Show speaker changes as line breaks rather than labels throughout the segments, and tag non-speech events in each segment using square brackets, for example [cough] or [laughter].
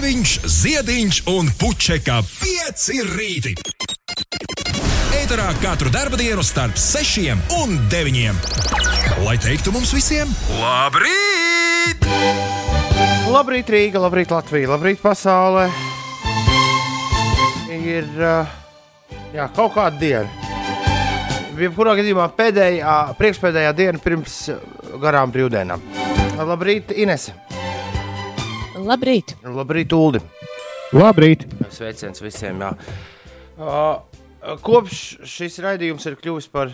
Grēviņš, Ziediņš un Puķeka 5 rīti. Eterā katru dienu starp 6 un 9. Lai teiktu mums visiem, labrīt!
Labrīt, Rīga, labrīt, Latvija, labrīt, pasaulē. Ir uh, jā, kaut kāda diena. Jebkurā gadījumā pēdējā, priekšpēdējā diena pirms garām brīvdienām. Labrīt, Inese.
Labrīt!
Labrīt, Uldi!
Labrīt!
Sveiciens visiem! Jā. Uh, kopš šis raidījums ir kļuvis par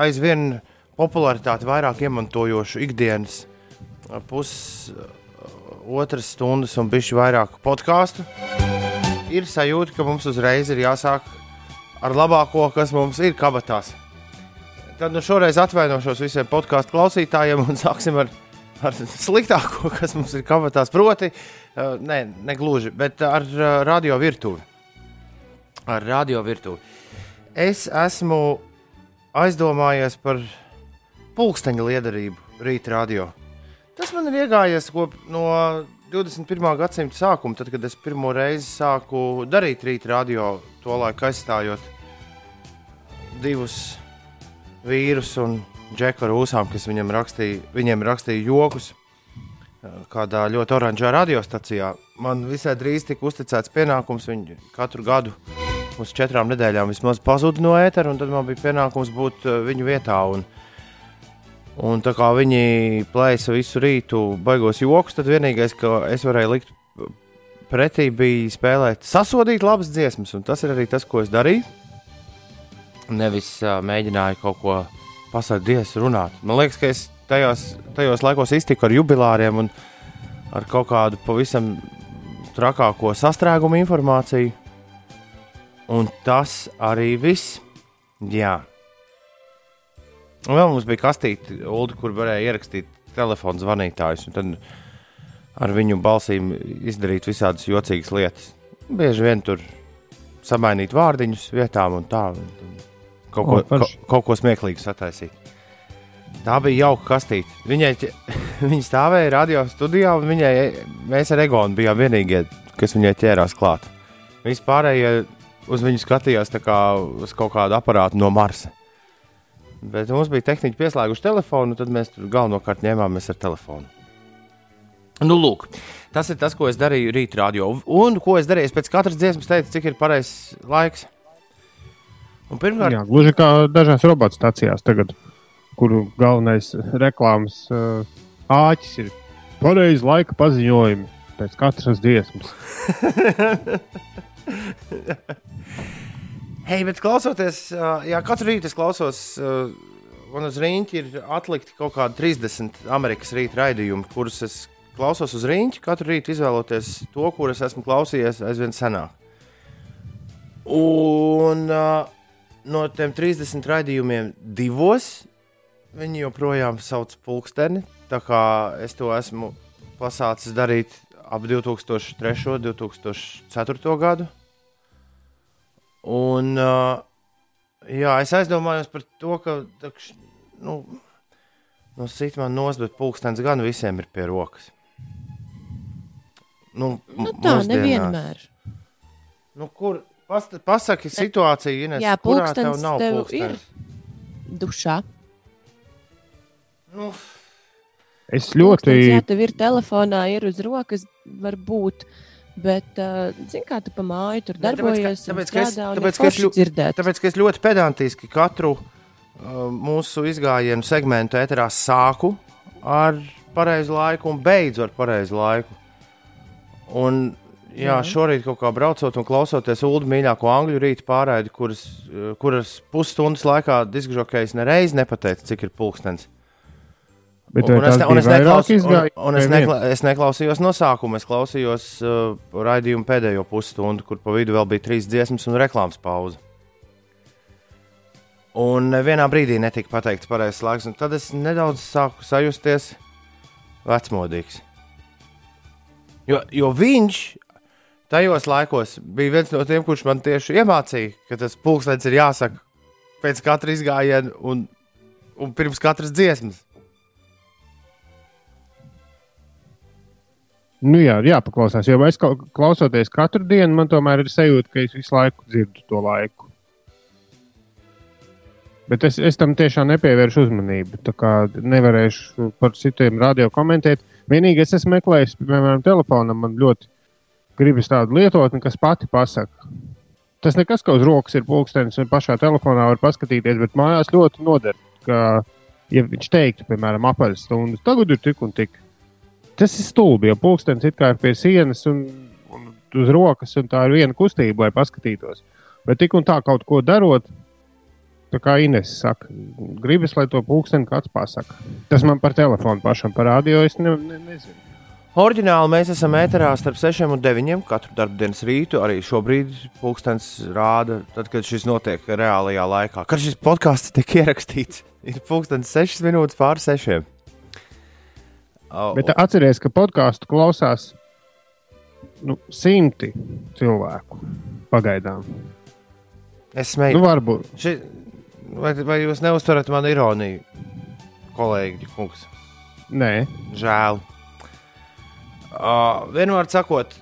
aizvien popularitāti vairāk iemantojošu ikdienas pusotras stundas un bišķi vairāk podkāstu, ir sajūta, ka mums uzreiz ir jāsāk ar labāko, kas mums ir kabatās. Tad nu šoreiz atvainošos visiem podkāstu klausītājiem un sāksim ar ar sliktāko, kas mums ir kabatās. Proti, uh, ne, ne gluži, bet ar uh, radio virtuvi. Ar radio virtuvi. Es esmu aizdomājies par pulksteņa liederību rīta radio. Tas man ir iegājies no 21. gadsimta sākuma, tad, kad es pirmo reizi sāku darīt rīta radio, to laiku aizstājot divus vīrus un Džeku Rūsām, kas viņam rakstīja, viņiem rakstīja jokus kādā ļoti oranžā radiostacijā. Man visai drīz tika uzticēts pienākums viņu katru gadu uz četrām nedēļām vismaz pazuda no ētera, un tad man bija pienākums būt viņu vietā. Un, un tā kā viņi plēsa visu rītu, baigos joks, tad vienīgais, ko es varēju likt pretī, bija spēlēt sasodīt labas dziesmas, un tas ir arī tas, ko es darīju. Nevis uh, mēģināju kaut ko pasakties, runāt. Man liekas, ka es tajos, tajos laikos iztiku ar jubilāriem un ar kaut kādu pavisam trakāko sastrēgumu informāciju. Un tas arī viss. Jā. Un vēl mums bija kastīte, Ulu, kur varēja ierakstīt telefonu zvanītājus, un tad ar viņu balsīm izdarīt visādas jocīgas lietas. Bieži vien tur samainīt vārdiņus vietām un tā. Un kaut ko, o, kaut, kaut ko smieklīgu sataisīt. Tā bija jauka kastīte. Viņai, [laughs] viņa stāvēja radio studijā, un viņai, mēs ar Egonu bijām vienīgie, kas viņai ķērās klāt. Vispārējie uz viņu skatījās kā uz kaut kādu aparātu no Marsa. Bet mums bija tehniķi pieslēguši telefonu, tad mēs tur galvenokārt ņēmāmies ar telefonu. Nu, lūk, tas ir tas, ko es darīju radio. Un ko es darīju? Pēc katras dziesmas teicu, cik ir pareizs laiks.
Un pirmkārt, Jā, gluži kā dažās robotu stācijās, tagad, kur galvenais reklāmas uh, āķis ir pareizi laika paziņojumi pēc katras dziesmas. [laughs]
Hei, bet klausoties, jā, katru rītu es klausos, man uz rīņķa ir atlikti kaut kādi 30 Amerikas rīta raidījumi, kurus es klausos uz rīņķa, katru rītu izvēloties to, kurus esmu klausījies aizvien senāk. Un uh, no tiem 30 raidījumiem divos viņi joprojām sauc pulksteni. Tā kā es to esmu pasācis darīt ap 2003. un 2004. gadu. Un, uh, jā, es aizdomājos par to, ka takš, nu, nu, sit man nost, bet pulkstenis gan visiem ir pie rokas.
Nu, nu tā mūsdienās. nevienmēr.
Nu, kur, Past, pasaki situāciju, Ines, Jā, kurā tev nav tev pulkstenis?
ir dušā.
Nu.
Es ļoti.
Jā, tev ir telefonā, ir uz rokas, varbūt. Bet, uh, zini, kā tu pa māju tur darbojies, tāpēc, ka, tāpēc, strādā, tāpēc, ka es, dzirdēt.
tāpēc, ka es ļoti pedantiski katru uh, mūsu izgājienu segmentu ēterā sāku ar pareizu laiku un beidzu ar pareizu laiku. Un Jā, šorīt kaut kā braucot un klausoties Ulu mīļāko angļu rītu pārraidi, kuras, eh, kuras pusstundas laikā diskžokējs nereiz nepateica, cik ir pulkstenis. Bet un, un, es, un, es neklaus, un, un es, nekla, es neklausījos no sākuma. Es klausījos uh, raidījumu pēdējo pusstundu, kur pa vidu vēl bija trīs dziesmas un reklāmas pauze. Un vienā brīdī netika pateikts pareizais laiks, un tad es nedaudz sāku sajusties vecmodīgs. Jo, jo viņš tajos laikos bija viens no tiem, kurš man tieši iemācīja, ka tas pulkstenis ir jāsaka pēc katra izgājiena un, un pirms katras dziesmas.
Nu, jā, jāpaklausās, jo es klausoties katru dienu, man tomēr ir sajūta, ka es visu laiku dzirdu to laiku. Bet es, es tam tiešām nepievēršu uzmanību. Tā kā nevarēšu par citiem radio komentēt. Vienīgi es esmu meklējis, piemēram, telefonam, man ļoti gribas tādu lietotni, kas pati pasaka. Tas nekas, ka uz rokas ir pulkstenis un pašā telefonā var paskatīties, bet mājās ļoti noder. Ka, ja viņš teiktu, piemēram, apaļas stundas, tagad ir tik un tik. Tas ir stulbi, jo pulkstenis it kā ir pie sienas un, un uz rokas, un tā ir viena kustība, lai paskatītos. Bet tik un tā kaut ko darot, tā kā Ines saka, gribas, lai to pulksteni kāds pasaka. Tas man par telefonu pašam parādīja, es ne, ne, nezinu.
Oriģināli mēs esam ēterā starp 6 un 9 katru darbdienas rītu. Arī šobrīd pulkstenis rāda, tad, kad šis notiek reālajā laikā. Kad šis podkāsts tiek ierakstīts, ir pulkstenis 6 minūtes pāri 6.
Oh. Bet atcerieties, ka podkāstu klausās nu, simti cilvēku pagaidām.
Es smēju.
Nu, varbūt.
Ši, vai, vai jūs neuztverat manu ironiju, kolēģi? Kungs?
Nē,
žēl. Uh, vienmēr sakot,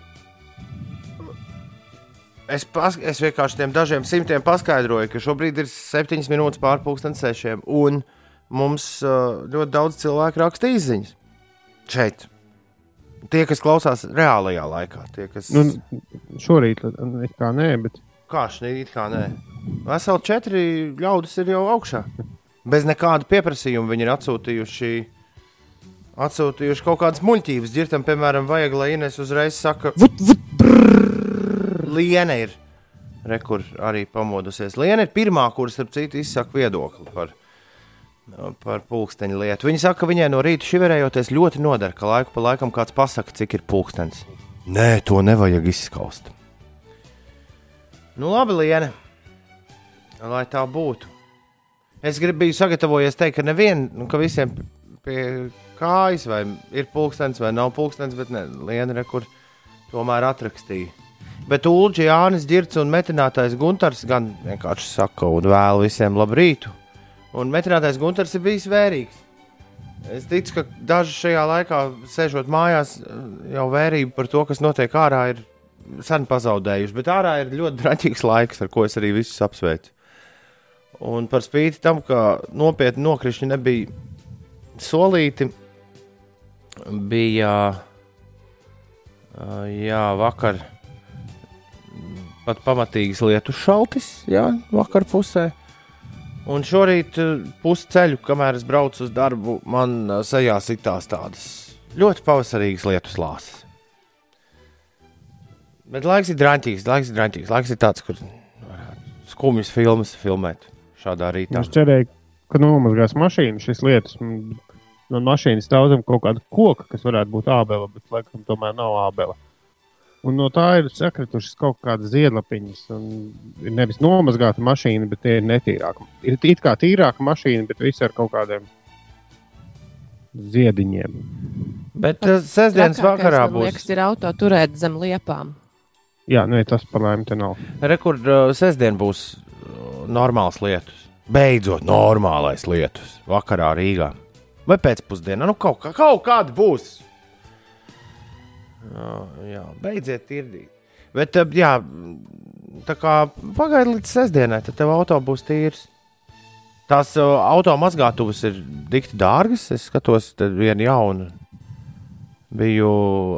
es, pas, es vienkārši tiem dažiem simtiem paskaidroju, ka šobrīd ir septiņas minūtes pārpusdienas sešiem, un mums uh, ļoti daudz cilvēku raksta izziņas šeit. Tie, kas klausās reālajā laikā, tie, kas.
Nu, šorīt kā nē, bet.
Kā šeit kā nē? Veseli četri ļaudis ir jau augšā. Bez nekāda pieprasījuma viņi ir atsūtījuši, atsūtījuši kaut kādas muļķības. Girtam, piemēram, vajag, lai Ines uzreiz saka, Liena ir. Rekur arī pamodusies. Liena ir pirmā, kuras, starp citu, izsaka viedokli par viņu par pulksteņa lietu. Viņa saka, ka viņai no rīta šiverējoties ļoti noder, ka laiku pa laikam kāds pasaka, cik ir pulkstenis. Nē, to nevajag izskaust. Nu, labi, Liene, lai tā būtu. Es gribu, biju sagatavojies teikt, ka nevienam, nu, ka visiem pie kājas vai ir pulkstenis vai nav pulkstenis, bet ne, Liene, re, kur tomēr atrakstīja. Bet Ulģis, Jānis Girts un metinātais Gunārs gan vienkārši saka un vēl visiem labu rītu. Un metrātais Gunārs ir bijis vērīgs. Es ticu, ka daži šajā laikā, sēžot mājās, jau vērību par to, kas notiek ārā, ir sen pazaudējuši. Bet ārā ir ļoti draņķīgs laiks, ar ko es arī visus apsveicu. Un par spīti tam, ka nopietni nokrišņi nebija solīti, bija jā, vakar pat pamatīgas lietu šaltis, jā, vakar pusē. Un šorīt pusceļu, kamēr es braucu uz darbu, man sejā sitās tādas ļoti pavasarīgas lietu slāpes. Bet laiks ir drāmīgs, laiks ir drāmīgs. Laiks ir tāds, kur skumjas filmas filmēt šādā rītā.
Es cerēju, ka nomazgās mašīnu šīs lietas. No mašīnas daudzam kaut kāda koka, kas varētu būt ābele, bet laikam tomēr nav ābele. Un no tā ir sakritušas kaut kādas ziedlapiņas. Ir nevis nomazgāta mašīna, bet tie ir netīrāka. Ir it kā tīrāka mašīna, bet viss ar kaut kādiem ziediņiem.
Bet uh, sestdienas vakarā būs.
Liekas, ir auto turēt zem liepām.
Jā, nē, tas par laimi te nav.
Rekur uh, sestdien būs uh, normāls lietus. Beidzot, normālais lietus vakarā Rīgā. Vai pēcpusdienā? Nu, kaut, kā, kaut kāda būs Jā, jā, beidziet tirdīt. Bet, eh, jā, tā kā pagaidi līdz sestdienai, tad tev auto būs tīrs. Tās uh, auto mazgātuves ir dikti dārgas. Es skatos, tad viena jauna biju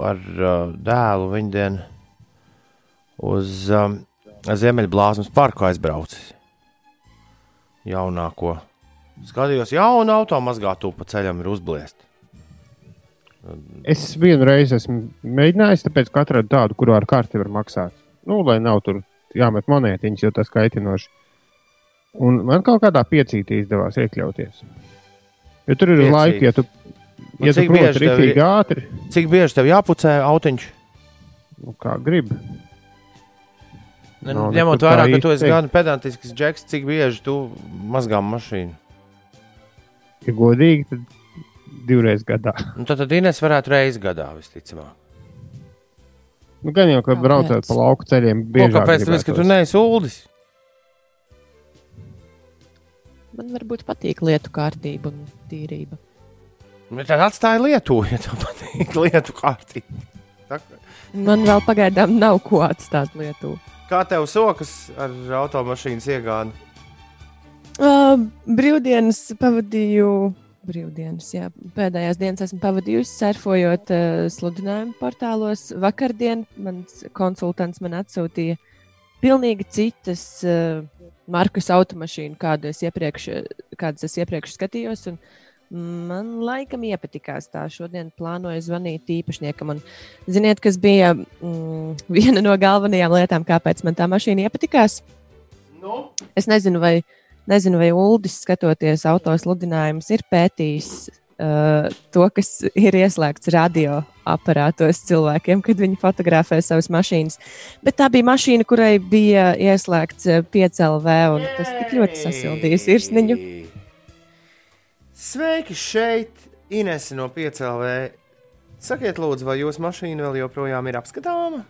ar uh, dēlu viņa dienu uz um, Ziemeļblāzmas parku aizbraucis. Jaunāko. Skatījos, jaunu auto mazgātuvu pa ceļam ir uzbliest.
Es vienu reizi esmu mēģinājis, tāpēc katru tādu, kuru ar karti var maksāt. Nu, lai nav tur jāmet monētiņas, jo tas kaitinoši. Un man kaut kādā piecītī izdevās iekļauties. Jo tur ir laika, ja tu, ja tu proti rīktīgi ātri.
Cik bieži tev jāpucē autiņš?
Nu, kā gribi.
Ņemot vērā, ka tu esi gan pedantisks džeks, cik bieži tu mazgā mašīnu?
Ja godīgi, tad divreiz gadā. [laughs]
Nu, tad, tad Inês varētu reizes gadā, visticamāk.
Nu, gan jau, ka braucot pa lauku ceļiem, bieži vien.
Kāpēc? Tāpēc, ka tu neesi uldis.
Man varbūt patīk lietu kārtība un tīrība.
Bet tad atstāja lietu, ja tev patīk lietu kārtība.
Tā... Man vēl pagaidām nav ko atstāt Lietuvā.
Kā tev sokas ar automašīnas iegādi?
Uh, brīvdienas pavadīju. Brīvdienas, jā. Pēdējās dienas esmu pavadījusi surfojot uh, sludinājumu portālos. Vakardien mans konsultants man atsūtīja pilnīgi citas uh, markas automašīnu, kādu es iepriekš, kādas es iepriekš skatījos. Un, Man laikam iepatikās tā. Šodien plānoju zvanīt īpašniekam. Un, ziniet, kas bija mm, viena no galvenajām lietām, kāpēc man tā mašīna iepatikās?
Nu?
Es nezinu, vai, nezinu, vai Uldis, skatoties autosludinājumus, ir pētījis uh, to, kas ir ieslēgts radioaparātos cilvēkiem, kad viņi fotografē savas mašīnas. Bet tā bija mašīna, kurai bija ieslēgts 5LV, uh, un tas tik ļoti sasildīja sirsniņu.
Sveiki šeit, Inese no 5LV. Sakiet, lūdzu, vai jūsu mašīna vēl joprojām ir apskatāma?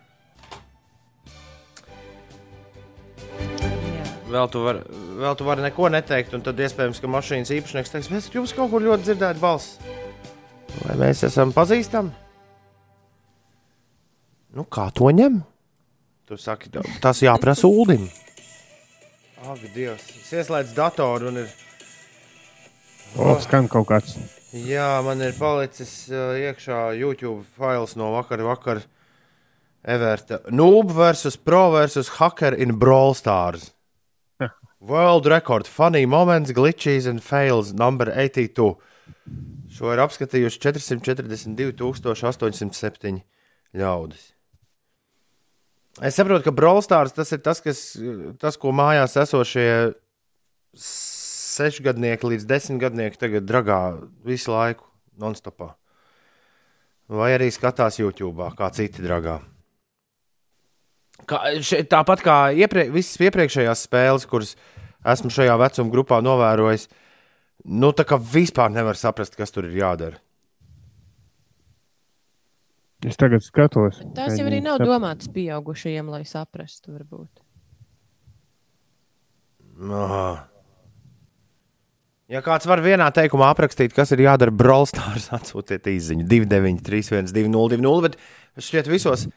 Vēl tu vari tu var neko neteikt, un tad iespējams, ka mašīnas īpašnieks teiks, mēs jums kaut kur ļoti dzirdētu balss. Vai mēs esam pazīstami? Nu, kā to ņem? Tu saki, tas jāprasa Ulim. Ak, Dievs! Es ieslēdzu datoru un ir
O, skan kaut kāds.
Jā, man ir palicis iekšā YouTube fails no vakar, vakar. Everta. Noob versus Pro versus Hacker in Brawl Stars. World record, funny moments, glitches and fails, number 82. Šo ir apskatījuši 442,807 ļaudis. Es saprotu, ka Brawl Stars tas ir tas, kas, tas ko mājās esošie sešgadnieki līdz desmitgadnieki tagad dragā visu laiku, non-stopā. Vai arī skatās YouTube, kā citi dragā. Kā, še, tāpat kā ieprie, visas iepriekšējās spēles, kuras esmu šajā vecuma grupā novērojis, nu tā kā vispār nevar saprast, kas tur ir jādara.
Es tagad skatos.
Tas jau arī nav domāts pieaugušajiem, lai saprastu, varbūt.
Aha. Ja kāds var vienā teikumā aprakstīt, kas ir jādara Brawlstars, atsūtiet īsiņu 293, 202, bet šķiet visos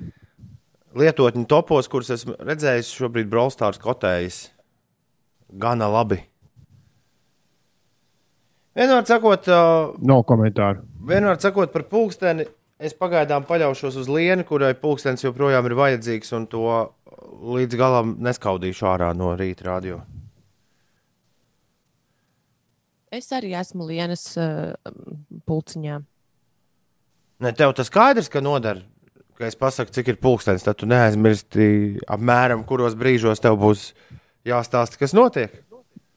lietotņu topos, kurus esmu redzējis, šobrīd Brawlstars kotējas gana labi. Vienmēr sakot, uh,
no komentāru.
Vienmēr sakot par pulksteni, es pagaidām paļaušos uz lienu, kurai pulkstenis joprojām ir vajadzīgs, un to līdz galam neskaudīšu ārā no rīta radio.
Es arī esmu Lienas uh, pulciņā.
Ne, tev tas skaidrs, ka noder, ka es pasaku, cik ir pulkstenis, tad tu neaizmirsti apmēram, kuros brīžos tev būs jāstāsta, kas notiek.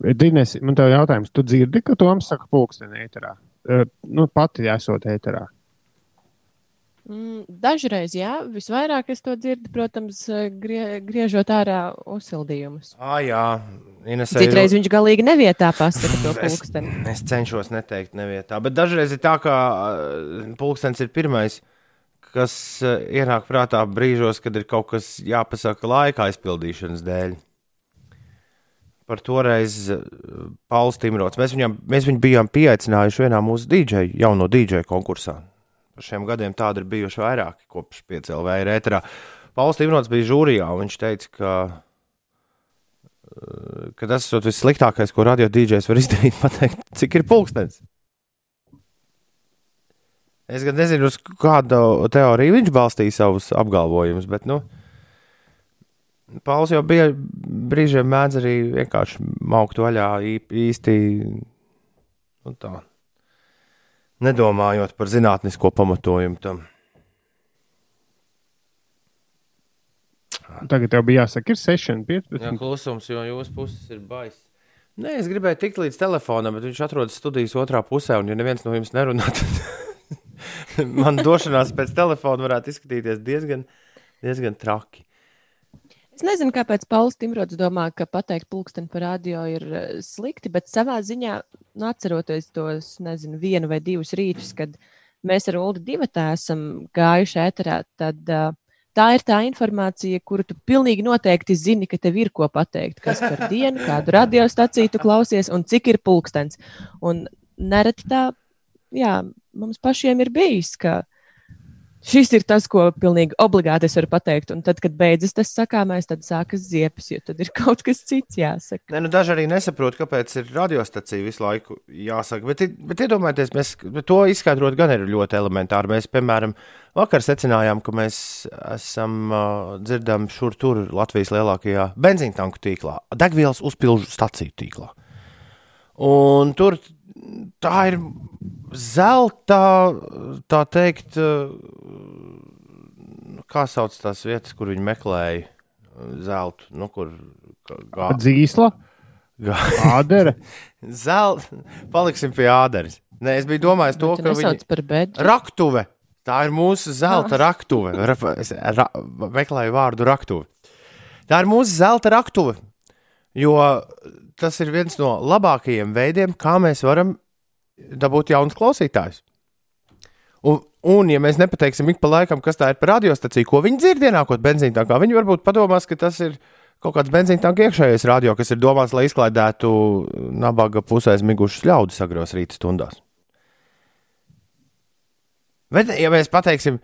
Dīnes, man te ir jautājums, tu dzirdi, ka Toms saka pulksteni ēterā? Uh, nu, pati esot ēterā.
Mm, dažreiz, jā, visvairāk es to dzirdu, protams, grie, griežot ārā uzsildījumus.
Ah, jā,
Inesē, Citreiz viņš galīgi nevietā pasaka to pulksteni.
Es, es cenšos neteikt nevietā, bet dažreiz ir tā, ka pulkstenis ir pirmais, kas eh, ienāk prātā brīžos, kad ir kaut kas jāpasaka laika aizpildīšanas dēļ. Par toreiz Pauls Timrots. Mēs, viņam, mēs viņu bijām pieaicinājuši vienā mūsu DJ, jauno DJ konkursā Par šiem gadiem tādi ir bijuši vairāki kopš 5LV ir ēterā. Pauls Tīmrots bija žūrijā, un viņš teica, ka, eh, ka tas ir vissliktākais, ko radio dīdžers var izdarīt, [laughs] pateikt, cik ir pulkstenis. Es gan nezinu, uz kādu teoriju viņš balstīja savus apgalvojumus, bet, nu, Pauls jau bija brīžiem mēdz arī vienkārši maukt vaļā īsti. Nu, tā nedomājot par zinātnisko pamatojumu tam.
Tagad tev bija jāsaka, ir 6, 15.
Jā, klusums, jo jūsu puses ir baisa. Nē, es gribēju tikt līdz telefonam, bet viņš atrodas studijas otrā pusē, un ja neviens no jums nerunā, tad [laughs] man došanās pēc telefona varētu izskatīties diezgan, diezgan traki.
Es nezinu, kāpēc Pauls Timrods domā, ka pateikt pulksteni par radio ir uh, slikti, bet savā ziņā, nu, atceroties tos, nezinu, vienu vai divus rītus, kad mēs ar Ulu divatā esam gājuši ēterā, tad uh, tā ir tā informācija, kuru tu pilnīgi noteikti zini, ka tev ir ko pateikt. Kas par dienu, kādu radiostaciju tu klausies un cik ir pulkstenis. Un nereti tā, jā, mums pašiem ir bijis, ka šis ir tas, ko pilnīgi obligāti es varu pateikt. Un tad, kad beidzas tas sakāmais, tad sākas ziepes, jo tad ir [laughs] kaut kas cits jāsaka.
Ne, nu, daži arī nesaprot, kāpēc ir radiostacija visu laiku jāsaka. Bet, bet iedomājieties, mēs to izskaidrot gan ir ļoti elementāri. Mēs, piemēram, vakar secinājām, ka mēs esam uh, dzirdami šur tur Latvijas lielākajā benzīntanku tīklā, degvielas uzpilžu staciju tīklā. Un tur tā ir zelta, tā teikt, kā sauc tās vietas, kur viņi meklēja zeltu, nu, kur
gā... dzīsla. Gā... Ādere. [laughs]
Zelta. Paliksim pie āderes. Nē, es biju domājis to, ka viņi. Raktuve. Tā ir mūsu zelta raktuve. Es ra... meklēju vārdu raktuve. Tā ir mūsu zelta raktuve. Jo tas ir viens no labākajiem veidiem, kā mēs varam dabūt jaunus klausītājus. Un, un, ja mēs nepateiksim ik pa laikam, kas tā ir par radiostaciju, ko viņi dzird ienākot benzīna tankā, viņi varbūt padomās, ka tas ir kaut kāds benzīna tanka iekšējais radio, kas ir domāts, lai izklaidētu nabaga pusē migušus ļaudis agros rīta stundās. Bet, ja mēs pateiksim,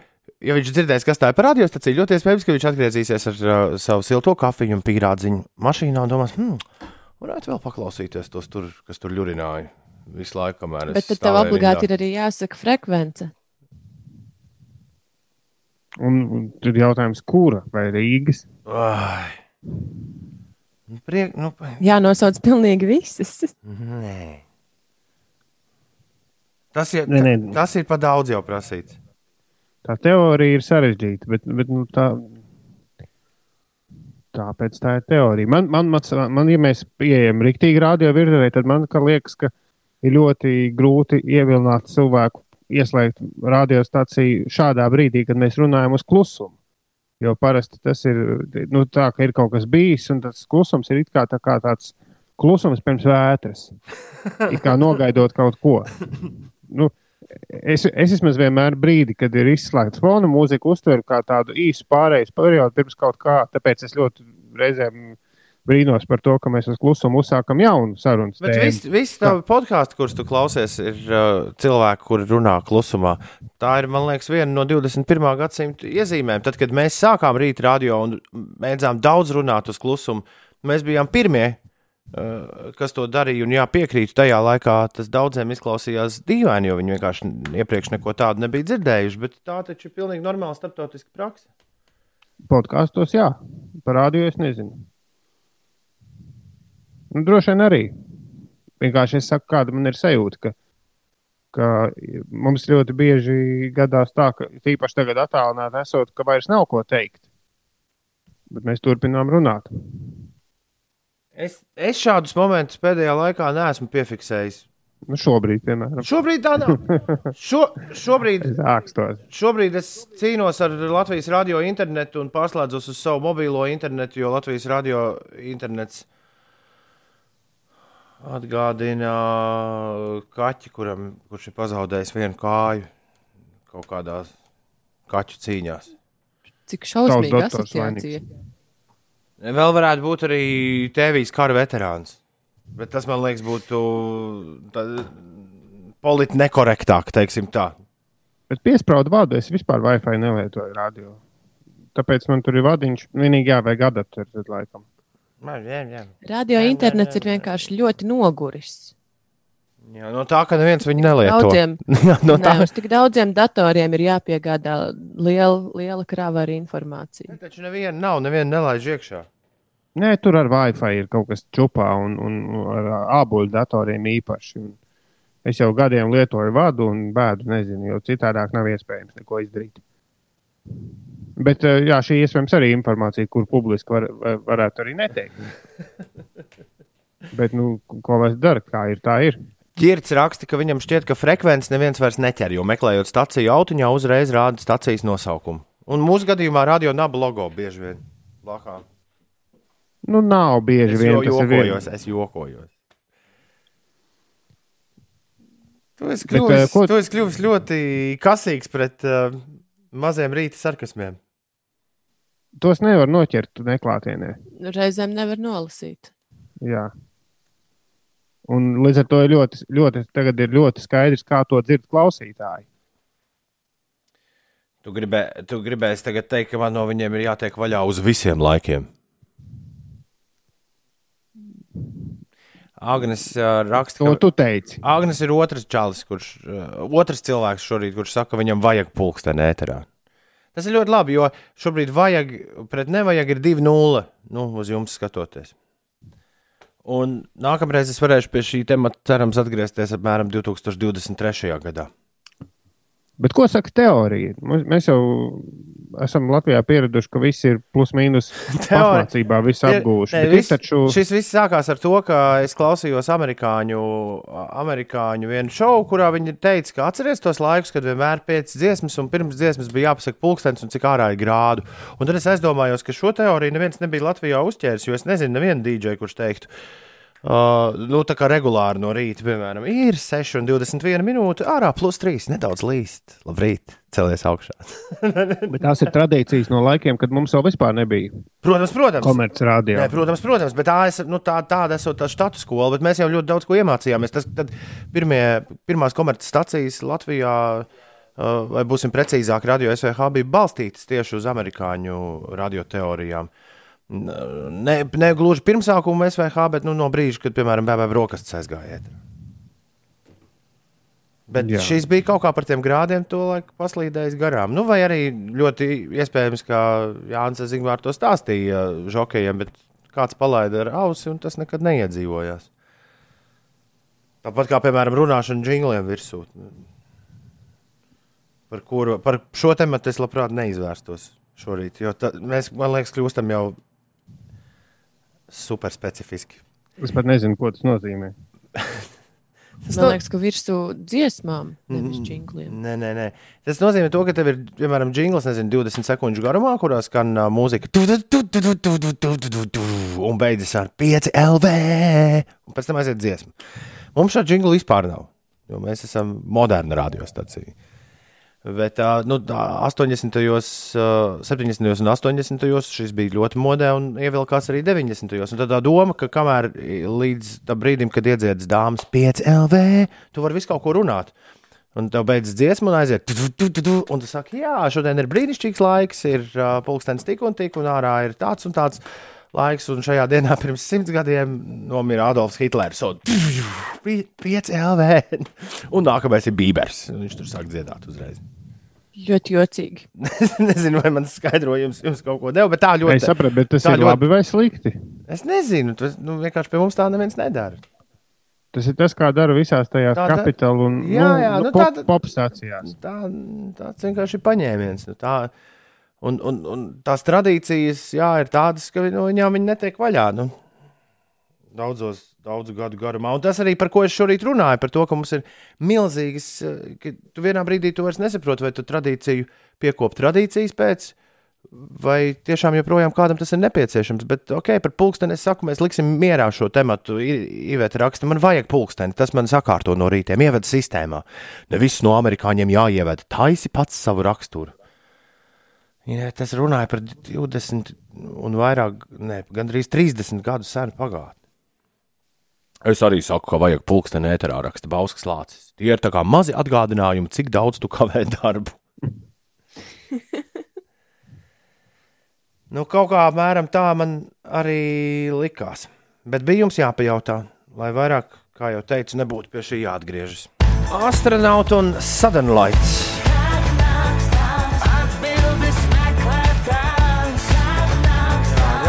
ja viņš dzirdēs, kas tā ir par radiostaciju, ļoti iespējams, ka viņš atgriezīsies ar uh, savu silto kafiju un pīrādziņu mašīnā un domās, hmm, varētu vēl paklausīties tos tur, kas tur ļurināja visu laiku, kamēr es.
Bet tad tev obligāti rindā. ir arī jāsaka frekvence.
Un, un tur ir jautājums, kura vai Rīgas?
Ai. Nu, priek, nu,
Jā, nosauc pilnīgi visas.
Nē. Tas ir, nē, nē. tas ir pa daudz jau prasīts.
Tā teorija ir sarežģīta, bet, bet nu, tā, tāpēc tā ir teorija. Man, man, man, man ja mēs pieejam rīktīgi radio virzē, tad man liekas, ka ir ļoti grūti ievilināt cilvēku, ieslēgt radiostaciju šādā brīdī, kad mēs runājam uz klusumu. Jo parasti tas ir nu, tā, ka ir kaut kas bijis, un tas klusums ir kā, tā kā tāds klusums pirms vētras. It kā nogaidot kaut ko. Nu, es, es vismaz vienmēr brīdi, kad ir izslēgts fona mūzika, uztveru kā tādu īsu pārejas periodu pirms kaut kā. Tāpēc es ļoti reizēm brīnos par to, ka mēs uz klusumu uzsākam jaunu sarunu.
Bet visi vis tavi podkāsti, kurus tu klausies, ir uh, cilvēki, kuri runā klusumā. Tā ir, man liekas, viena no 21. gadsimta iezīmēm. Tad, kad mēs sākām rīta radio un mēģinājām daudz runāt uz klusumu, mēs bijām pirmie. Uh, kas to darīja, un jā, piekrītu, tajā laikā tas daudziem izklausījās dīvaini, jo viņi vienkārši iepriekš neko tādu nebija dzirdējuši. Bet tā taču ir pilnīgi normāla starptautiska praksa.
Podkāstos, jā, parādījos, nezinu. Nu, droši vien arī. Vienkārši es saku, kāda man ir sajūta, ka, ka mums ļoti bieži gadās tā, ka tīpaši tagad attālināti esot, ka vairs nav ko teikt. Bet mēs turpinām runāt.
Es, es šādus momentus pēdējā laikā neesmu piefiksējis.
Nu šobrīd, piemēram.
Šobrīd tā nav. Šo, šobrīd,
es
šobrīd es cīnos ar Latvijas radio internetu un pārslēdzos uz savu mobilo internetu, jo Latvijas radio internets Atgādina kaķi, kuram, kurš ir pazaudējis vienu kāju kaut kādās kaķu cīņās.
Cik šausmīga asociācija.
Vēl varētu būt arī Tēvijas kara veterāns. Bet tas man liekas, būtu politiski nekorektāk, teiksim tā.
Bet piesprādu vārdu es vispār Wi-Fi nelietoju radio. Tāpēc man tur ir vadiņš. Vienīgi jāvajag adaptēt, laikam.
Radio internets ir vienkārši ļoti noguris.
Jā, no tā, ka neviens viņu nelieto.
Daudziem, [laughs] jā, no tā, ka tik daudziem datoriem ir jāpiegādā liela, liela krāva ar informāciju.
Ne, taču neviena nav, neviena nelaiž iekšā.
Nē, tur ar Wi-Fi ir kaut kas čupā un, un ar ābolu datoriem īpaši. Un es jau gadiem lietoju vadu un bēdu, nezinu, jo citādāk nav iespējams neko izdarīt. Bet eh, jā, šī iespējams arī informācija, kur publiski var, varētu arī neteikt. [laughs] Bet, nu, ko mēs darām, kā ir, tā ir.
Girts raksta, ka viņam šķiet, ka frekvences neviens vairs neķer, jo meklējot staciju autiņā, uzreiz rāda stacijas nosaukumu. Un mūsu gadījumā radio naba logo bieži vien blakā.
Nu, nav bieži
es
vien.
Es jokojos, vien... es jokojos. Tu esi kļuvis, Bet, uh, ko... tu esi kļuvis ļoti kasīgs pret uh, maziem rīta sarkasmiem.
Tos nevar noķert neklātienē.
Reizēm nevar nolasīt.
Jā. Un līdz ar to ir ļoti, ļoti, ir ļoti skaidrs, kā to dzird klausītāji.
Tu, gribē, tu gribēsi tagad teikt, ka man no viņiem ir jātiek vaļā uz visiem laikiem. Agnēs uh, raksta,
ka tu teici.
Agnēs ir otrs čalis, kurš, uh, otrs cilvēks šorīt, kurš saka, ka viņam vajag pulksteni ēterā. Tas ir ļoti labi, jo šobrīd vajag, pret nevajag ir 2-0 nu, uz jums skatoties. Un nākamreiz es varēšu pie šī temata, cerams, atgriezties apmēram 2023. gadā.
Bet ko saka teorija? Mēs jau esam Latvijā pieraduši, ka viss ir plus-mínus apmācībā, [laughs] viss apgūši.
Ne, vis, taču... Šis viss sākās ar to, ka es klausījos amerikāņu, amerikāņu vienu šovu, kurā viņi teica, ka atcerieties tos laikus, kad vienmēr pēc dziesmas un pirms dziesmas bija jāpasaka pulkstenis un cik ārā ir grādu. Un tad es aizdomājos, ka šo teoriju neviens nebija Latvijā uzķēris, jo es nezinu nevienu dīdžeju, kurš teiktu, Uh, nu, tā kā regulāri no rīta, piemēram, ir 6,21 minūte, ārā plus 3, nedaudz līst. Labrīt, celies augšā. [laughs]
bet tās ir tradīcijas no laikiem, kad mums vēl vispār nebija.
Protams, protams.
Komercrādījā.
Nē, protams, protams, bet tā, es, nu, tā, tāda esot tā štatu skola, bet mēs jau ļoti daudz ko iemācījāmies. Tas, tad pirmie, pirmās komercstacijas Latvijā. Vai būsim precīzāki, radio SVH bija balstītas tieši uz amerikāņu radioteorijām. Ne, ne gluži pirmsākuma SVH, bet nu, no brīža, kad, piemēram, bērnu brokastis aizgājiet. Bet Jā. šīs bija kaut kā par tiem grādiem, to laiku paslīdējis garām. Nu, vai arī ļoti iespējams, ka Jānis Zigmārs to stāstīja žokejiem, bet kāds palaida ar ausi un tas nekad neiedzīvojās. Tāpat kā, piemēram, runāšana jingliem virsū. Par, kuru, par šo tematu es labprāt neizvērstos šorīt, jo ta, mēs, man liekas, kļūstam jau super specifiski.
Es pat nezinu, ko tas nozīmē.
Tas Man liekas, ka virsū dziesmām, nevis jingliem.
Nē, nē, nē. Tas nozīmē, to, ka tev ir, piemēram, jingls, nezinu, 20 sekundžu garumā, kurā skan uh, mūzika. Un beidzas ar 5 LV. Un pēc tam aiziet dziesma. Mums šāda jingla vispār nav. Jo mēs esam moderna radiostacija. Bet uh, nu, 80., uh, 70. un 80. šis bija ļoti modē un ievilkās arī 90. Un tad tā doma, ka kamēr līdz brīdim, kad iedziedas dāmas 5 LV, tu vari visu kaut ko runāt. Un tev beidzas dziesma, un aiziet, tu, tu, tu, tu, un tu saki, jā, šodien ir brīnišķīgs laiks, ir uh, pulkstenis tik un tik, un ārā ir tāds un tāds laiks, un šajā dienā pirms simts gadiem nomira Adolfs Hitlers. Un 5 LV. un nākamais ir Bībers. Viņš tur sāk dziedāt uzreiz.
Ļoti jocīgi. [laughs]
nezinu, vai mans skaidrojums jums kaut ko deva, bet tā ļoti.
Es sapratu, bet tas ir ļoti... labi vai slikti.
Es nezinu, tas nu, vienkārši pie mums tā neviens nedara.
Tas ir tas, kā dara visās tajās tā, kapitāla un jā, nu, jā, nu, nu, pop, pop stācijās.
Tā, tāds vienkārši ir paņēmiens. Nu, tā, un, un, un tās tradīcijas jā, ir tādas, ka no nu, viņām viņi netiek vaļā. Nu, daudzos daudzu gadu garumā. Un tas arī par ko es šorīt runāju, par to, ka mums ir milzīgas, ka tu vienā brīdī tu vairs nesaproti, vai tu tradīciju piekop tradīcijas pēc. Vai tiešām joprojām kādam tas ir nepieciešams? Bet, ok, par pulksteni es saku, mēs liksim mierā šo tematu. Iveta raksta, man vajag pulksteni, tas man sakārto no rītiem, ievada sistēmā. Ne viss no amerikāņiem jāievada, taisi pats savu raksturu. Ja, tas runāja par 20 un vairāk, ne, gandrīz 30 gadu senu pagātni. Es arī saku, ka vajag pulksteni ēterā raksta Bauskas lācis. Tie ir tā kā mazi atgādinājumi, cik daudz tu kavē darbu. [laughs] nu, kaut kā apmēram tā man arī likās. Bet bija jums jāpajautā, lai vairāk, kā jau teicu, nebūtu pie šī jāatgriežas. Astronauts un Suddenlights.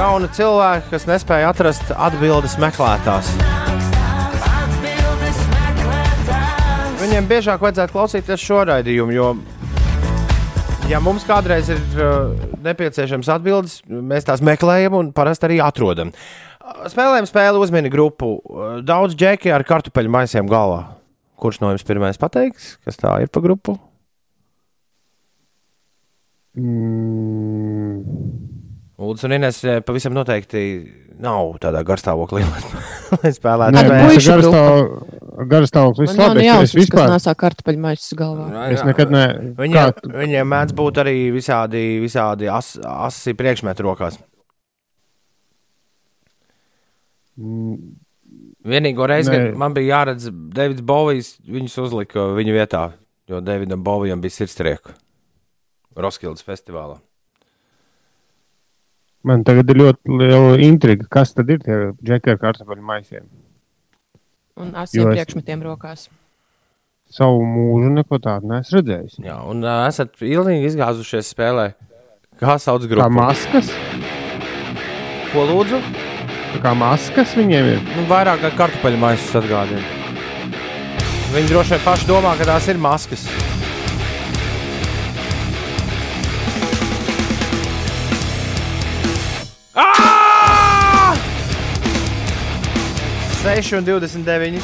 Jauni cilvēki, kas nespēja atrast atbildes meklētājs. Viņiem biežāk vajadzētu klausīties šo raidījumu, jo, ja mums kādreiz ir uh, nepieciešams atbildes, mēs tās meklējam un parasti arī atrodam. Spēlējam spēli uzmini grupu. Daudz džeki ar kartupeļu maisiem galvā. Kurš no jums pirmais pateiks, kas tā ir pa grupu? Mm. Lūdzu, un Ines eh, pavisam noteikti nav tādā garstāvoklī, lai [laughs] spēlētu.
Nē, garstāvoklis vislabāk.
Es, es vispār nesāku kartupeļu maisas galvā.
Jā, jā. Es nekad ne.
Viņiem, kā... viņiem mēdz būt arī visādi, visādi as, asi priekšmeti rokās. Vienīgo reizi, kad man bija jāredz Davids Bovijs, viņus uzlika viņa vietā, jo Davidam Bovijam bija sirdstrieka. Roskildes festivālā.
Man tagad ir ļoti liela intriga, kas tad ir tie džekļi ar kartupeļu maisiem.
Un asiem es... priekšmetiem rokās.
Savu mūžu neko tādu neesmu redzējis.
Jā, un uh, esat ilgi izgāzušies spēlē. Kā sauc grupu?
Kā maskas?
Ko lūdzu?
Kā maskas viņiem ir?
Nu, vairāk kā kartupeļu maisus atgādina. Viņi droši vien paši domā, ka tās ir maskas. 6 un 29.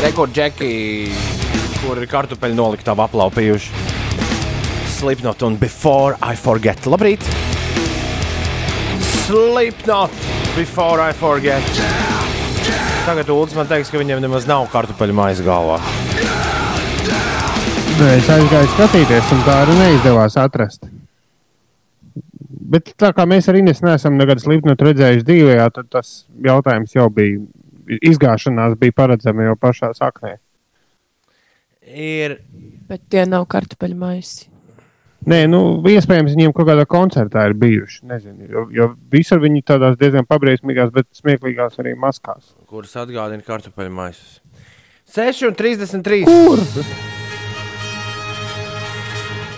Rekordžeki, kur ir kartupeļu noliktava aplaupījuši. Slipknot un Before I Forget. Labrīt! Slipknot Before I Forget. Tagad Ulas man teiks, ka viņiem nemaz nav kartupeļu maize galvā.
Nē, es aizgāju skatīties, un tā arī neizdevās atrast bet tā kā mēs arī neesam nekad slīpnot redzējuši dzīvē, tad tas jautājums jau bija, izgāšanās bija paredzama jau pašā saknē.
Ir.
Bet tie nav kartupeļu maisi.
Nē, nu, iespējams, viņiem kaut kādā koncertā ir bijuši. Nezinu, jo, jo visur viņi tādās diezgan pabriesmīgās, bet smieklīgās arī maskās.
Kuras atgādina kartupeļu maisus? 6,33.
Kur?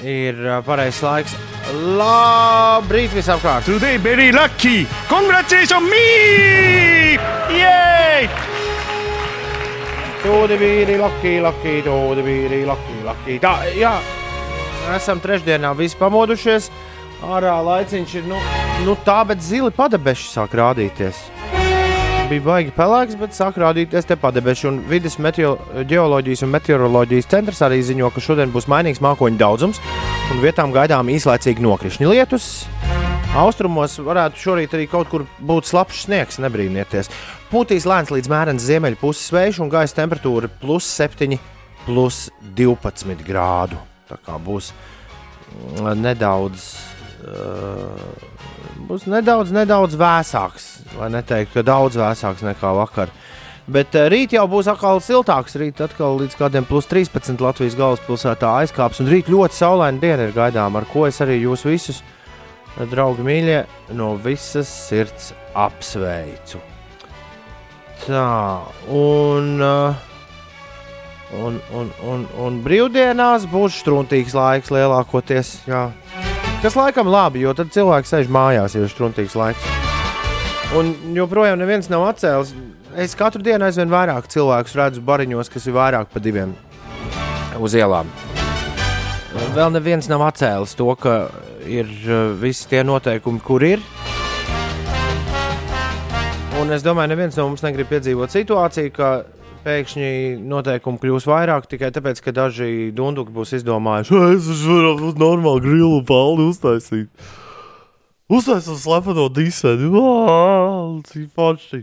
Ir pareizais laiks Labrīt visapkārt!
Today very lucky! Congratulations me! Yay!
Tūdi vīri, lucky, lucky, tūdi vīri, lucky, lucky. Tā, jā, esam trešdienā visi pamodušies. Ārā laiciņš ir, nu, nu tā, bet zili padebeši sāk rādīties. Bija baigi pelēks, bet sāk rādīties te padebeši. Un vidas geoloģijas un meteoroloģijas centrs arī ziņo, ka šodien būs mainīgs mākoņu daudzums un vietām gaidām īslaicīgi nokrišņi lietus. Austrumos varētu šorīt arī kaut kur būt slapjš sniegs, nebrīnieties. Pūtīs lēns līdz mērens ziemeļu puses vējš un gaisa temperatūra plus 7, plus 12 grādu. Tā kā būs mm, nedaudz, uh, būs nedaudz, nedaudz vēsāks, lai neteiktu, ka daudz vēsāks nekā vakar. Bet uh, rīt jau būs atkal siltāks. Rīt atkal līdz kādiem plus 13 Latvijas galvaspilsētā aizkāps. Un rīt ļoti saulaina diena ir gaidām, ar ko es arī jūs visus, eh, draugi mīļie, no visas sirds apsveicu. Tā, un, uh, un, un, un, un brīvdienās būs struntīgs laiks lielākoties. Jā. Kas laikam labi, jo tad cilvēks sēž mājās, ja ir struntīgs laiks. Un joprojām neviens nav atcēlis es katru dienu aizvien vairāk cilvēku redzu bariņos, kas ir vairāk par diviem uz ielām. Vēl neviens nav atcēlis to, ka ir uh, visi tie noteikumi, kur ir. Un es domāju, neviens no mums negrib piedzīvot situāciju, ka pēkšņi noteikumi kļūs vairāk tikai tāpēc, ka daži dunduki būs izdomājuši, ka es varu uz normālu grilu paldu uztaisīt. Uztaisīt slepeno disēnu. Cik forši!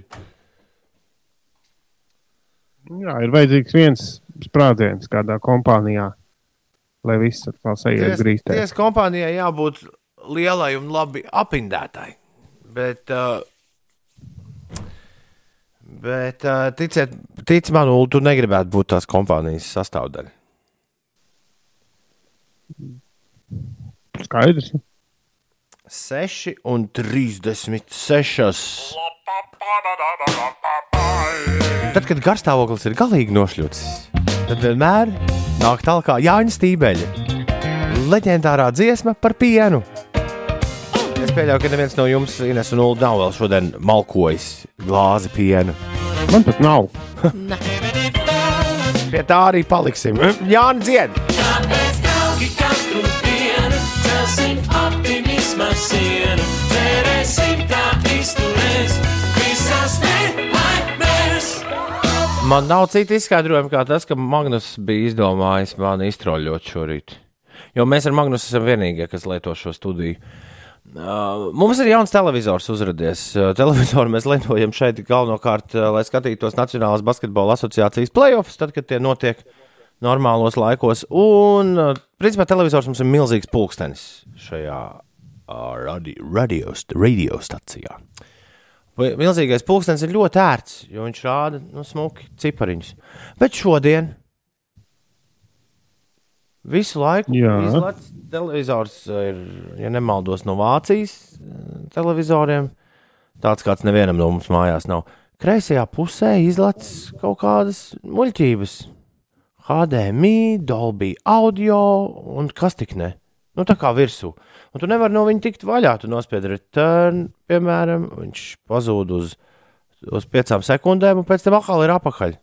Jā, ir vajadzīgs viens sprādziens kādā kompānijā, lai viss atkal sajiet grīstē.
Tiesa kompānijai jābūt lielai un labi apindētai. Bet, uh, bet uh, ticiet, tic man, Ulu, tu negribētu būt tās kompānijas sastāvdaļa.
Skaidrs.
6 un 36. Tad, kad garstāvoklis ir galīgi nošļūts, tad vienmēr nāk tālāk Jāņa Stībeļa. Leģendārā dziesma par pienu. Es pieļauju, ka neviens no jums, Ines un Ulu, nav vēl šodien malkojis glāzi piena.
Man pat nav.
Pie tā arī paliksim. Jānis Zied!
Kāpēc trauki katru dienu celsim optimisma sienu? Cerēsim, tā izturēs visās nelaimēs.
Man nav cita izskaidrojuma, kā tas, ka Magnus bija izdomājis mani iztroļot šorīt. Jo mēs ar Magnusu esam vienīgie, kas lieto šo studiju. Uh, mums ir jauns televizors uzrādījies. Uh, televizoru mēs lietojam šeit galvenokārt, uh, lai skatītos Nacionālās basketbola asociācijas playoffs, tad, kad tie notiek normālos laikos. Un, principā, televizors mums ir milzīgs pulkstenis šajā uh, radio, radio, radio stacijā. Milzīgais pulkstenis ir ļoti ērts, jo viņš rāda nu, smuki cipariņus. Bet šodien Visu laiku. Izlaists televizors ir, ja nemaldos, no Vācijas televizoriem. Tāds kāds nevienam no mums mājās nav. Kreisajā pusē izlaists kaut kādas muļķības. HDMI, Dolby audio un kas tik ne. Nu, tā kā virsū. Un tu nevari no viņa tikt vaļā. Tu nospied return, piemēram, viņš pazūd uz, uz piecām sekundēm, un pēc tam atkal ir apakaļ.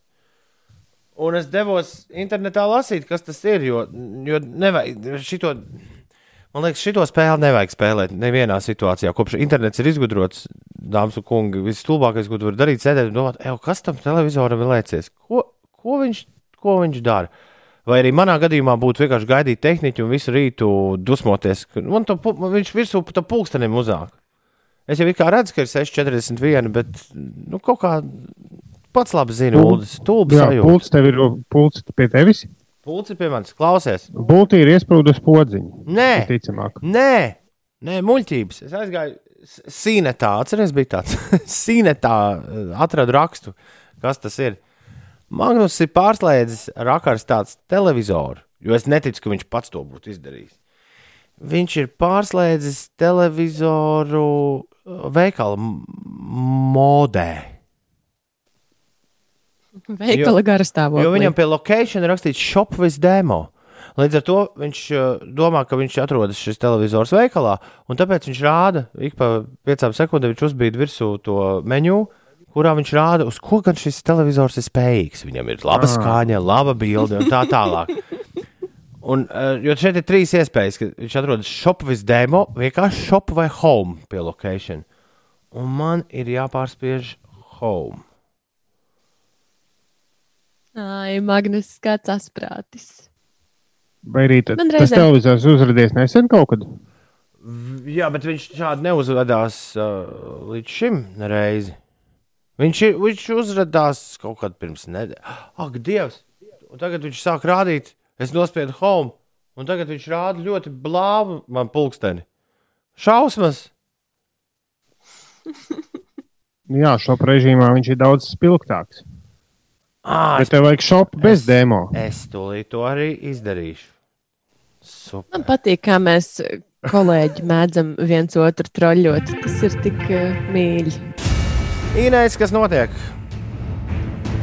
Un es devos internetā lasīt, kas tas ir. Jo, jo nevajag šito, man liekas, šito spēli nevajag spēlēt nevienā situācijā. Kopš internets ir izgudrots, dāmas un kungi, visstulbākais, ko tu vari darīt, sēdēt un domāt, "Ej, kas tam televizoram ir lēcies? Ko, ko, viņš, ko viņš dara? Vai arī manā gadījumā būtu vienkārši gaidīt tehniķu un visu rītu dusmoties, ka man to, pu- viņš virsū pa pulkstenim uzāk. Es jau kā redzu, ka ir 6,41, bet nu, kaut kā pats labi zinu. Stulbi
Jā,
sajūta.
pults tev ir pults pie tevis.
Pulci pie manis, klausies.
Bultī ir iesprūdus podziņu.
Nē,
Ticamāk.
nē, nē, muļķības. Es aizgāju sīnetā, atceries, bija tāds [laughs] sīnetā, eh, atradu rakstu, kas tas ir. Magnus ir pārslēdzis rakars tāds televizoru, jo es neticu, ka viņš pats to būtu izdarījis. Viņš ir pārslēdzis televizoru eh, veikala modē.
Veikala garastāvokļa.
Jo viņam pie location ir rakstīts shop with demo. Līdz ar to viņš uh, domā, ka viņš atrodas šis televizors veikalā, un tāpēc viņš rāda ik pa piecām sekundēm, viņš uzbīd virsū to menu, kurā viņš rāda, uz ko gan šis televizors ir spējīgs. Viņam ir laba skaņa, laba bilde un tā tālāk. Un, uh, jo šeit ir trīs iespējas, ka viņš atrodas shop with demo, vienkārši shop vai home pie location. Un man ir jāpārspiež home.
Ai, Magnus, kāds asprātis.
Vai arī ta-
Man
tas televizors uzrādījās nesen kaut kad?
Jā, bet viņš šādi neuzvedās uh, līdz šim reizi. Viņš, ir, viņš uzrādījās kaut kad pirms nedēļas. Ak, Dievs! Un tagad viņš sāk rādīt, es nospiedu home, un tagad viņš rāda ļoti blāvu man pulksteni. Šausmas! [laughs]
Jā, šopa režīmā viņš ir daudz spilgtāks.
À,
Bet
es,
tev vajag šopu bez
es-
demo.
es tūlīt to arī izdarīšu. Super.
Man patīk, kā mēs kolēģi mēdzam viens otru troļļot. Tas ir tik uh, mīļi.
Inês, kas notiek?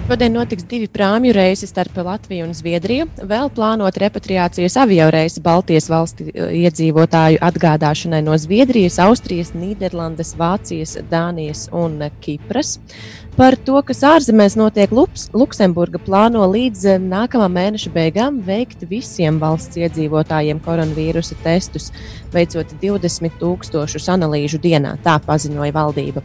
Šodien notiks divi prāmju reisi starp Latviju un Zviedriju. Vēl plānot repatriācijas avio reisi Baltijas valstu iedzīvotāju atgādāšanai no Zviedrijas, Austrijas, Nīderlandes, Vācijas, Dānijas un Kipras. Par to, kas ārzemēs notiek, Lups, Luksemburga plāno līdz eh, nākamā mēneša beigām veikt visiem valsts iedzīvotājiem koronavīrusa testus, veicot 20 tūkstošus analīžu dienā, tā paziņoja valdība.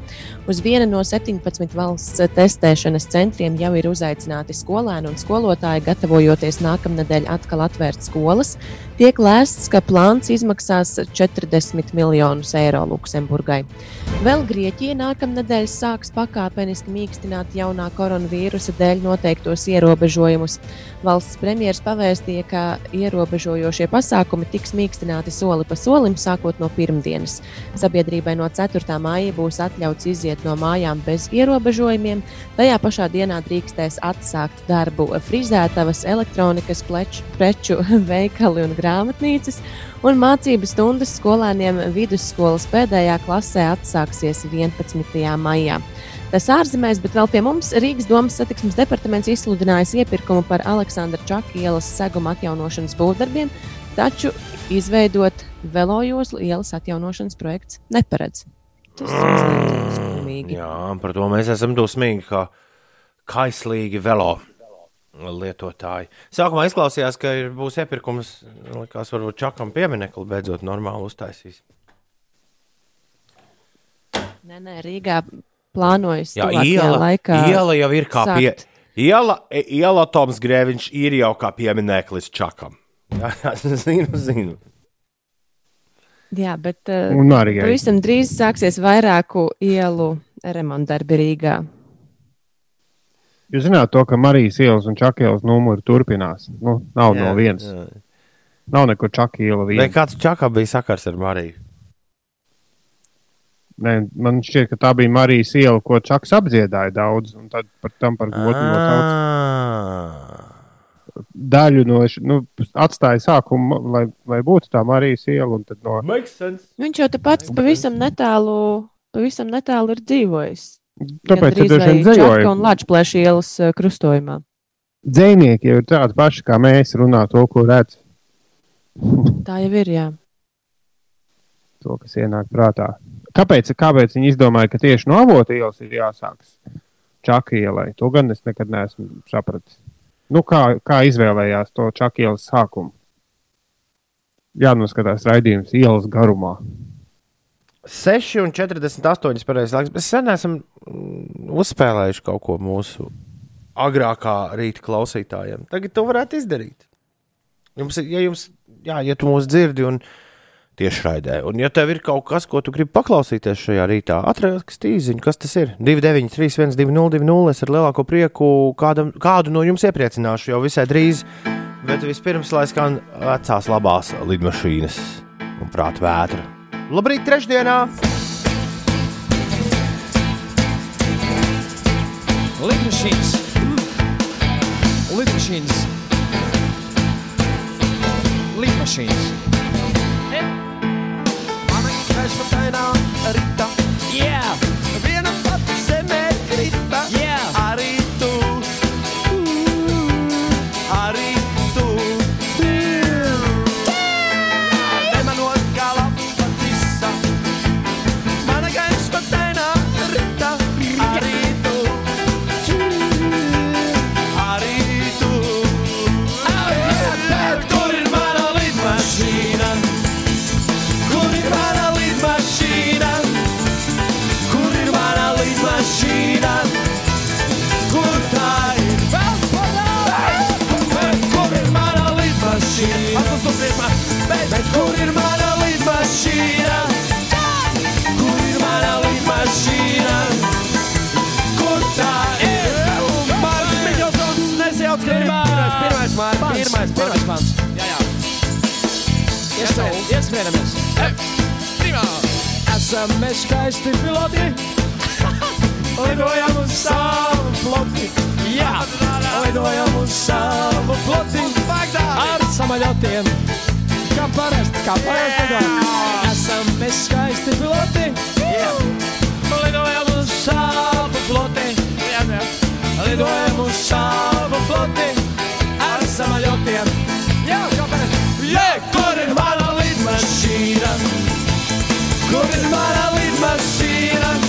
Uz vienu no 17 valsts testēšanas centriem jau ir uzaicināti skolēni un skolotāji, gatavojoties nākamnedēļ atkal atvērt skolas. Tiek lēsts, ka plāns izmaksās 40 miljonus eiro Luksemburgai. Vēl Grieķija nākamnedēļ sāks pakāpeniski mīkstināt jaunā koronavīrusa dēļ noteiktos ierobežojumus. Valsts premjeras pavēstīja, ka ierobežojošie pasākumi tiks mīkstināti soli pa solim, sākot no pirmdienas. Sabiedrībai no 4. māja būs atļauts iziet no mājām bez ierobežojumiem. Tajā pašā dienā drīkstēs atsākt darbu frizētavas, elektronikas pleču, preču [laughs] veikali un grāmatnīcas. Un mācību stundas skolēniem vidusskolas pēdējā klasē atsāksies 11. maijā. Tas ārzemēs, bet vēl pie mums Rīgas domas satiksmes departaments izsludinājis iepirkumu par Aleksandra Čaka ielas seguma atjaunošanas būvdarbiem, taču izveidot velojoslu ielas atjaunošanas projekts neparedz. Tas ir mazliet skumīgi.
Jā, par to mēs esam dusmīgi, kā kaislīgi velo lietotāji. Sākumā izklausījās, ka ir, būs iepirkums, likās, varbūt čakam pieminekli beidzot normāli uztaisīs.
Nē, nē, Rīgā plānojas
Jā, iela,
laikā.
iela jau ir kā pie. Iela, iela Toms Grēviņš ir jau kā piemineklis čakam. Jā, [laughs] jā, zinu, zinu.
Jā, bet uh,
Un arī jā.
pavisam drīz sāksies vairāku ielu remontdarbi Rīgā.
Jūs zināt to, ka Marijas ielas un Čakielas numuri turpinās. Nu, nav jā, no vienas.
jā.
Nav nekur Čakiela
Vai
viena.
kāds čakam bija sakars ar Mariju?
Nē, man šķiet, ka tā bija Marijas iela, ko Čaks apdziedāja daudz. Un tad par tam par godu nosauc.
Ah.
daļu no nu, atstāja sākumu, lai, lai būtu tā Marijas iela. un tad No,
Viņš jau te pats pavisam netālu, pavisam netālu ir dzīvojis.
Tāpēc ir
Čaka
dzējoja.
un Latvijas ielas krustojumā.
Dzēnieki jau ir tādi paši kā mēs, runā to, ko redz, [laughs]
Tā jau ir. Jā.
to, kas ienāk prātā. Kāpēc, kāpēc viņi izdomāja, ka tieši no avota ielas ir jāsākas Čaka ielai? To gan es nekad neesmu sapratis. Nu, kā, kā izvēlējās to Čaka ielas sākumu? Jānoskatās raidījums ielas garumā.
6,48 pareizais laiks. Mēs sen esam mm, uzspēlējuši kaut ko mūsu agrākā rīta klausītājiem. Tagad to varētu izdarīt. Jums, ja, jums, jā, ja tu mūs dzirdi un tieši raidē, un ja tev ir kaut kas, ko tu gribi paklausīties šajā rītā, atraksti īziņu, kas tas ir. 293, 1202, es ar lielāko prieku kādam, kādu no jums iepriecināšu jau visai drīz. Bet vispirms, lai skan vecās labās lidmašīnas un prāta vētra. Labrīt, trešdienā!
Lidmašīnas. Lidmašīnas. Lidmašīnas.
Mana gaismatainā rīta,
Yeah! Ieskrienamies. Primā. Esam mēs skaisti piloti. [laughs] Lidojam uz savu floti. Jā, lidojam uz savu floti. Ar samaļotiem. Kā parasti, kā parasti lidojam. Esam mēs skaisti piloti. Jā. Lidojam uz savu floti. Lidojam uz savu floti.
Lidmašīna? Kur ir mana lidmašīna? Tikko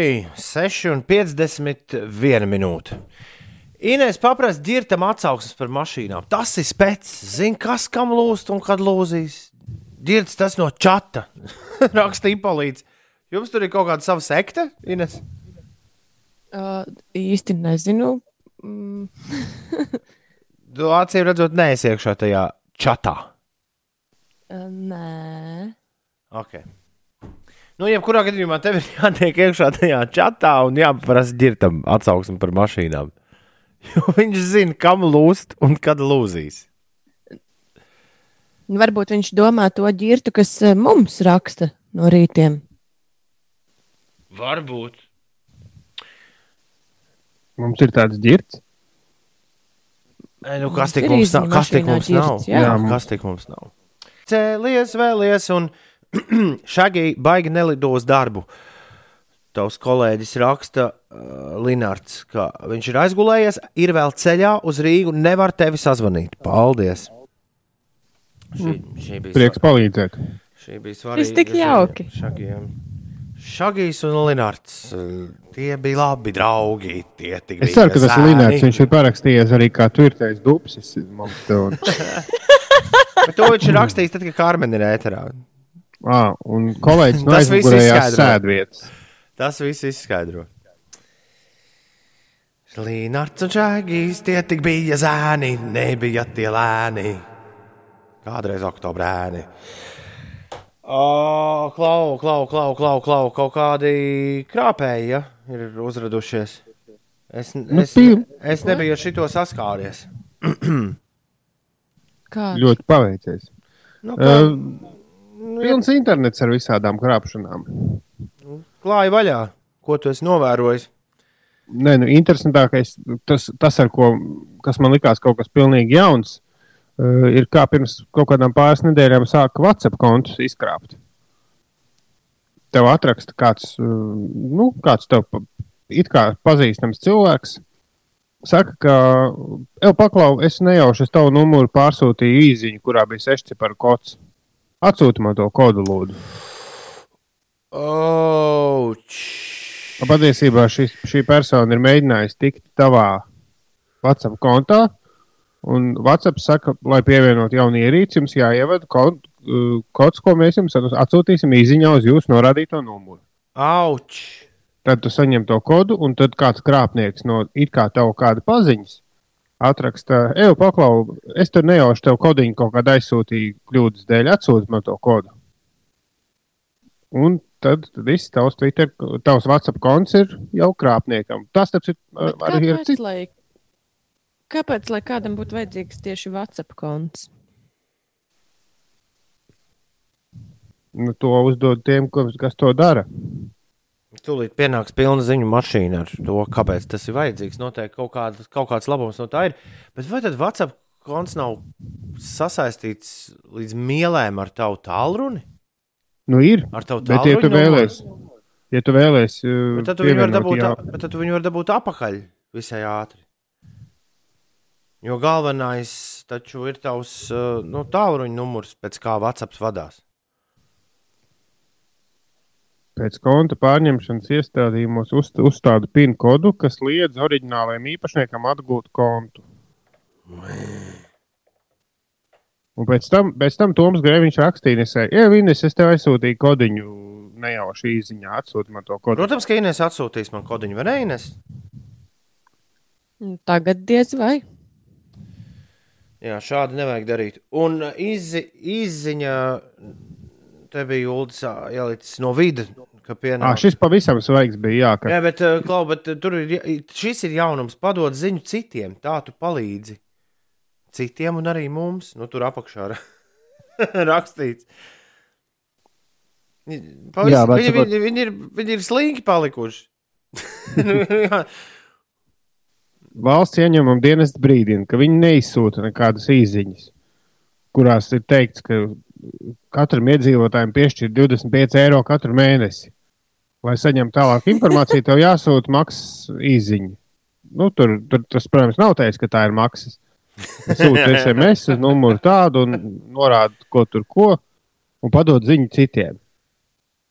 Jēj, 6,51 minūte. Inês paprasti ģirtam atsauksmes par mašīnām. Tas ir spēks. Zini, kas kam lūst un kad lūzīs. Ģirds tas no čata. [laughs] Rakstīja palīdz. Jums tur ir kaut kāda sava sekta, Ines?
Uh, īsti nezinu. Mm, [laughs]
Tu acīm redzot, neesi iekšā tajā čatā.
uh, nē.
Okay. Nu, jebkurā gadījumā tev ir jātiek iekšā tajā čatā un jāprasa ģirtam atsauksmi par mašīnām. [laughs] Jo viņš zina, kam lūst un kad lūzīs.
Nu, Varbūt viņš domā to ģirtu, kas eh, mums raksta no rītiem.
Varbūt.
Mums ir tāds ģirts.
Ei, nu, kas tik mums nav? Kas tik mums nav?
ģirts, jā.
Jā, kas tik mums nav? Cēlies, vēlies, un [clears throat] šādi baigi nelido uz darbu. Tavs kolēģis raksta, uh, Linārds, ka viņš ir aizgulējies, ir vēl ceļā uz Rīgu, nevar tevi sazvanīt. Paldies! Šī, šī bija
Prieks palīdzēt.
Šī bija svarīga.
Tas tik jauki.
Šagiem. Šagijs un Linārds. uh, Tie bija labi draugi.
Es ceru, ka tas ir Linārds. Viņš ir parakstījies arī kā turtais dupsis. Mums te un, [laughs]
Bet to viņš ir rakstījis tad, kad Kārmen ir ēterā.
À, un kolēģis [laughs] no aizmugurējās sēdvietas.
Tas viss izskaidro. Līnārds un čāgīs, tie tik bija zēni, nebija tie lēni. Kādreiz oktobrēni. O, klau, klau, klau, klau, klau, kaut kādi krāpēji ja, ir uzradušies. Es,
Nu,
es,
pie-
es nebiju ar šito saskāries. [clears throat]
Kā?
Ļoti paveicies.
Nu, kā,
Uh, pilns internets ar visādām krāpšanām.
klāja vaļā, ko tu esi novērojis.
Nē, nu, interesantākais, tas, tas ar ko, kas man likās kaut kas pilnīgi jauns, uh, ir kā pirms kaut kādām pāris nedēļām sāka WhatsApp kontus izkrāpt. Tev atraksta kāds, uh, nu, kāds tev it kā pazīstams cilvēks. Saka, ka, Evo, paklau, es nejauši es tavu numuru pārsūtīju īziņu, kurā bija sešciparu kods. Atsūti man to kodu, lūdzu.
Ouch!
Patiesībā šis, šī persona ir mēģinājusi tikt tavā WhatsApp kontā. Un WhatsApp saka, lai pievienotu jaunu ierīci, jums jāievada kod, uh, kods, ko mēs jums atsūtīsim īsiņā uz jūsu norādīto numuru.
Auč!
Tad tu saņem to kodu, un tad kāds krāpnieks no it kā tev kāda paziņas atraksta, ej, paklau, es tur nejauši tev kodiņu kaut kādā aizsūtīju kļūdas dēļ, atsūti man to kodu. Un tad viss tavs Twitter, tavs WhatsApp konts ir jau krāpniekam. Tas taču
Bet
arī ir cits.
lai, kāpēc, lai kādam būtu vajadzīgs tieši WhatsApp konts?
Nu, to uzdod tiem, kas to dara.
Tūlīt pienāks pilna ziņu mašīna ar to, kāpēc tas ir vajadzīgs. Noteikti kaut, kāda, kaut kāds labums no tā ir. Bet vai tad WhatsApp konts nav sasaistīts līdz mielēm ar tavu tālruni?
Nu, ir.
Ar tavu
Bet, ja tu vēlēsies, ja tu vēlēsies, uh,
tad tu viņu var
pievienot
dabūt,
jau-
a- tad tu viņu var dabūt apakaļ visai ātri. Jo galvenais taču ir tavs uh, nu, tālruņa numurs, pēc kā WhatsApp vadās.
Pēc konta pārņemšanas iestādījumos uz, uzstāda PIN kodu, kas liedz oriģinālajiem īpašniekam atgūt kontu. Un pēc tam, pēc tam Toms Grēviņš rakstīja, ka, Vīnes, es tev aizsūtīju kodiņu nejauši īsiņā, atsūti man to kodu.
Protams, ka Inês atsūtīs man kodiņu, vai ne? Ines?
Nu, Tagad diez vai.
Jā, šādi nevajag darīt. Un uh, izzi, izziņa, te bija Ulas ielicis no vidas, pienāk.
šis pavisam svaigs bija, jā, ka
Jā, bet, uh, Klau, bet uh, tur ir, šis ir jaunums, padod ziņu citiem, tā tu palīdzi. Citiem un arī mums, nu tur apakšā ra- [laughs] rakstīts. Pavis,
Jā, bet
viņi, viņi, viņi, ir, viņi ir slinki palikuši. [laughs]
Valsts ieņēmuma dienas brīdina, ka viņi neizsūta nekādas īsiņas, kurās ir teikts, ka katram iedzīvotājam piešķir 25 eiro katru mēnesi. Lai saņemtu tālāku informāciju, tev jāsūta maksas īsiņa. Nu, tur, tur tas, protams, nav teiks, ka tā ir maksas. Sūta SMS uz numuru tādu un norāda, ko tur ko, un padod ziņu citiem.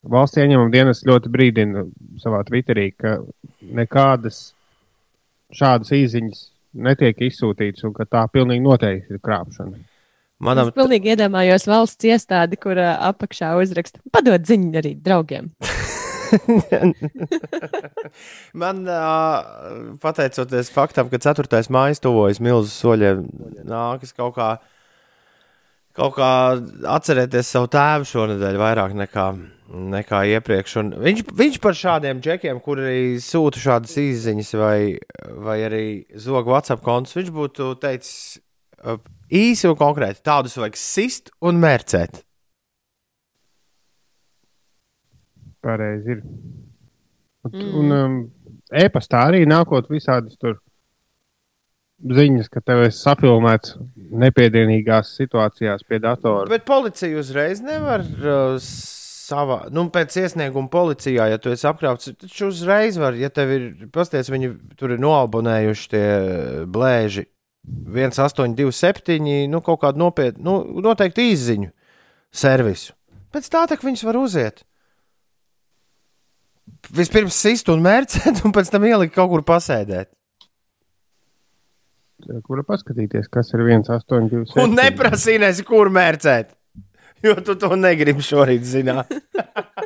Valsts ieņēmuma dienas ļoti brīdina savā Twitterī, ka nekādas šādas īsiņas netiek izsūtītas, un ka tā pilnīgi noteikti ir krāpšana.
Manam,
Es pilnīgi iedomājos valsts iestādi, kur apakšā uzraksta, padod ziņu arī draugiem. [laughs]
Man, pateicoties faktam, ka 4. mājas tuvojas milzu soļiem, nākas kaut kā, kaut kā atcerēties savu tēvu šonadēļ vairāk nekā, nekā iepriekš. Un viņš, viņš par šādiem džekiem, kuri sūta šādas izziņas vai, vai arī zog WhatsApp kontus, viņš būtu teicis īsi un konkrēti, tādus vajag sist un mērcēt.
Pareizi ir. Un, mm. un um, e-pastā arī nākot visādas tur ziņas, ka tev ir safilmēts nepiedienīgās situācijās pie datora.
Bet policija uzreiz nevar uh, savā, nu, pēc iesnieguma policijā, ja tu esi apkrāpts, tad uzreiz var, ja tev ir, pasties, viņi tur ir noabonējuši tie blēži 1827, nu, kaut kādu nopietnu, nu, noteikti izziņu servisu. Pēc tā tak viņus var uziet. Vispirms sist un mērcēt, un pēc tam ielikt kaut kur pasēdēt.
Kura paskatīties, kas ir 1,827?
Un neprasīnēs, kur mērcēt. Jo tu to negribi šorīt zināt. [laughs]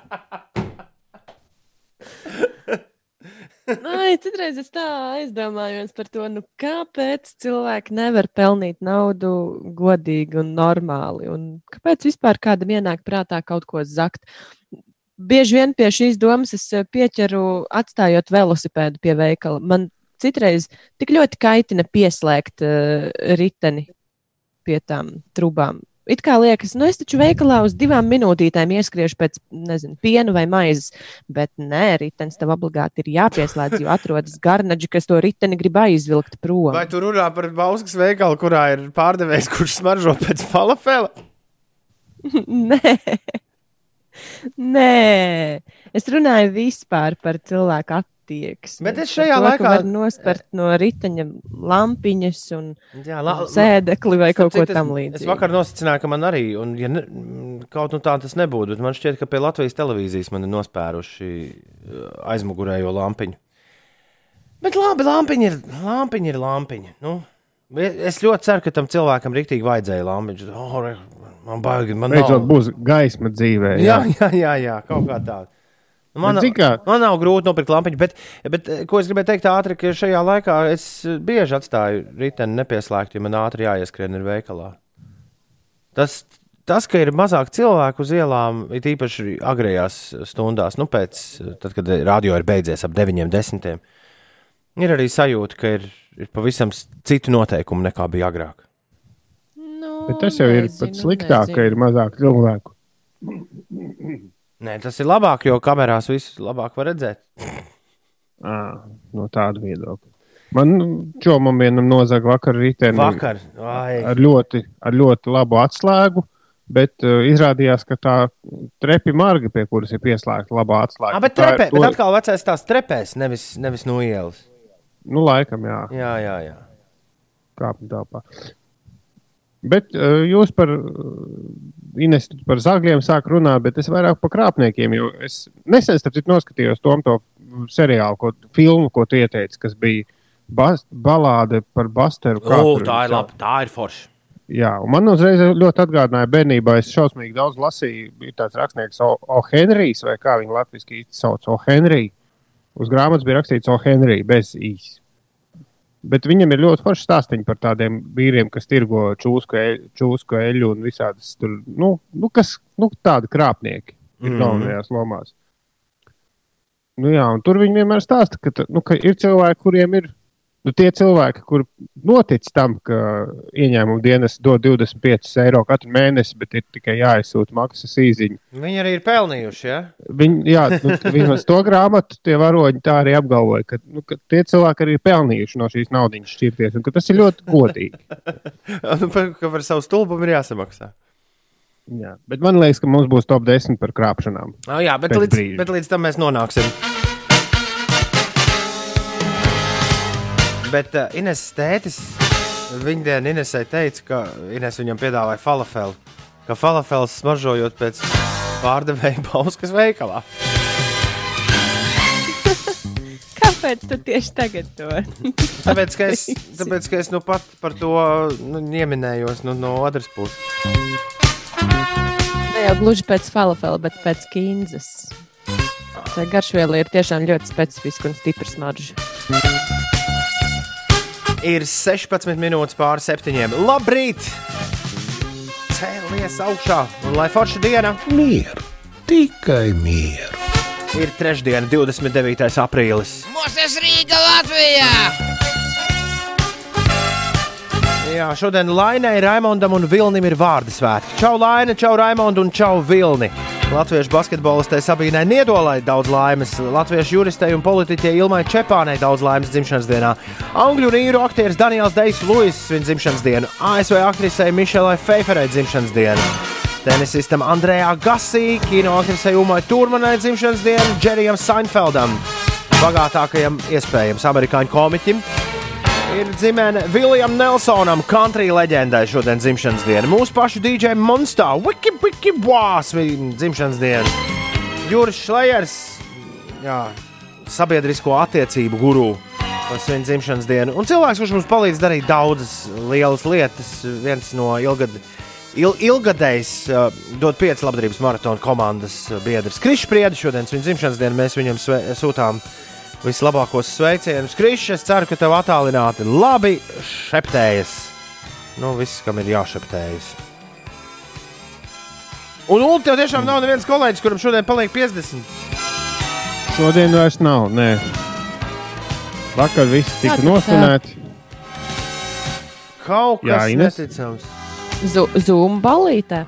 Ai, citreiz es tā aizdomājos par to, nu, kāpēc cilvēki nevar pelnīt naudu godīgi un normāli. Un kāpēc vispār kādam ienāk prātā kaut ko zakt? Bieži vien pie šīs domas es eh, pieķeru, atstājot velosipēdu pie veikala. Man citreiz tik ļoti kaitina pieslēgt uh, riteni pie tām trubām. It kā liekas, nu es taču veikalā uz divām minūtītēm ieskriešu pēc, nezinu, piena vai maizes, bet nē, ritenis tev obligāti ir jāpieslēdz, jo atrodas garnaģi, kas to riteni grib aizvilkt prom.
Vai tu runā par Bauskas veikalu, kurā ir pārdevējs, kurš smaržo pēc falafela? [laughs]
Nē. Nē, es runāju vispār par cilvēku attieksmi.
Bet es šajā
to,
laikā-
var nospērt no riteņa lampiņas un
Jā, la-
sēdekli vai kaut ko tam
es-
līdzīgu.
Es vakar nosacīju, ka man arī, un ja ne, kaut nu tā tas nebūtu, bet man šķiet, ka pie Latvijas televīzijas man ir nospēruši uh, aizmugurējo lampiņu. Bet labi, lampiņa ir lampiņa. Ir lampiņa. Nu, es ļoti ceru, ka tam cilvēkam rīktīgi vajadzēja lampiņu. Oh, man baigi, man
Beidzot,
nav.
būs gaisma dzīvē.
Jā, jā, [laughs] jā, jā kaut kā tāda. Nu, Man, man nav grūti nopirkt lampiņu, bet, bet eh, ko es gribēju teikt ātri, ka šajā laikā es eh, bieži atstāju riteni nepieslēgtu, jo man ātri jāieskrien ir veikalā. Tas, tas, ka ir mazāk cilvēku uz ielām, ir īpaši agrējās stundās, nu, pēc, tad, kad radio ir beidzies ap 9, 10. Ir arī sajūta, ka ir, ir pavisam citu noteikumu nekā bija agrāk.
Nu,
Bet tas jau ir pat sliktāk, ka ir mazāk cilvēku. [clears throat]
Nē, tas ir labāk, jo kamerās viss labāk var redzēt.
À, no tāda viedokļa. Man čomam vienam nozaga vakar rītdienā
Vakar, ai,
ar ļoti, ar ļoti labu atslēgu, bet uh, izrādījās, ka tā trepi marga, pie kuras ir pieslēgta labā atslēga.
ah, bet, trepē,
to-
bet atkal vecais tās trepēs, nevis, nevis no ielas.
Nu, laikam, jā,
Jā, jā, jā.
kāpņu telpā. Bet uh, jūs par uh, Ines par zagļiem sāk runāt, bet es vairāk par krāpniekiem. Es nesen noskatījos tom to seriālu, ko, filmu, ko tu ieteici, kas bija bas, balāde par Basteru. kā
O, tā ir labi, tā ir forša.
Jā, man uzreiz ļoti atgādināja bērnībā. Es šausmīgi daudz lasīju. Bija tāds rakstnieks, O. o Henrijs, vai kā viņu latviešu sauc, O. Henrijs. Uz grāmatas bija rakstīts O. Henrijs bez īsi. Bet viņam ir ļoti forši stāstīņi par tādiem vīriem, kas tirgo čūsku, e, čūsku eļu un visādas tur, nu, nu, kas, nu tādi krāpnieki ir
Mhm.
galvenajās lomās. Nu, jā, tur viņi vienmēr stāsta, ka, nu, ka ir cilvēki, kuriem ir nu, tie cilvēki, kur notic tam, ka ieņēmuma dienas dod 25 eiro katru mēnesi, bet ir tikai jāizsūta maksas īziņa.
Viņi arī ir pelnījuši. Ja?
Viņi, jā, nu, [laughs] vismaz to grāmatu tie varoņi tā arī apgalvoja, ka, nu, ka tie cilvēki arī ir pelnījuši no šīs naudas šķirties, un ka tas ir ļoti godīgi. [laughs]
Nu, par- ka par savu stulbumu ir jāsamaksā.
Jā, bet man liekas, ka mums būs top 10 par krāpšanām.
Oh, jā, bet līdz,
brīža.
bet līdz tam mēs nonāksim. Bet uh, Ines tētis, viņa dienā Inesai teica, ka Ines viņam piedāvāja falafelu. Ka falafels smaržojot pēc pārdevēja [laughs] Bauskas veikalā. [laughs]
Kāpēc tu tieši tagad to? [laughs]
Tāpēc, ka es, tāpēc, ka es nu pat par to nu, ieminējos nu, no otras puses.
Ne jau gluži pēc falafela, bet pēc kīnzas. Tā garšviela ir tiešām ļoti specifiska un stipra smarža.
Ir 16 minūtes pāri septiņiem. Labrīt! Cēlies augšā, un lai forša diena!
Mieru, tikai mieru.
Ir trešdiena, 29. aprīlis.
Mūsu Rīga Latvijā!
Jā, šodien Lainai, Raimondam un Vilnim ir vārdu svētki. Čau, Laina, čau, Raimond un čau, Vilni. Latviešu basketbolistei Sabīnai Niedolai daudz laimes, latviešu juristei un politiķei Ilmai Čepānai daudz laimes dzimšanas dienā, angļu un īru aktieris Daniels Dejs Luis svin dzimšanas dienu, ASV aktrisei Mišelai Feiferai dzimšanas dienu. Tenisistam Andrejā Gasī, kino aktrisei Umai Turmanai dzimšanas dienu, Džerijam Seinfeldam, bagātākajam iespējams amerikāņu komiķim, ir dzimene Viljamam Nelsonam, country leģendai šodien dzimšanas diena. Mūsu pašu DJ Monstā, Wiki Wiki Wās, viņa dzimšanas diena. Juris Šlejers, jā, sabiedrisko attiecību guru. Tas viņa dzimšanas diena. Un cilvēks, kurš mums palīdz darīt daudzas lielas lietas, viens no ilgad, il, ilgadējs, uh, dod pieci labdarības maratona komandas uh, biedrs. Krišs Priedis šodien viņa dzimšanas dienu mēs viņam sve, sūtām Vislabākos sveicienus, Krišs. Es ceru, ka tev attālināti labi šeptējas. Nu, viss, kam ir jāšeptējas. Un, un tev tiešām nav neviens kolēģis, kuram šodien paliek 50.
Šodien vairs nav. Nē. Vakar viss tika
Tātad,
nosvinēts.
Kaut
Jā,
kas
Ines?
neticams.
Zūmu balītē.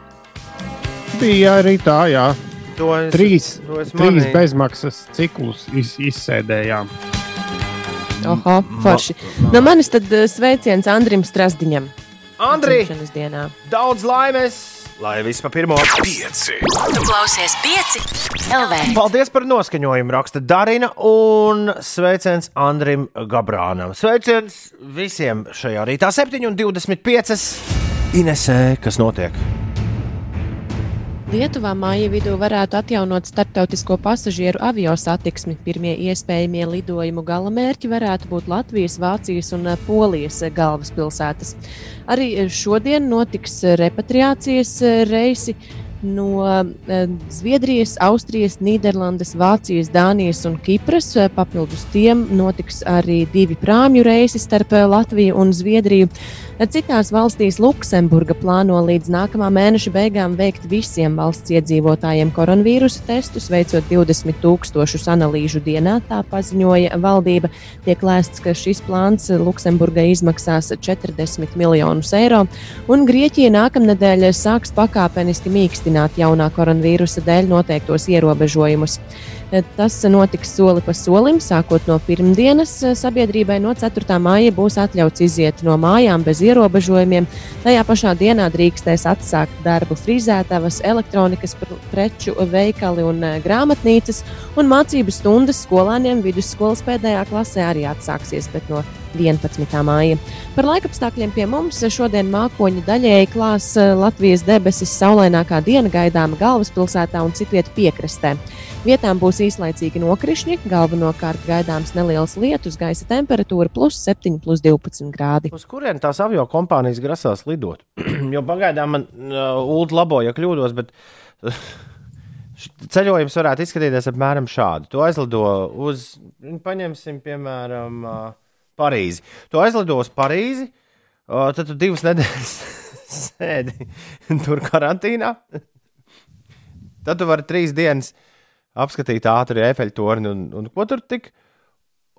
Bija arī tā, jā.
To es,
Trīs,
to es
trīs
manīju.
bezmaksas ciklus iz, izsēdējām.
Oho, forši. No manis tad eh, sveiciens Andrim Strasdiņam.
Andri, daudz laimes! Lai viss pa pirmo.
Pieci.
Tu klausies pieci LV.
Paldies par noskaņojumu, raksta Darina un sveiciens Andrim Gabrānam. Sveiciens visiem šajā rītā, 7,25. Inesē, kas notiek?
Lietuvā māja vidū varētu atjaunot starptautisko pasažieru avio satiksmi. Pirmie iespējamie lidojumu gala mērķi varētu būt Latvijas, Vācijas un eh, Polijas eh, galvaspilsētas. Arī eh, šodien notiks repatriācijas reisi no Zviedrijas, Austrijas, Nīderlandes, Vācijas, Dānijas un Kipras. Papildus tiem notiks arī divi prāmju reisi starp Latviju un Zviedriju. Citās valstīs Luksemburga plāno līdz nākamā mēneša beigām veikt visiem valsts iedzīvotājiem koronavīrusa testus, veicot 20 tūkstošus analīžu dienā. Tā paziņoja valdība. Tiek lēsts, ka šis plāns Luksemburgai izmaksās 40 miljonus eiro, un Grieķija nākamnedēļ sāks pakāpeniski mīkstināt jaunā koronavīrusa dēļ noteiktos ierobežojumus. Tas notiks soli pa solim, sākot no pirmdienas. Sabiedrībai no 4. māja būs atļauts iziet no mājām bez ierobežojumiem. Tajā pašā dienā drīkstēs atsākt darbu frizētavas, elektronikas pr- preču veikali un eh, grāmatnīcas, un mācību stundas skolāniem vidusskolas pēdējā klasē arī atsāksies, bet no 11. māja. Par laikapstākļiem pie mums šodien mākoņi daļēji klās eh, Latvijas debesis, saulainākā diena gaidāma galvaspilsētā un citviet piekrastē. Vietām būs īslaicīgi nokrišņi, galvenokārt gaidāms neliels lietus, gaisa temperatūra plus 7, plus 12 grādi.
Uz kurien tās avio kompānijas grasās lidot? [clears throat] jo pagaidām man uh, ULD labo, ja kļūdos, bet [laughs] ceļojums varētu izskatīties apmēram šādi. Tu aizlido uz, paņemsim, piemēram, uh, Parīzi. Tu aizlido uz Parīzi, tad tu divas nedēļas [laughs] sēdi tur karantīnā. Tad tu vari trīs dienas apskatīt ātri efeļu torni un, un ko tur tik.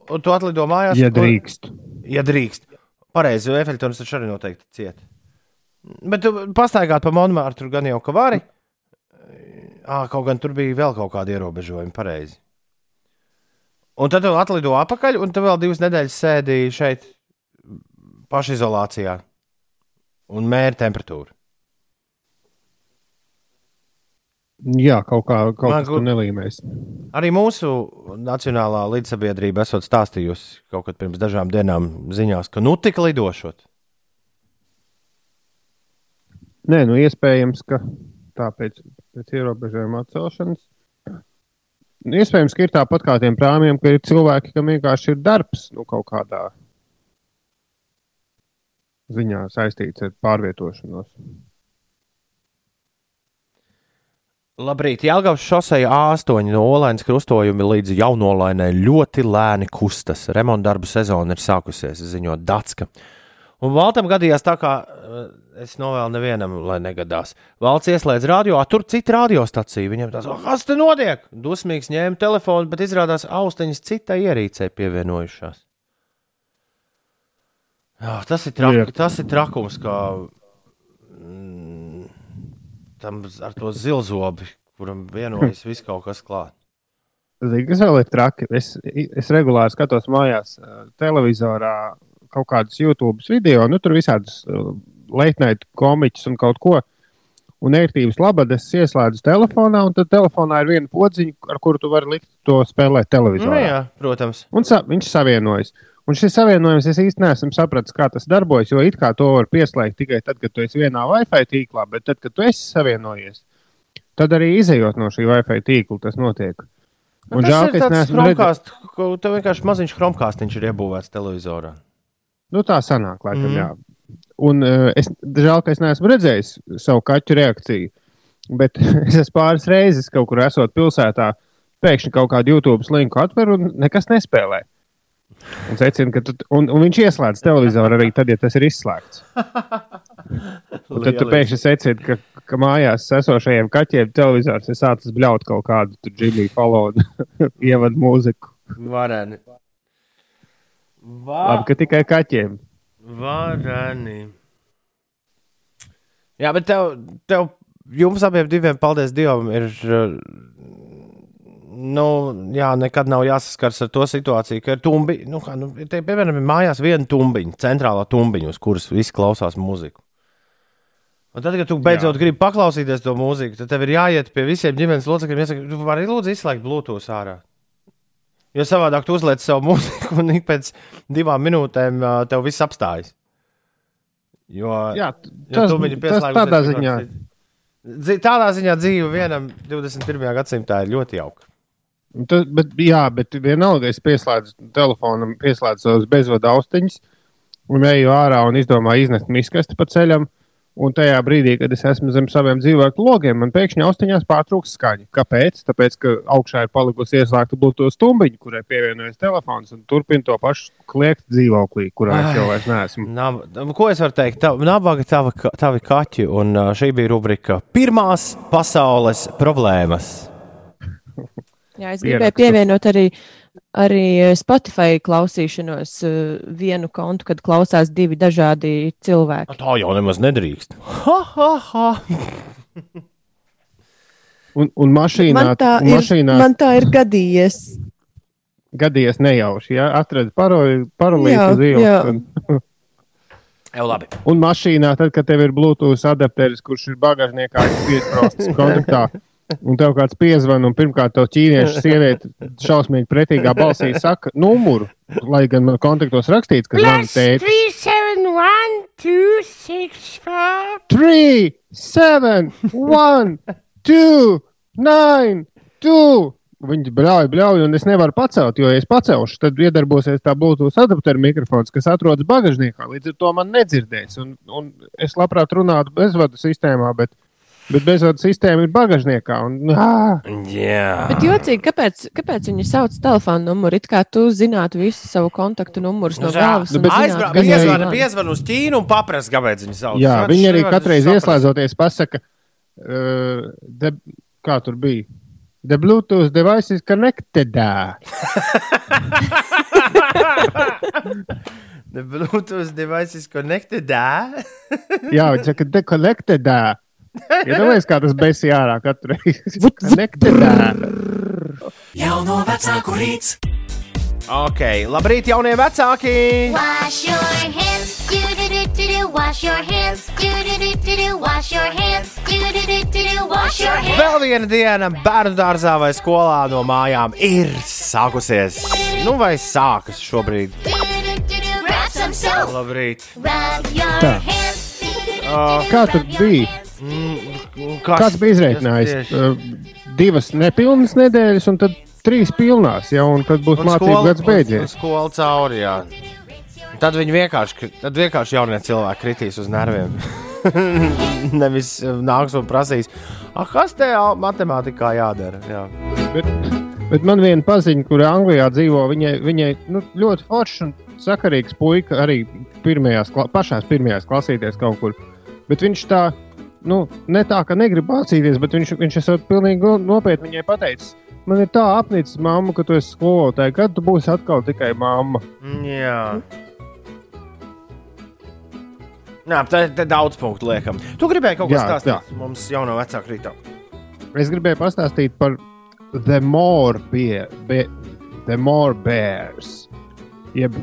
Un tu atlido mājās.
Ja
kur-
drīkst.
Ja drīkst. Pareizi, jo efekts taču arī noteikti ciet. Bet tu pastaigāt pa monētu, tur gan jau ka vari. À, kaut gan tur bija vēl kaut kādi ierobežojumi, pareizi. Un tad tu atlido atpakaļ, un tu vēl divas nedēļas sēdīji šeit pašizolācijā un mēri temperatūru.
Jā, kaut kā tur
gu-
nelīmēs.
Arī mūsu nacionālā līdzsabiedrība esot stāstījusi kaut kad pirms dažām dienām ziņās, ka nu tik lidošot.
Nē, nu iespējams, ka tāpēc pēc ierobežojuma atcelšanas. Iespējams, ka ir tāpat kā tiem prāmjiem, ka ir cilvēki, kam vienkārši ir darbs nu, kaut kādā ziņā saistīts ar pārvietošanos.
Labrīt, Jālgavas šoseja A8 no Olēnas krustojuma līdz jaunolainai ļoti lēni kustas. Remontdarbu sezona ir sākusies, ziņo Datska. Un Valtam gadījās tā, kā eh, es novēlu nevienam, lai negadās. Valsts ieslēdz radio, tur cita radiostacija. Viņam tas, "O, kas te notiek? Dusmīgs ņēma telefonu, bet izrādās austiņas citai ierīcei pievienojušās. Jā, tas, ir trak,
Jā.
tas ir trakums, kā mm, tam ar to zilzobi, kuram vienojas viss kaut kas klāt.
Zini, kas vēl ir traki? Es, es regulāri skatos mājās, eh, televizorā kaut kādus YouTube video, nu tur visādus leitnaitu komiķus un kaut ko. Un ērtības labad es ieslēdzu telefonā, un tad telefonā ir viena podziņa, ar kuru tu vari likt to spēlēt
Nu,
televizorā.
jā, protams.
Un sa viņš savienojas. Un šis savienojums es īsti neesmu sapratis, kā tas darbojas. Jo it kā to var pieslēgt tikai tad, kad tu esi vienā Wi-Fi tīklā, bet tad, kad tu esi savienojies, tad arī izējot no šī Wi-Fi tīkla tas notiek. Un
tas
žēl, ka es neesmu redzējis.
tev vienkārši maziņš chromcāstiņš ir iebūvēts televizorā.
Nu, tā sanāk, laikam, mm. jā. Un uh, es žēl, ka es neesmu redzējis savu kaķu reakciju. Bet [laughs] es esmu pāris reizes kaut kur esot pilsētā, pēkšņi kaut kādu YouTube linku atver un nekas nespēlē. Un, secina, ka tu, un, un viņš ieslēdz televizoru arī tad, ja tas ir izslēgts. [laughs] Un tad tu pēkšņi secini, ka, ka mājās esošajiem kaķiem televizors ir sācis bļaut kaut kādu Jimmy Fallonu [laughs] ievadu mūziku.
Vareni.
Labi, ka tikai kaķiem.
Vareni. Jā, bet tev, tev jums abiem diviem, paldies Dievam, ir. Nu, jā, nekad nav jāsaskars ar to situāciju, ka ir tumbi. Nu, kā, nu, te, piemēram, ir mājās viena tumbiņa, centrālā tumbiņa, uz kuras visi klausās mūziku. Un tad, kad tu beidzot gribi paklausīties to mūziku, tad tev ir jāiet pie visiem ģimenes locekļiem. Jāsaka, tu vari lūdzu izslēgt Bluetooth ārā. Jo savādāk tu uzliec savu mūziku, un pēc divām minūtēm tev viss apstājas. Jo,
Jā,
jo
tas-
viņu
tas tādā ziņā.
Dzi- Tādā ziņā dzīve vienam 21. gadsimtā ir ļoti jauka.
Tas, bet, jā, bet vienalga es pieslēdzu telefonam, pieslēdzu savus bezvadu austiņus un eju ārā un izdomāju iznest miskasti pa ceļam. Un tajā brīdī, kad es esmu zem saviem dzīvnieku logiem, man pēkšņi austiņās pārtrūks skaņa. Kāpēc? Tāpēc, ka augšā ir palikusi ieslēgta Bluetooth stumbiņa, kurai pievienojas telefons un turpina to pašu kliegt dzīvoklī, kurā es jau vairs neesmu.
Nab, ko es varu teikt? Tav, nabaga tava, ka- tavi kaķi, un šī bija rubrika Pirmās pasaules problēmas. [laughs]
Jā, es gribēju pievienot arī, arī Spotify klausīšanos uh, vienu kontu, kad klausās divi dažādi cilvēki.
Tā jau nemaz nedrīkst. Ha, ha, ha.
Un, un mašīnā,
Man tā,
un
ir,
mašīnā
man tā ir gadījies.
gadījies nejauši. Ja? Atradu parolīti
Jā,
uz ielas.
Jau labi.
Un mašīnā, tad, kad tev ir Bluetooth adapteris, kurš ir bagāžniekā piesprostas kontaktā, [laughs] un tev kāds piezvan, un pirmkārt to ķīniešu sieviete šausmīgi pretīgā balsī saka numuru, lai gan man kontaktos rakstīts, ka zvana tēti.
3, 7, 1, 2, 6, 5.
3, 7, 1, 2, 9, 2. Viņi bļauj, bļauj, un es nevaru pacelt, jo, ja es pacelšu, tad iedarbosies tā Bluetooth adaptera mikrofons, kas atrodas bagāžniekā. Līdz ar to man nedzirdēs. Un, un es labprāt runātu bezvadu sistēmā, bet, bet bezvadu sistēma ir bagāžniekā. Un, ā,
Jā.
Bet jocīgi, kāpēc, kāpēc viņi sauc telefonu numuru? It kā tu zinātu visu savu kontaktu numurus no galvas. kas ir
piezvana,
zvans.
piezvana uz Ķīnu un paprasa, kāpēc viņi sauc.
jā, viņi arī katreiz ieslēdzoties pasaka, uh, de, kā tur bija. The Bluetooth device is connected.
The [laughs] Bluetooth device is connected.
Jā, viņi saka, dekolekted. Iedomājieties, kā tas besī ārā katru reizi.
Jauno vecāku rīts.
Ok, labrīt, jaunie vecāki!
Wash your hands, do do do do do. Wash your hands, do do do do do. Wash your hands, do do do do do. Wash your hands.
Vēl viena diena bērnu dārzā vai skolā no mājām ir sākusies. Nu, vai sākas šobrīd? Labrīt!
Rub your
Tā.
hands.
Uh,
Kā tur bija?
Kas-
Kāds bija izreikinājis? Uh, divas nepilnas nedēļas, un tad trīs pilnās, jau, un tad būs
Un
mācību
skola-
gads beidzies.
un Skola cauri, jā. Tad viņi vienkārši, tad vienkārši jaunie cilvēki kritīs uz nerviem. [laughs] Nevis nāks un prasīs, ah, kas te matemātikā jādara. Jā.
Bet, bet man viena paziņa, kur Anglijā dzīvo, viņai, viņai nu, ļoti foršs un sakarīgs puika arī pirmajās, pašās pirmajās klasīties kaut kur. Bet viņš tā, nu, ne tā, ka negrib mācīties, bet viņš, viņš esot pilnīgi no- nopietni viņai pateicis. Man ir tā apnicis, mamma, ka tu esi skolotāja. Kad tu būsi atkal tikai mamma?
Jā. Jā, tā ir daudz punktu liekam. Tu gribēji kaut ko
Jā,
stāstīt mums jau no vecāka rīta.
Es gribēju pastāstīt par The More, bear, be, the more Bears. Jeb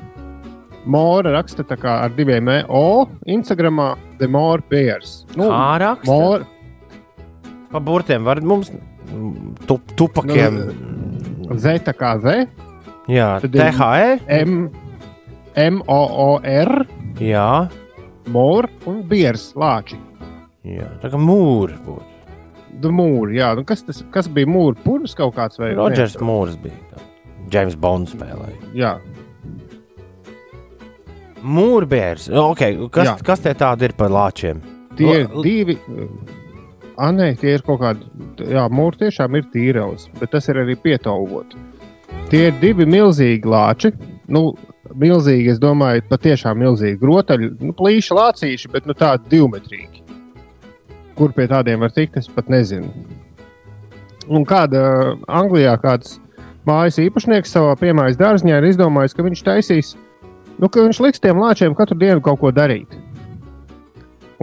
More raksta kā ar diviem E. O. Instagramā The More Bears.
Kā raksta?
More,
Pa burtiem var mums mm, tu, tupakiem.
Z tā kā Z.
Jā, THE.
M, M, O, O, R.
Jā.
More un Bears lāči.
Jā, tā kā mūri būtu.
The More, jā. Nu, kas, tas, kas bija mūra? Purvs kaut kāds vai
Rodžers Mūrs bija. Džeims Bonds spēlēja.
Jā.
Mūrbērs. Okay, kas,
Jā.
kas tie tādi ir par lāčiem?
Tie ir divi. Ah, nē, tie ir kaut kādi. Jā, mūri tiešām ir tīrels, bet tas ir arī pietāvot. Tie ir divi milzīgi lāči. Nu, milzīgi, es domāju, patiešām milzīgi grotaļi. Nu, plīši lācīši, bet nu, tādi divmetrīgi. Kur pie tādiem var tikt, es pat nezinu. Un kāda Anglijā kāds mājas īpašnieks savā piemājas dārziņā ir izdomājis, ka viņš taisīs, nu, ka viņš liks tiem lāčiem katru dienu kaut ko darīt.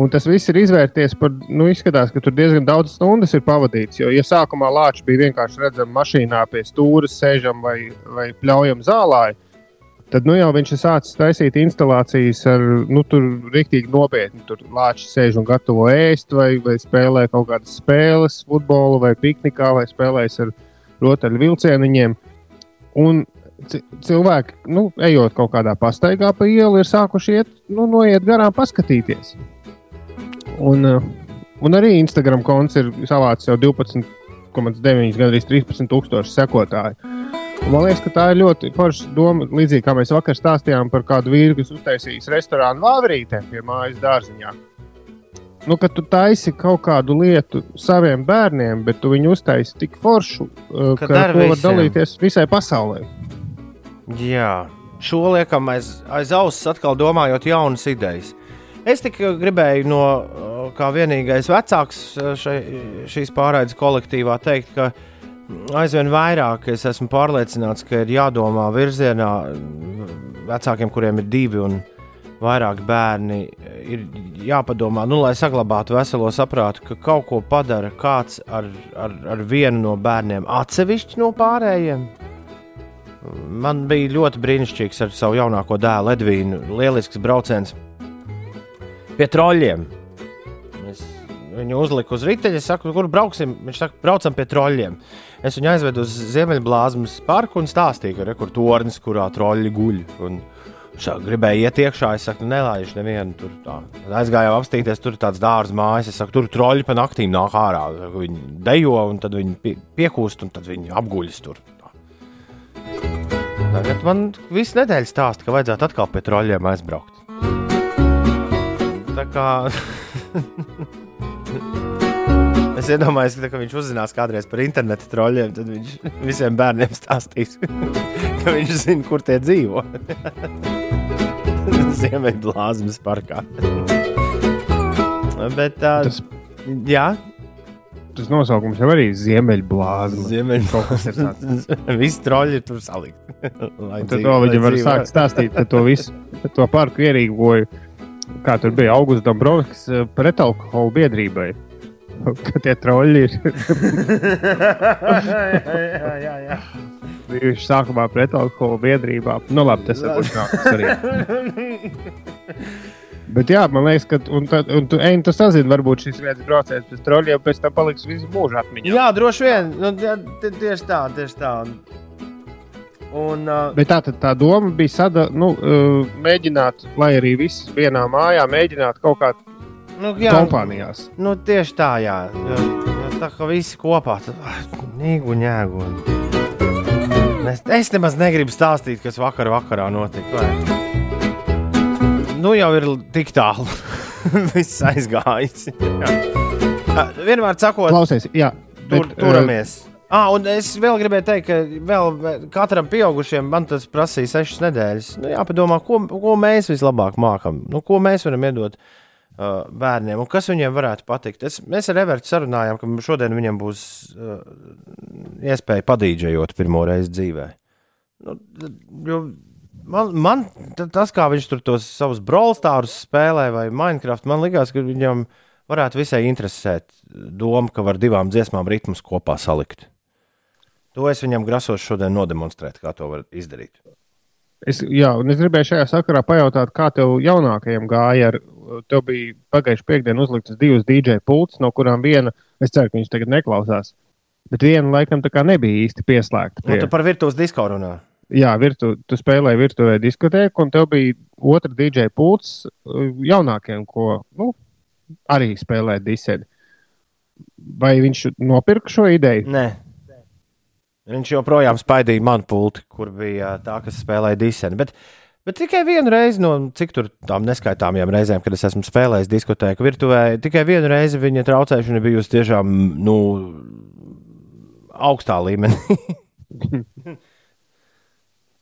Un tas viss ir izvērties par, nu, izskatās, ka tur diezgan daudz stundas ir pavadīts. Jo, ja sākumā lāči bija vienkārši redzami mašīnā pie stūra, sēžam vai, vai pļaujam zālē, tad nu, jau viņš ir sācis taisīt instalācijas ar, nu, tur rīktīgi nopietni. Tur lāči sēž un gatavo ēst, vai, vai spēlē kaut kādas spēles, futbolu vai piknikā, vai spēlēs ar rotaļu vilcieniņiem. Un cilvēki, nu, ejot kaut kādā pastaigā pa ielu, ir sākuši iet, nu, noiet garām, paskatīties. Un, eh, un arī Instagram konts ir savācis jau 12,9, gandrīz 13 tūkstoši sekotāju. Un man liekas, ka tā ir ļoti forša doma. Līdzīgi kā mēs vakar stāstījām par kādu vīru, kas uztaisījis restorānu Vāverītē pie mājas dārziņā. Nu, kad tu taisi kaut kādu lietu saviem bērniem, bet tu viņu uztaisi tik foršu, eh, ka, ka to var dalīties visai pasaulē.
Jā, šo liekam aiz, aiz auss atkal domājot jaunas idejas. Es tikai gribēju no kā vienīgais vecāks šai, šīs pārraides kolektīvā teikt, ka aizvien vairāk es esmu pārliecināts, ka ir jādomā virzienā vecākiem, kuriem ir divi un vairāk bērni, ir jāpadomā, nu, lai saglabātu veselo saprātu, ka kaut ko padara kāds ar, ar, ar vienu no bērniem atsevišķi no pārējiem. Man bija ļoti brīnišķīgs ar savu jaunāko dēlu Edvīnu. Lielisks brauciens pie troļļiem. Es viņu uzliku uz riteņa, saku, kur brauksim. Viņš saka, braucam pie troļļiem. Es viņu aizvedu uz Ziemeļblāzmas parku un stāstīju, ka ir tornis, kurā troļļi guļ. Un, Šā, gribēju iet iekšā, es saku, nelaižu nevienu tur. Tā. Aizgāju apstīties, tur ir tāds dārza mājas. Es saku, tur troļļi pa naktīm nāk ārā. Viņi dejo, un tad viņi pie, piekūst, un tad viņi apguļas tur. Tā. Tagad man viss nedēļas stāsta, ka vajadzētu atkal pie troļļiem aizbraukt. Tā kā [laughs] es iedomājos, ka, ka viņš uzzinās kādreiz par internetu troļļiem, tad viņš visiem bērniem stāstīs, [laughs] ka viņš zina, kur tie dzīvo. [laughs] Ziemeļblāzmas parkā. Bet tā, tas, jā.
Tas nosaukums jau arī ir Ziemeļblāzma. [laughs]
Ziemeļblāzma. Visi troļļi ir tur salikti. [laughs]
tad to viņi var sākt stāstīt, ka to visu, to parku ierīkoju kā tur bija Augusts Dombrovskis eh, pretalkoholu biedrībai. [laughs] Ka tie troļļi ir. jā, jā, jā. Bijuši sākumā pretalkoholu biedrībā. Nu, labi, tas ir būs arī. Bet jā, man liekas, ka un, tad, un tu, ej, tu sazini, varbūt šis viens brauciens pēc troļļiem pēc tam paliks visu mūžu atmiņā.
Jā, droši vien. Nu, tieši tā, tieši tā. Un, uh,
Bet tā, tā doma bija sada, nu, uh, mēģināt, lai arī viss vienā mājā, mēģināt kaut kā nu, jā, kompānijās.
Nu, tieši tā, jā. Jo, jo tā kā visi kopā, tad nīgu ņēgu. Es, es nemaz negribu stāstīt, kas vakar vakarā notika. Vai? Nu jau ir tik tālu. [laughs] Viss aizgājis. Jā. Vienmēr sakot,
Klausies, jā,
bet, tur, turamies. Uh, Ah, un es vēl gribēju teikt, ka vēl katram pieaugušiem man tas prasīja sešas nedēļas. Nu, jāpadomā, ko, ko mēs vislabāk mākam, nu, ko mēs varam iedot uh, bērniem un kas viņiem varētu patikt. Es, mēs ar Evertu sarunājām, ka šodien viņam būs uh, iespēja padīdžējot pirmo reizi dzīvē. Nu, jo, man, man tas, kā viņš tur tos savus brolstārus spēlē vai Minecraft, man likās, ka viņam varētu visai interesēt doma, ka var divām dziesmām ritmus kopā salikt. To es viņam grasos šodien nodemonstrēt, kā to var izdarīt.
Es, jā, un es gribēju šajā sakarā pajautāt, kā tev jaunākajam gāja. Ar, tev bija pagājušā piekdiena uzliktas divas DJ pults, no kurām viena, es ceru, ka viņš tagad neklausās, bet viena laikam tā kā nebija īsti pieslēgta.
Pie... Nu, tu par virtuves disko runā.
Jā, virtu, tu spēlēji virtuvē diskotēku, un tev bija otra DJ pults uh, jaunākajam, ko nu, arī spēlēja disēdi. Vai viņš nopirka šo ideju?
Nē, Viņš joprojām spaidīja manu pulti, kur bija tā, kas spēlēja diseni. Bet Bet tikai vienu reizi no cik tur tām neskaitāmajām reizēm, kad es esmu spēlējis diskotēku virtuvē, tikai vienu reizi viņa traucēšana bijusi tiešām nu, augstā līmenī. [laughs]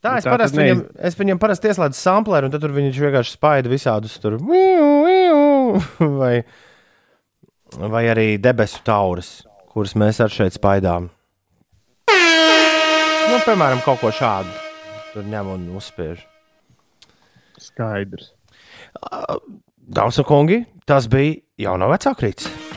Tā es
Tā
parasti
neiz-
viņam, es viņam parasti ieslēdzu samplēru, un tad tur viņš vienkārši spaida visādus tur, [laughs] vai, vai arī debesu taurus, kurus mēs ar šeit spaidām. Nu, piemēram, kaut ko šādu. Tur ņem un uzspiež.
Skaidrs.
Dāmas un kungi, tas bija jaunā vecākrīts.
Safe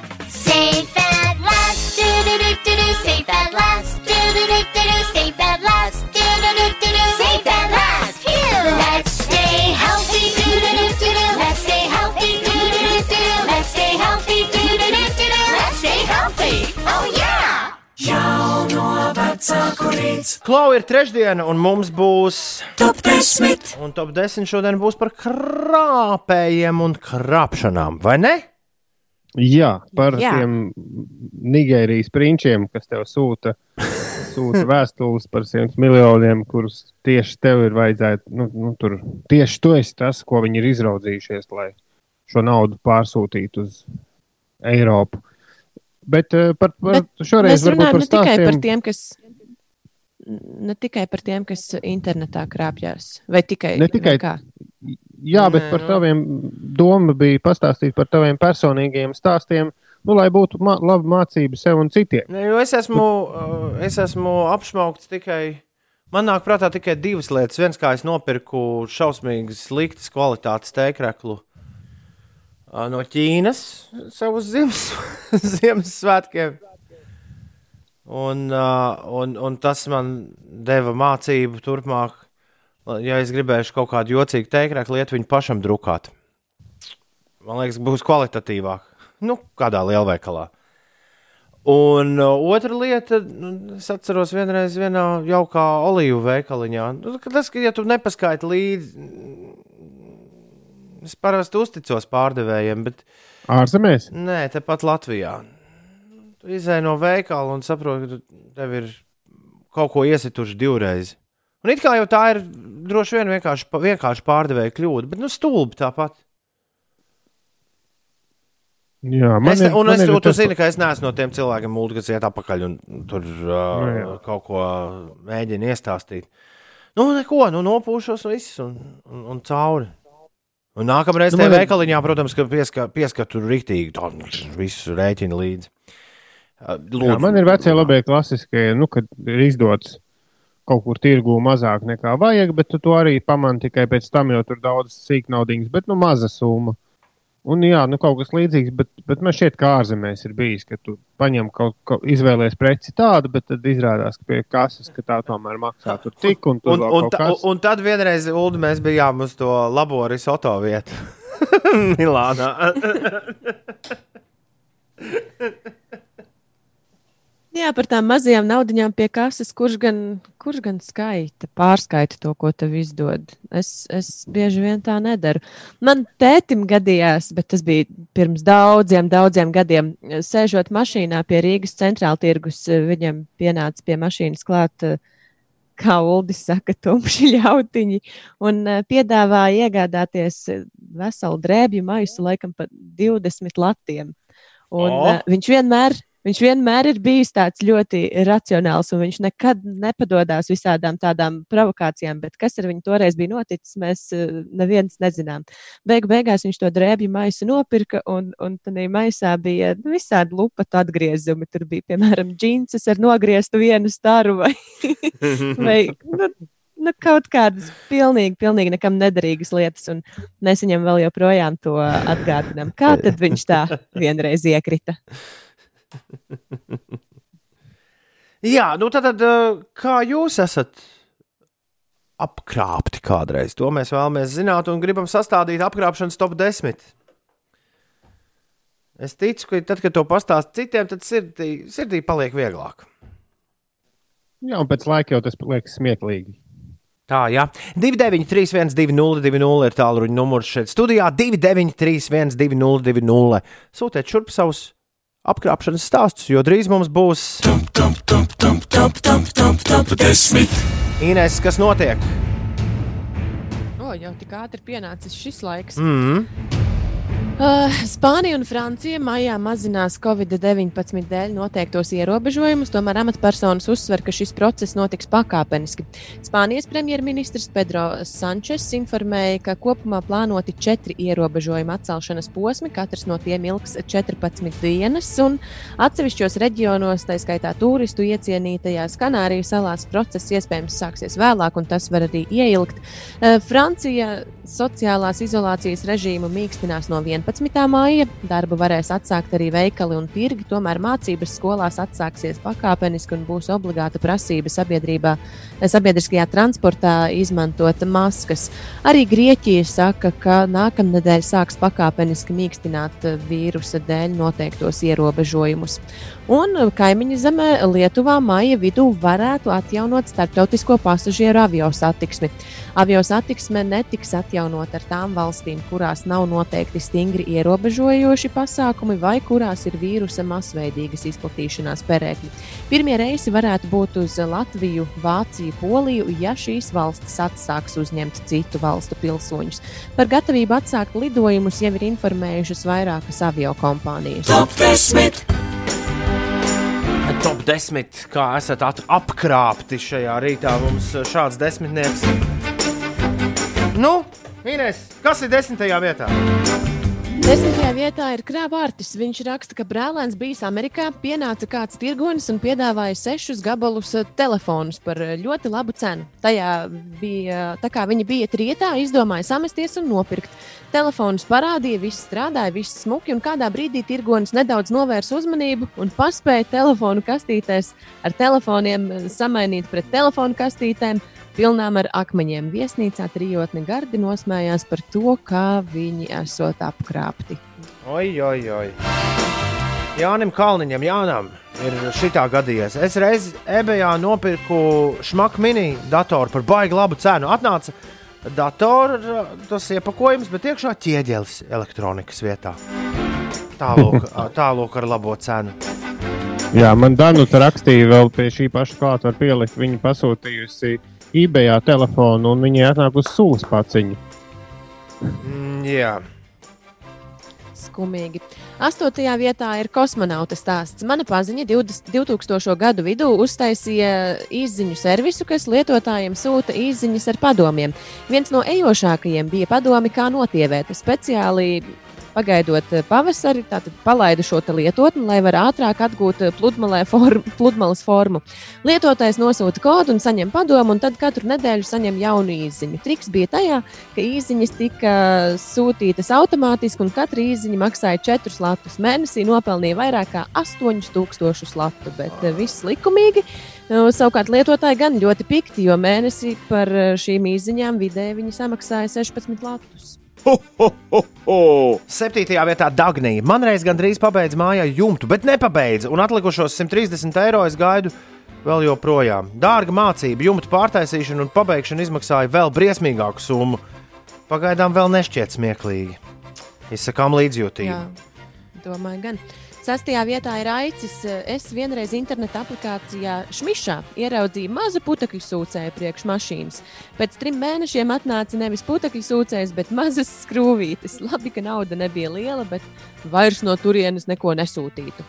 Vecāku rīts.
Klau ir trešdiena, un mums būs
Top 10.
Un top 10 šodien būs par krāpējiem un krāpšanām, vai ne?
Jā, par
Jā.
Tiem Nigērijas prinčiem, kas tev sūta, sūta [laughs] vēstules par 100 miljoniem, kurus tieši tev ir vajadzētu. Nu, nu, tur, tieši tu esi tas, ko viņi ir izraudzījušies, lai šo naudu pārsūtītu uz Eiropu. Bet uh, par, par
Bet
šoreiz
Mēs runājam
par
ne tikai par tiem, kas. Ne tikai par tiem, kas internetā krāpjas, vai tikai,
Ne tikai-
vai kā?
Jā, bet par
nu.
taviem doma bija pastāstīt par taviem personīgiem stāstiem, nu, lai būtu mā, laba mācība sev un citiem.
Ne, jo es esmu, uh, es esmu apšaubts tikai. Man nāk prātā tikai divas lietas. Viens, kā es nopirku šausmīgi sliktas kvalitātes tēkreklu uh, no Ķīnas sev uz Ziemas, [laughs] Ziemassvētkiem. Un, un, un tas man deva mācību turpmāk. Ja es gribēšu kaut kādu jocīgu tēkreklu, lietu viņu pašam drukāt. Man liekas, būs kvalitatīvāk. Nu, kādā lielveikalā. Un otra lieta, nu, es atceros, vienreiz vienā jaukā olīvu veikaliņā. Nu, tas, ka ja tu nepaskaiti līdzi, es parasti uzticos pārdevējiem, bet
Ārzemēs?
nē, tepat Latvijā. Tu izēj no veikala un saproti, ka tev ir kaut ko iesituši divreiz. Un it kā jau tā ir droši vien vienkārši, vienkārši pārdevēja kļūda, bet nu stulbi tāpat.
Jā, man
es,
ir,
un
man
es,
ir
tu, tu
tas-
zini, ka es neesmu no tiem cilvēkiem, multi, kas iet atpakaļ un tur uh,
jā.
kaut ko mēģina iestāstīt. Nu, neko, nu, nopūšos viss, un, un, un cauri. Un nākamreiz
Nu,
nu, tajā
ir-
veikaliņā, protams, ka pieska, pieskatu rīktīgi, tā visu rēķinu līdzi. Uh,
Jā, man ir vecie labie klasiskie, nu, kad ir izdots kaut kur tirgū mazāk nekā vajag, bet tu to arī pamani tikai pēc tam, jo tur daudz sīknaudīgas, bet nu maza summa. Un jā, nu kaut kas līdzīgs, bet, bet man šķiet, ka ārzemēs ir bijis, ka tu paņem kaut ko, izvēlējies preci tādu, bet tad izrādās, ka pie kases, ka tā tomēr maksā tur tik un tur
Un, un,
kas.
un tad vienreiz, Ulu, mēs bijām uz to labo risoto vietu [laughs] Milānā. [laughs]
Jā, par tām mazajām naudiņām pie kases, kurš gan, kurš gan skaita, pārskaita to, ko tev izdod. Es, es bieži vien tā nedaru. Man tētim gadījās, bet tas bija pirms daudziem, daudziem gadiem. Sēžot mašīnā pie Rīgas centrāla tirgus, viņam pienāca pie mašīnas klāt, kā Uldis saka, tumši ļautiņi, un piedāvāja iegādāties veselu drēbju maisu, laikam pat 20 latiem. Un, oh. Viņš vienmēr Viņš vienmēr ir bijis tāds ļoti racionāls, un viņš nekad nepadodas visādām tādām provokācijām. Bet kas ar viņu toreiz bija noticis, mēs eh, neviens nezinām. Beigu beigās viņš to drēbju maisu nopirka, un, un tādā maisā bija nu, visādi lupatu atgriezumi. Tur bija, piemēram, džinses ar nogrieztu vienu staru vai, [laughs] vai nu, nu, kaut kādas pilnīgi, pilnīgi nekam nederīgas lietas. Un mēs viņam vēl joprojām to atgādinām. Kā tad viņš tā vienreiz iekrita? [laughs]
Jā, nu tad, tad uh, kā jūs esat apkrāpti kādreiz? To mēs vēlamies zināt un gribam sastādīt apkrāpšanas top 10. Es ticu, ka tad, kad to pastāst citiem, tad sirdī, sirdī paliek vieglāk.
Jā, un pēc laika jau tas liekas smieklīgi.
Tā, jā. 293, 202, ir tālruņa numurs šeit studijā. 293, 202, sūtiet šurp savus apkrāpšanas stāstus, jo drīz mums būs. Ines, kas notiek?
O, jau tik ātri pienācis šis laiks.
Mm.
Uh, Spānija un Francija maijā mazinās Covid-19 dēļ noteiktos ierobežojumus, tomēr amatpersonas uzsver, ka šis process notiks pakāpeniski. Spānijas premjerministrs Pedro Sančes informēja, ka kopumā plānoti četri ierobežojumu atcelšanas posmi, katrs no tiem ilgs 14 dienas, un atsevišķos reģionos, tā skaitā turistu iecienītajās Kanāriju salās, process iespējams sāksies vēlāk, un tas var arī ieilgt. Uh, Francija sociālās izolācijas režīmu mīkstinās no 11. māja. Darbu varēs atsākt arī veikali un tirgi, tomēr mācības skolās atsāksies pakāpeniski un būs obligāta prasība sabiedrībā, sabiedriskajā transportā izmantot maskas. Arī Grieķija saka, ka nākamnedēļ sāks pakāpeniski mīkstināt vīrusa dēļ noteiktos ierobežojumus. Un kaimiņu zemē Lietuvā maija vidū varētu atjaunot starptautisko pasažieru avio satiksmi. Avio satiksme netiks atjaunot ar tām valstīm, kurās nav noteikti stingri ierobežojoši pasākumi vai kurās ir vīrusa masveidīgas izplatīšanās perēkļi. Pirmie reisi varētu būt uz Latviju, Vāciju, Poliju, ja šīs valstis atsāks uzņemt citu valstu pilsoņus. Par gatavību atsākt lidojumus jau ir informējušas vairākas avio kompānijas.
Top 10! Top 10. Kā esat at- apkrāpti šajā rītā? Mums šāds desmitnieks. Nu, Ines, kas ir desmitajā vietā?
Desmitajā vietā ir krāpārtis. Viņš raksta, ka brālēns bijis Amerikā, pienāca kāds tirgonis un piedāvāja sešus gabalus eh, telefonus par eh, ļoti labu cenu. Tajā bija, tā kā viņi bija trietā, izdomāja samesties un nopirkt. Telefonus parādīja, viss strādāja, viss smuki, un kādā brīdī tirgonis nedaudz novērsa uzmanību un paspēja telefonu kastītēs ar telefoniem eh, samainīt pret telefonu kastītēm. Pilnām ar akmeņiem viesnīcā trijotne gardi nosmējās par to, kā viņi esot apkrāpti.
Oi, oi, oi. Jānim Kalniņam, Jānam, ir šitā gadījies. Es reiz eBayā nopirku šmaku mini datoru par baigi labu cenu. Atnāca datora, tas iepakojums, bet iekšā ķieģelis elektronikas vietā. Tālūk, [laughs] tālūk ar labo cenu.
Jā, man Danuta rakstīja vēl pie šī paša klāta, var pielikt. Viņa pasūtījusi eBay telefonu un viņai atnāk uz sūkļa paciņu.
Mm, jā.
Skumīgi. Astotajā vietā ir kosmonauta stāsts. Mana paziņa 20, 2000. gadu vidū uztaisīja īsiņu servisu, kas lietotājiem sūta īsiņas ar padomiem. Viens no ejošākajiem bija padomi, kā notievēt. Speciāli pagaidot eh, pavasari, tātad palaidu šo lietotni, lai varētu ātrāk atgūt eh, form, [laughs] pludmales formu. Lietotājs nosūta kodu un saņem padomu, un tad katru nedēļu saņem jaunu īziņu. Triks bija tajā, ka īziņas tika sūtītas automātiski, un katra īziņa maksāja 4 latus mēnesī, nopelnīja vairāk kā 8000 latu, bet eh, viss likumīgi. Nu, Savukārt lietotāji gan ļoti pikti, jo mēnesī par eh, šīm īziņām vidēji viņi samaksāja 16 latus.
Ho, ho, ho, ho. Septītajā vietā Dagnija. Man reiz gandrīz pabeidza mājā jumtu, bet nepabeidza. Un atlikušos 130 eiro es gaidu vēl joprojām. Dārga mācība, jumta pārtaisīšana un pabeigšana izmaksāja vēl briesmīgāku summu. Pagaidām vēl nešķiet smieklīgi. Izsakām līdzjūtību.
Jā, domāju, gan. Sastajā vietā ir aicis. Es vienreiz interneta aplikācijā Šmišā ieraudzīju mazu putekļu sūcēju priekš mašīnas. Pēc trim mēnešiem atnāca nevis putekļu sūcējs, bet mazas skrūvītes. Labi, ka nauda nebija liela, bet vairs no turienes neko nesūtītu.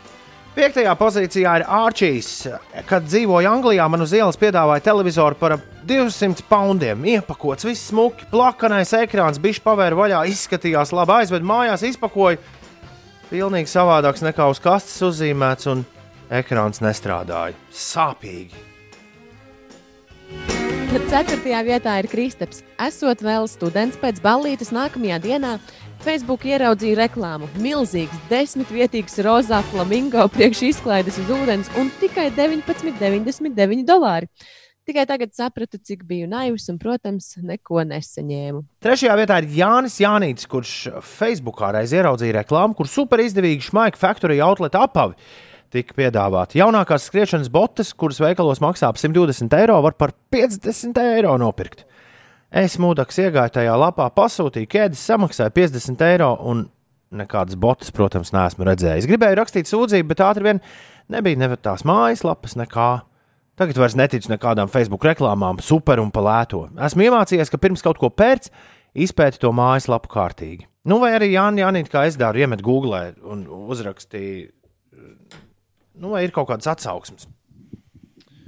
Piektajā pozīcijā ir Arčīs. Kad dzīvoju Anglijā, man uz ielas piedāvāja televizoru par ap 200 poundiem. Iepakots, viss smuki, plakanais ekrāns, bija pavēra vaļā, izskatījās labi, aizved mājās, izpakoja. Pilnīgi savādāks nekā uz kastes uzzīmēts, un ekrāns nestrādāja. Sāpīgi.
Ceturtajā vietā ir Kristaps. Esot vēl students pēc ballītes nākamajā dienā, Facebook ieraudzīja reklāmu. Milzīgs, desmitvietīgs rozā flamingo priekš izklaides uz ūdens un tikai 19,99 dolāri. Tikai tagad sapratu, cik biju naivs un, protams, neko nesaņēmu.
Trešajā vietā ir Jānis Jānis, kurš Facebookā reiz ieraudzīja reklāmu, kur super izdevīgi šmaika Factory outlet apavi tika piedāvāti. Jaunākās skriešanas botes, kuras veikalos maksā ap 120 eiro, var par 50 eiro nopirkt. Es mūdaks iegāju tajā lapā, pasūtīju ķēdes, samaksāju 50 eiro un nekādas botas, protams, neesmu redzējis. Gribēju rakstīt sūdzību, bet ātri vien nebija ne tās mājaslapas, nekā. Tagad vairs neticu nekādām Facebook reklāmām, super un palēto. Esmu iemācījies, ka pirms kaut ko pērc, izpēti to mājaslapu kārtīgi. Nu, vai arī Jānis Janīt, kā es daru, iemet Google un uzrakstīju, nu, vai ir kaut kādas atsauksmes.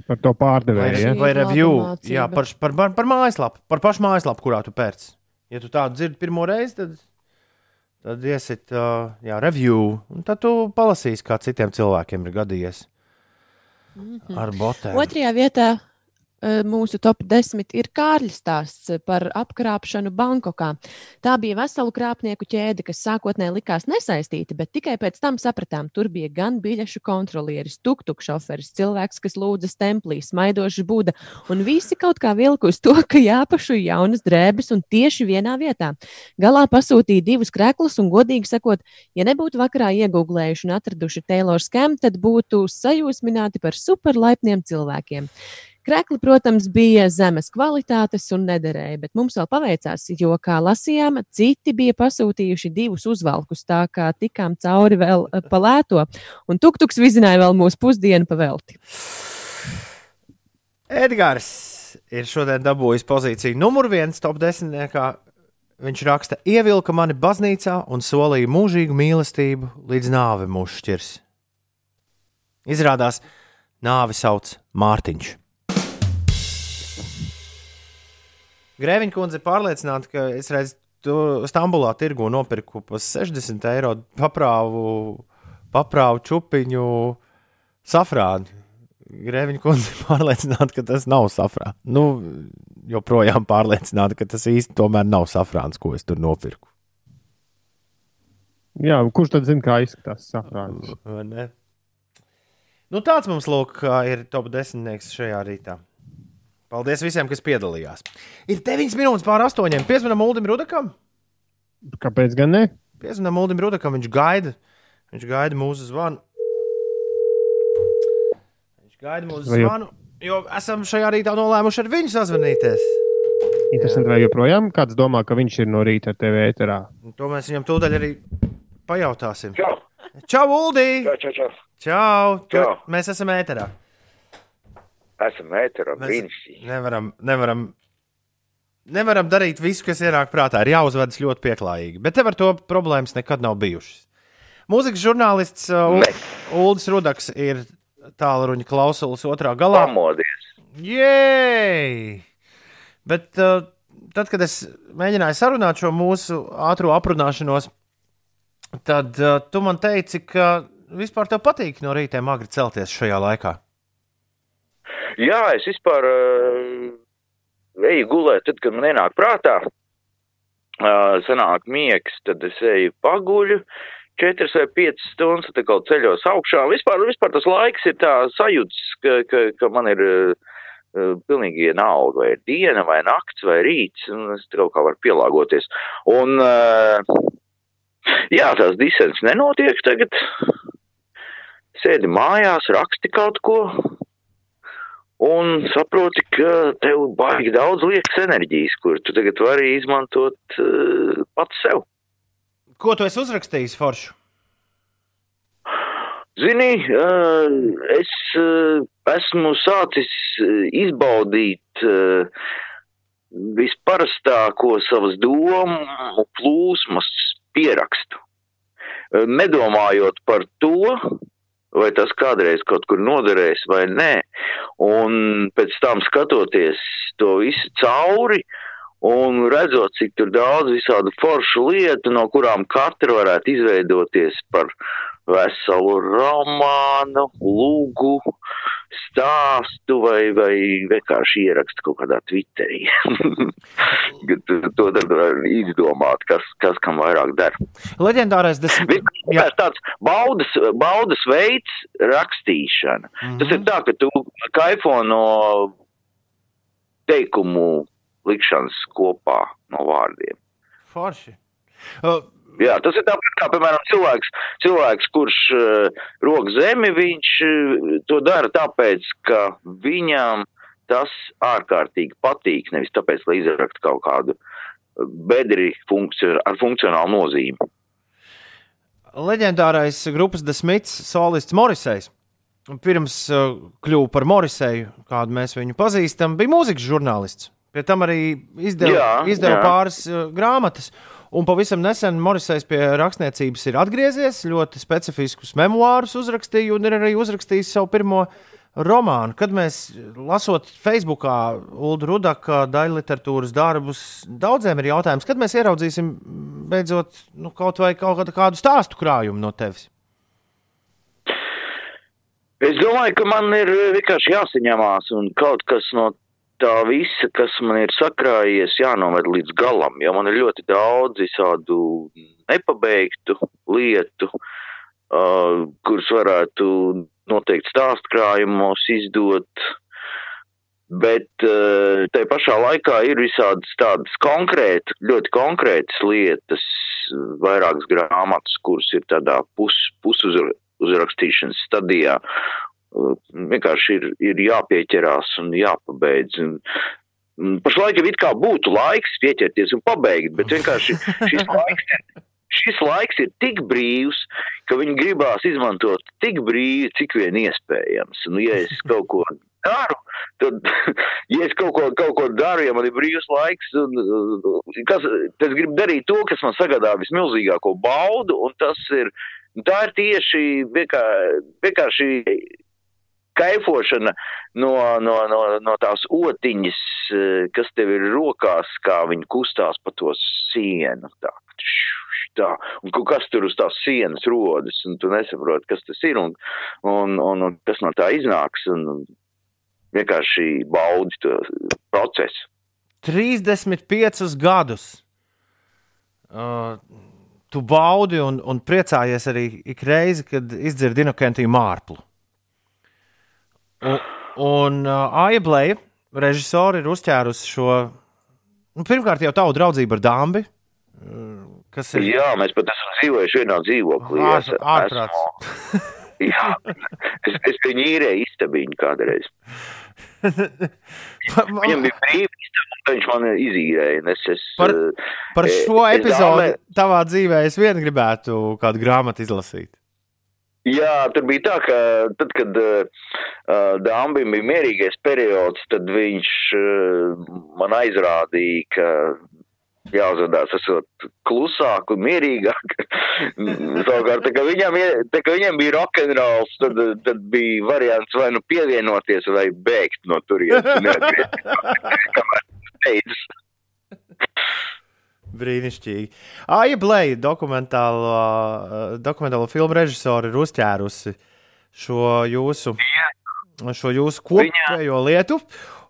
Par to pārdevēju. Ja?
Vai review, jā, par, par, par, par mājaslapu, par pašu mājaslapu, kurā tu pērc. Ja tu tādu dzirdi pirmo reizi, tad, tad iesit, uh, jā, review, un tad tu palasīsi, kā citiem cilvēkiem ir gadījies ar botēm.
Otrajā vietā mūsu top 10 ir Kārļa stāsts par apkrāpšanu Bankokā. Tā bija veselu krāpnieku ķēde, kas sākotnēji likās nesaistīta, bet tikai pēc tam sapratām, tur bija gan biļešu kontrolieris, tuktuk šoferis, cilvēks, kas lūdza stemplī, smaidošs būda, un visi kaut kā vilku uz to, ka jāpašu jaunas drēbes un tieši vienā vietā. Galā pasūtīja divus krēklus, un, godīgi sakot, ja nebūtu vakarā iegūlējuši un atraduši Taylor Skam, tad būtu sajūsmināti par superlaipniem cilvēkiem. Krekli, protams, bija zemes kvalitātes un nederēja, bet mums vēl paveicās, jo, kā lasījām, citi bija pasūtījuši divus uzvalkus, tā kā tikām cauri vēl eh, pa lēto, un tuktuks vizināja vēl mūsu pusdienu pavelti.
Edgars ir šodien dabūjis pozīciju numur viens top desmitniekā. Viņš raksta, ievilka mani baznīcā un solīja mūžīgu mīlestību, līdz nāve mūs šķirs. Izrādās, nāvi sauc Mārtiņš. Grēviņa kundze ir pārliecināta, ka es redzu, to Stambulā tirgu nopirku par 60 eiro paprāvu, paprāvu čupiņu safrānu. Grēviņa kundze ir [laughs] pārliecināta, ka tas nav safrāns. Nu, joprojām pārliecināta, ka tas īsti tomēr nav safrāns, ko es tur nopirku.
Jā, kurš tad zina, kā izskatās safrāns?
Nu, tāds mums lūk, ir top desmitnieks šajā rītā. Paldies visiem, kas piedalījās. Ir 9 minūtes pār 8. Piezvanām Uldim Rudakam.
Kāpēc gan ne?
Piezvanām Uldim Rudakam. Viņš gaida. Viņš gaida mūsu zvanu. Viņš gaida mūsu zvanu. Jo esam šajā rītā nolēmuši ar viņu sazvanīties.
Interesanti, vai joprojām kāds domā, ka viņš ir no rīta ar tevi ēterā?
Un To mēs viņam tūdaļ arī pajautāsim. Čau, čau Uldi!
Čau, čau, čau.
Čau!
Čau.
Mēs esam ēterā.
Esam ēterā, brīnišķīgi.
nevaram, nevaram, nevaram darīt visu, kas ienāk prātā. Ir jāuzvedas ļoti pieklājīgi. Bet tev ar to problēmas nekad nav bijušas. Mūzikas žurnālists uh, Ul- Uldis Rudaks ir tālruņa klausulas otrā galā.
Pamodies!
Jēj! Bet uh, tad, kad es mēģināju sarunāt šo mūsu ātrā aprunāšanos, tad uh, tu man teici, ka vispār tev patīk no rīta agri celties šajā laikā.
Jā, es vispār uh, eju gulēt, tad, kad man ienāk prātā, uh, sanāk miegs, tad es eju paguļu. 4 vai 5 stundas, tad kaut ceļos augšā. Vispār, vispār tas laiks ir tā sajūts, ka, ka, ka man ir uh, pilnīgi vienalga, vai ir diena, vai nakts, vai rīts, un es kaut kā varu pielāgoties. Un, jā, tās disens nenotiek tagad. Sēdi mājās, raksti kaut ko, un saproti, ka tev baigi daudz liekas enerģijas, kur tu tagad vari izmantot uh, pats sev.
Ko tu esi uzrakstījis, Foršu?
Zini, uh, es uh, esmu sācis izbaudīt uh, visparastāko savas domu plūsmas pierakstu, nedomājot par to, vai tas kādreiz kaut kur noderēs vai nē, un pēc tam skatoties to visu cauri un redzot, cik tur daudz visādu foršu lietu, no kurām katra varētu izveidoties par veselu romānu, lūgu, stāstu vai, vai vienkārši ierakstu kaut kādā Twitterī. [laughs] To tad var izdomāt, kas, kas kam vairāk der.
Leģendārais desmit.
Jā. tāds baudas, baudas veids rakstīšana. Mm -hmm. Tas ir tā, ka tu kaifo no teikumu likšanas kopā no vārdiem.
Forši. Uh,
Jā, tas ir tāpat kā, piemēram, cilvēks, cilvēks kurš uh, rok zemi, viņš uh, to dara tāpēc, ka viņam tas ārkārtīgi patīk, nevis tāpēc, lai izraktu kaut kādu bedri funkcio ar funkcionālu nozīmi.
leģendārais grupas desmits solists Morisejs pirms uh, kļuva par Moriseju, kādu mēs viņu pazīstam, bija mūzikas žurnālists. Pie tam arī izdeva,
Jā,
izdeva
jā.
pāris uh, grāmatas. Un pavisam nesen Morisejs pie rakstniecības ir atgriezies, ļoti specifiskus memoārus uzrakstīja un ir arī uzrakstījis savu pirmo romānu. Kad mēs lasot Facebookā Ulu Rudaka daļu literatūras darbus, daudziem ir jautājums, kad mēs ieraudzīsim beidzot nu, kaut vai kaut kādu stāstu krājumu no tevis.
Es domāju, ka man ir vienkārši jāsaņemās un kaut kas no tā visa, kas man ir sakrājies, jānoved līdz galam. Jo man ir ļoti daudz visādu nepabeigtu lietu, uh, kuras varētu noteikti stāstkrājumos izdot. Bet uh, tajā pašā laikā ir visādas tādas konkrētas, ļoti konkrētas lietas, vairākas grāmatas, kuras ir tādā pus, pusuzrakstīšanas stadijā. Vienkārši ir, ir jāpieķerās un jāpabeidz. Un, pašlaik jau it kā būtu laiks pieķerties un pabeigt, bet vienkārši šis [laughs] laiks šis laiks ir tik brīvs, ka viņi gribās izmantot tik brīvi, cik vien iespējams. Un, ja es kaut ko daru, tad, [laughs] ja es kaut ko, kaut ko daru, ja man ir brīvs laiks, un, kas, tad es gribu darīt to, kas man sagādā vismilzīgāko baudu, un tas ir, tā ir tieši vienkā, vienkārši kaifošana no, no, no, no tās otiņas, eh, kas tev ir rokās, kā viņi kustās pa to sienu. Tā, tā. Un kas tur uz tās sienas rodas, un tu nesaproti, kas tas ir un, un, un, un kas no tā iznāks. Un vienkārši baudi to procesu.
35 gadus. Uh, tu baudi un, un priecājies arī ik reizi, kad izdzirdi inokentiju mārplu. Un, un uh, Aija Blēja, režisori, ir uzķērusi šo. Nu, pirmkārt, jau tavu draudzību ar Dāmbi. Kas ir?
Jā, mēs pat esam dzīvojuši vienā dzīvoklī.
Ār-
Es
ārprāts.
esmu- [laughs] Jā, es, es viņu īrēju istabiņu kādreiz. Viņam bija un viņš man izīrēja. Es, es,
Par, par
eh,
šo
es
epizodi
dāmai-
tavā dzīvē es vien gribētu kādu grāmatu izlasīt.
Jā, tur bija tā, ka tad, kad uh, Dāmbim bija mierīgais periods, tad viņš uh, man aizrādīja, ka jāuzvedās esot klusāk un mierīgāk. [laughs] Savukārt, kā viņam, tā kā viņam bija rokenrols, tad, tad bija variants vai nu pievienoties vai bēgt no turienes. [laughs] Kamēr beidzas.
Brīnišķīgi. Aija Blēja, dokumentālo, uh, dokumentālo filmu režisori, ir uzķērusi šo jūsu, šo jūsu kopējo lietu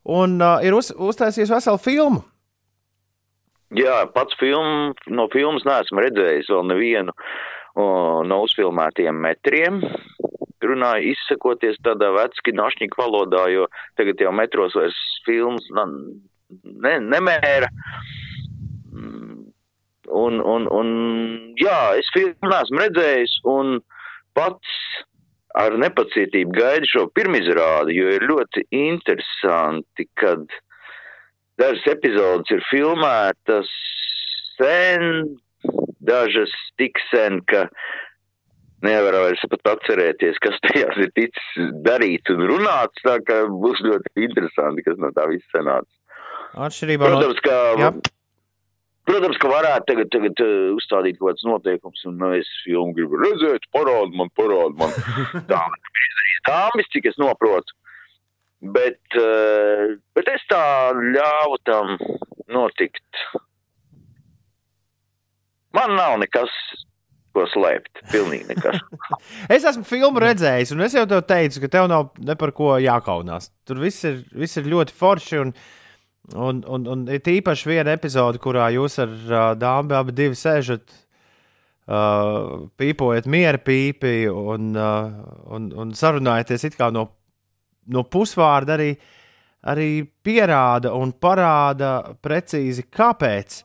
un uh, ir uz, uztaisījusi veselu filmu.
Jā, pats film, no filmas neesmu redzējis vēl nevienu o, no uzfilmētiem metriem. Runāju izsakoties tādā vecki našņika valodā, jo tagad jau metros vairs filmas ne, nemēra. Mm, Un, un, un, jā, es filmu neesmu redzējis un pats ar nepacietību gaidu šo pirmizrādi, jo ir ļoti interesanti, kad dažas epizodes ir filmētas sen, dažas tik sen, ka nevar vairs pat atcerēties, kas tajās ir ticis darīts un runāts, tā ka būs ļoti interesanti, kas no tā viss sanāca.
Atšķirībā no
Protams, ka,
Jā.
Protams, ka varētu tagad, tagad uh, uzstādīt kaut kāds noteikums, un nu, es filmu gribu redzēt, parādu man, parādu man. [laughs] Tā ir dāmas, cik es noprotu. Bet, uh, bet es tā ļāvu tam notikt. Man nav nekas, ko slēpt. Pilnīgi nekas. [laughs]
Es esmu filmu redzējis, un es jau tev teicu, ka tev nav ne par ko jākaunās. Tur viss ir, viss ir ļoti forši. Un, un, un, un ir tīpaši viena epizode, kurā jūs ar uh, dāmu abi divi sēžat, uh, pīpojat miera pīpi un, uh, un, un kā no, no pusvārda arī, arī pierāda un parāda precīzi, kāpēc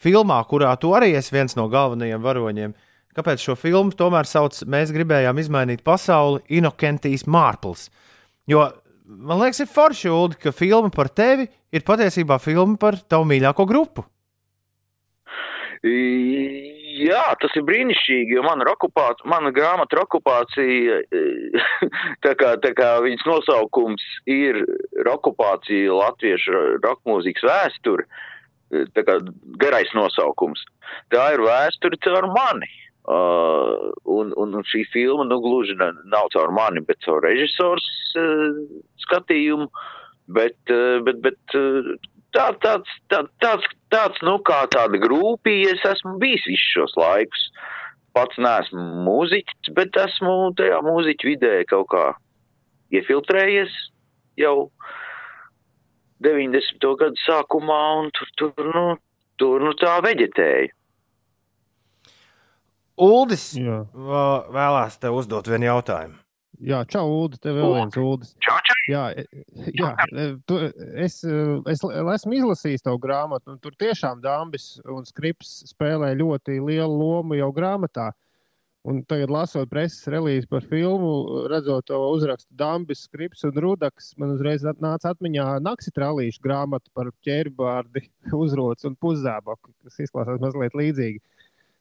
filmā, kurā tu arī esi viens no galvenajiem varoņiem, kāpēc šo filmu tomēr sauc, mēs gribējām izmainīt pasauli Inokentijas Mārpls. Jo man liekas, ir forši, Ulu, ka filma par tevi ir patiesībā filma par tavu mīļāko grupu.
Jā, tas ir brīnišķīgi, jo mana, okupācija, mana grāmata okupācija, [laughs] tā kā, tā kā viņas nosaukums ir okupācija latviešu rokmūzikas vēsture, tā kā garais nosaukums. Tā ir vēsture caur mani. Uh, un, un, un šī filma, nu, gluži nav caur mani, bet caur režisors uh, skatījumu. Bet, uh, bet, bet uh, tā, tāds, tā, tāds, tāds, nu, kā tāda grūpija es esmu bijis visus šos laikus. Pats neesmu mūziķis, bet esmu tajā mūziķu vidē kaut kā iefiltrējies jau 90. gadu sākumā un tur, tur, nu, tur nu tā veģetēju.
Uldis Jā. vēlās tev uzdot vienu jautājumu.
Jā, čau, Ulu. Tev vēl viens Uldis.
Čau, čau.
Jā, jā tu, es, es, es esmu izlasījis tavu grāmatu, un tur tiešām Dāmbis un Skrips spēlē ļoti lielu lomu jau grāmatā. Un tagad, lasot preses relīzi par filmu, redzot to uzrakstu Dāmbis, Skrips un Rudaks, man uzreiz nāca atmiņā Naksitrālīšu grāmata par ķērbārdi, [laughs] uzrots un puszēbaku, kas izklausās mazliet līdzīgi.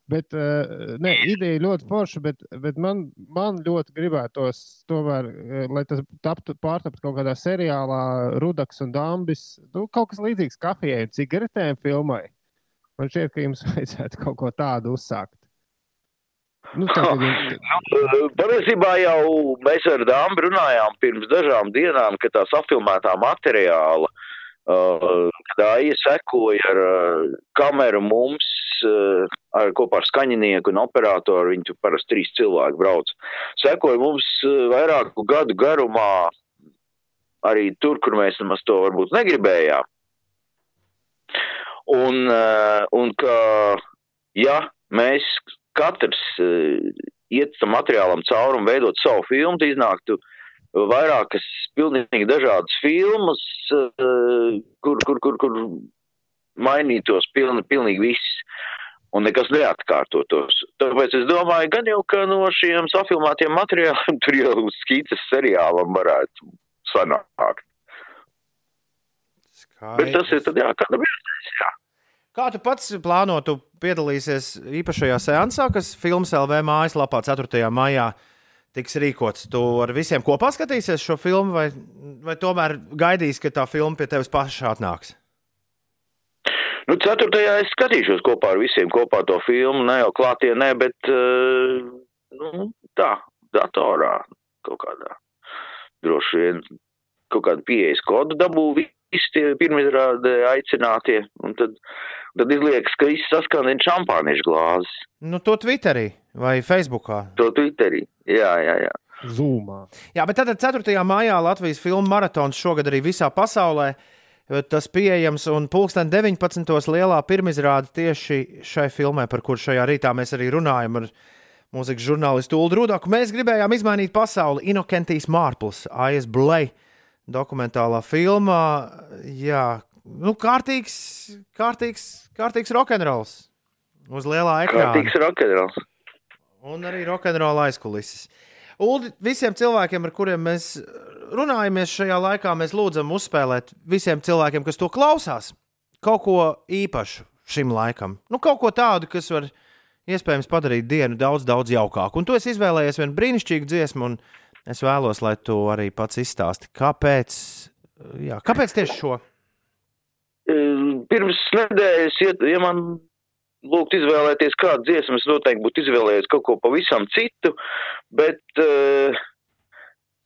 Bet, uh, ne, ideja ļoti forša, bet, bet man, man ļoti gribētos, tomēr, uh, lai tas taptu pārtaptu kaut kādā seriālā, Rudaks un Dambis. Nu, kaut kas līdzīgs kafijai un cigaretēm filmai. Man šķiet, ka jums [laughs] vajadzētu kaut ko tādu uzsākt.
Nu, [laughs] nu, patiesībā jau mēs ar Dāmbu runājām pirms dažām dienām, ka tā safilmētā materiāla, kad Aija sekoja ar uh, kameru mums Eh, ar, kopā ar skaņinieku un operatoru. Viņi tur parasti trīs cilvēki brauc. Sekoja mums eh, vairāku gadu garumā arī tur, kur mēs nemaz to varbūt negribējām. Un, un ka, ja mēs katrs iet tam materiālam cauri un veidot savu filmu, iznāktu vairākas pilnīgi dažādas filmas, kur, kur, kur, kur mainītos pilni, pilnīgi viss un nekas neatkārtotos. Tāpēc es domāju, gan jau, ka no šiem safilmētiem materiāliem tur jau skices seriālam varētu sanākt. Skaidrs. Bet tas ir tad jā, kāda vērtēs, jā.
Kā tu pats plāno, tu piedalīsies īpašajā seansā, kas filmas LV mājaslapā 4. maijā tiks rīkots? Tu ar visiem kopā skatīsies šo filmu, vai, vai tomēr gaidīs, ka tā filma pie tevis pašā atnāks?
Nu, ceturtajā es skatīšos kopā ar visiem kopā to filmu, ne jau klātienē, bet uh, nu, tā, datorā kaut kādā. Droši vien kaut kādu pieejas kodu dabū visi tie pirmizrāde aicinātie, un tad, tad izliekas, ka viss saskandina šampāniešu glāzes.
Nu, to Twitterī vai Facebookā?
To Twitterī, jā, jā, jā.
Zūmā.
Jā, bet tad 4. maijā Latvijas filmu maratons šogad arī visā pasaulē. Tas pieejams. Un pulksten 19. lielā pirmizrāde tieši šai filmai, par kuru šajā rītā mēs arī runājam ar mūzikas žurnālistu Ulu Rudaku. Mēs gribējām izmainīt pasauli. Inokentijas Mārpls, AS Blay dokumentālā filmā. Jā, nu, kārtīgs, kārtīgs, kārtīgs rokenrols uz lielā ekrāna.
Kārtīgs rokenrols.
Un arī rokenrola aizkulises. Ulu, visiem cilvēkiem, ar kuriem mēs runājamies šajā laikā, mēs lūdzam uzspēlēt visiem cilvēkiem, kas to klausās, kaut ko īpašu šim laikam. Nu, kaut ko tādu, kas var iespējams padarīt dienu daudz, daudz jaukāku. Un tu esi izvēlējies vienu brīnišķīgu dziesmu, un es vēlos, lai tu arī pats izstāsti, kāpēc, jā, kāpēc tieši šo?
Pirms nedēļas, ja, ja man lūgt izvēlēties kādu dziesmu, es noteikti būtu izvēlējies kaut ko pavisam citu, bet uh,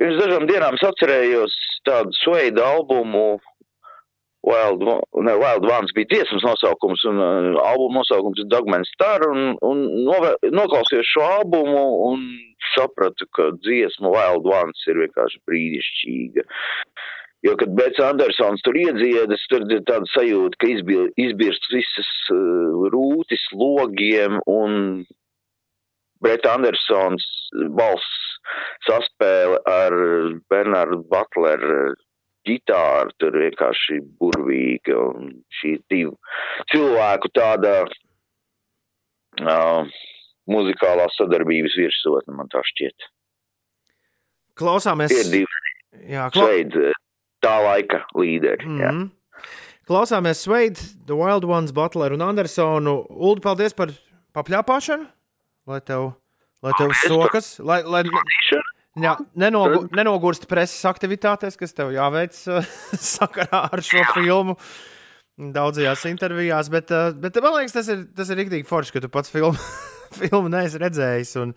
Pirms dažām dienām es atcerējos tādu sveidu albumu. Wild, ne, Wild Ones bija dziesmas nosaukums, un uh, albuma nosaukums ir Dogman Star, un, un nove, noklausījos šo albumu un sapratu, ka dziesma Wild Ones ir vienkārši brīnišķīga. Jo, kad Bets Andersons tur iedziedas, tur ir tāda sajūta, ka izbir, izbirst visas uh, rūtis logiem, un Breta Andersons balss saspēle ar Bernardu Butleru ģitāru, tur vienkārši burvīga un šī divu cilvēku tāda uh, muzikālā sadarbības virsotne, man tā šķiet.
Klausāmies.
Tie divi. Jā, kla... Sveid, tā laika līderi. Mm -hmm.
Klausāmies Sveid, The Wild Ones, Butler un Andersonu. Ulu, paldies par, papļāpāšanu, lai tev, lai tev sokas, lai, lai jā, nenogu, nenogurst preses aktivitātēs, kas tev jāveic uh, [laughs] sakarā ar šo filmu. Daudzajās intervijās, bet, uh, bet man liekas, tas ir, tas ir rīktīgi forši, ka tu pats filmu, [laughs] filmu neesi redzējis. Un,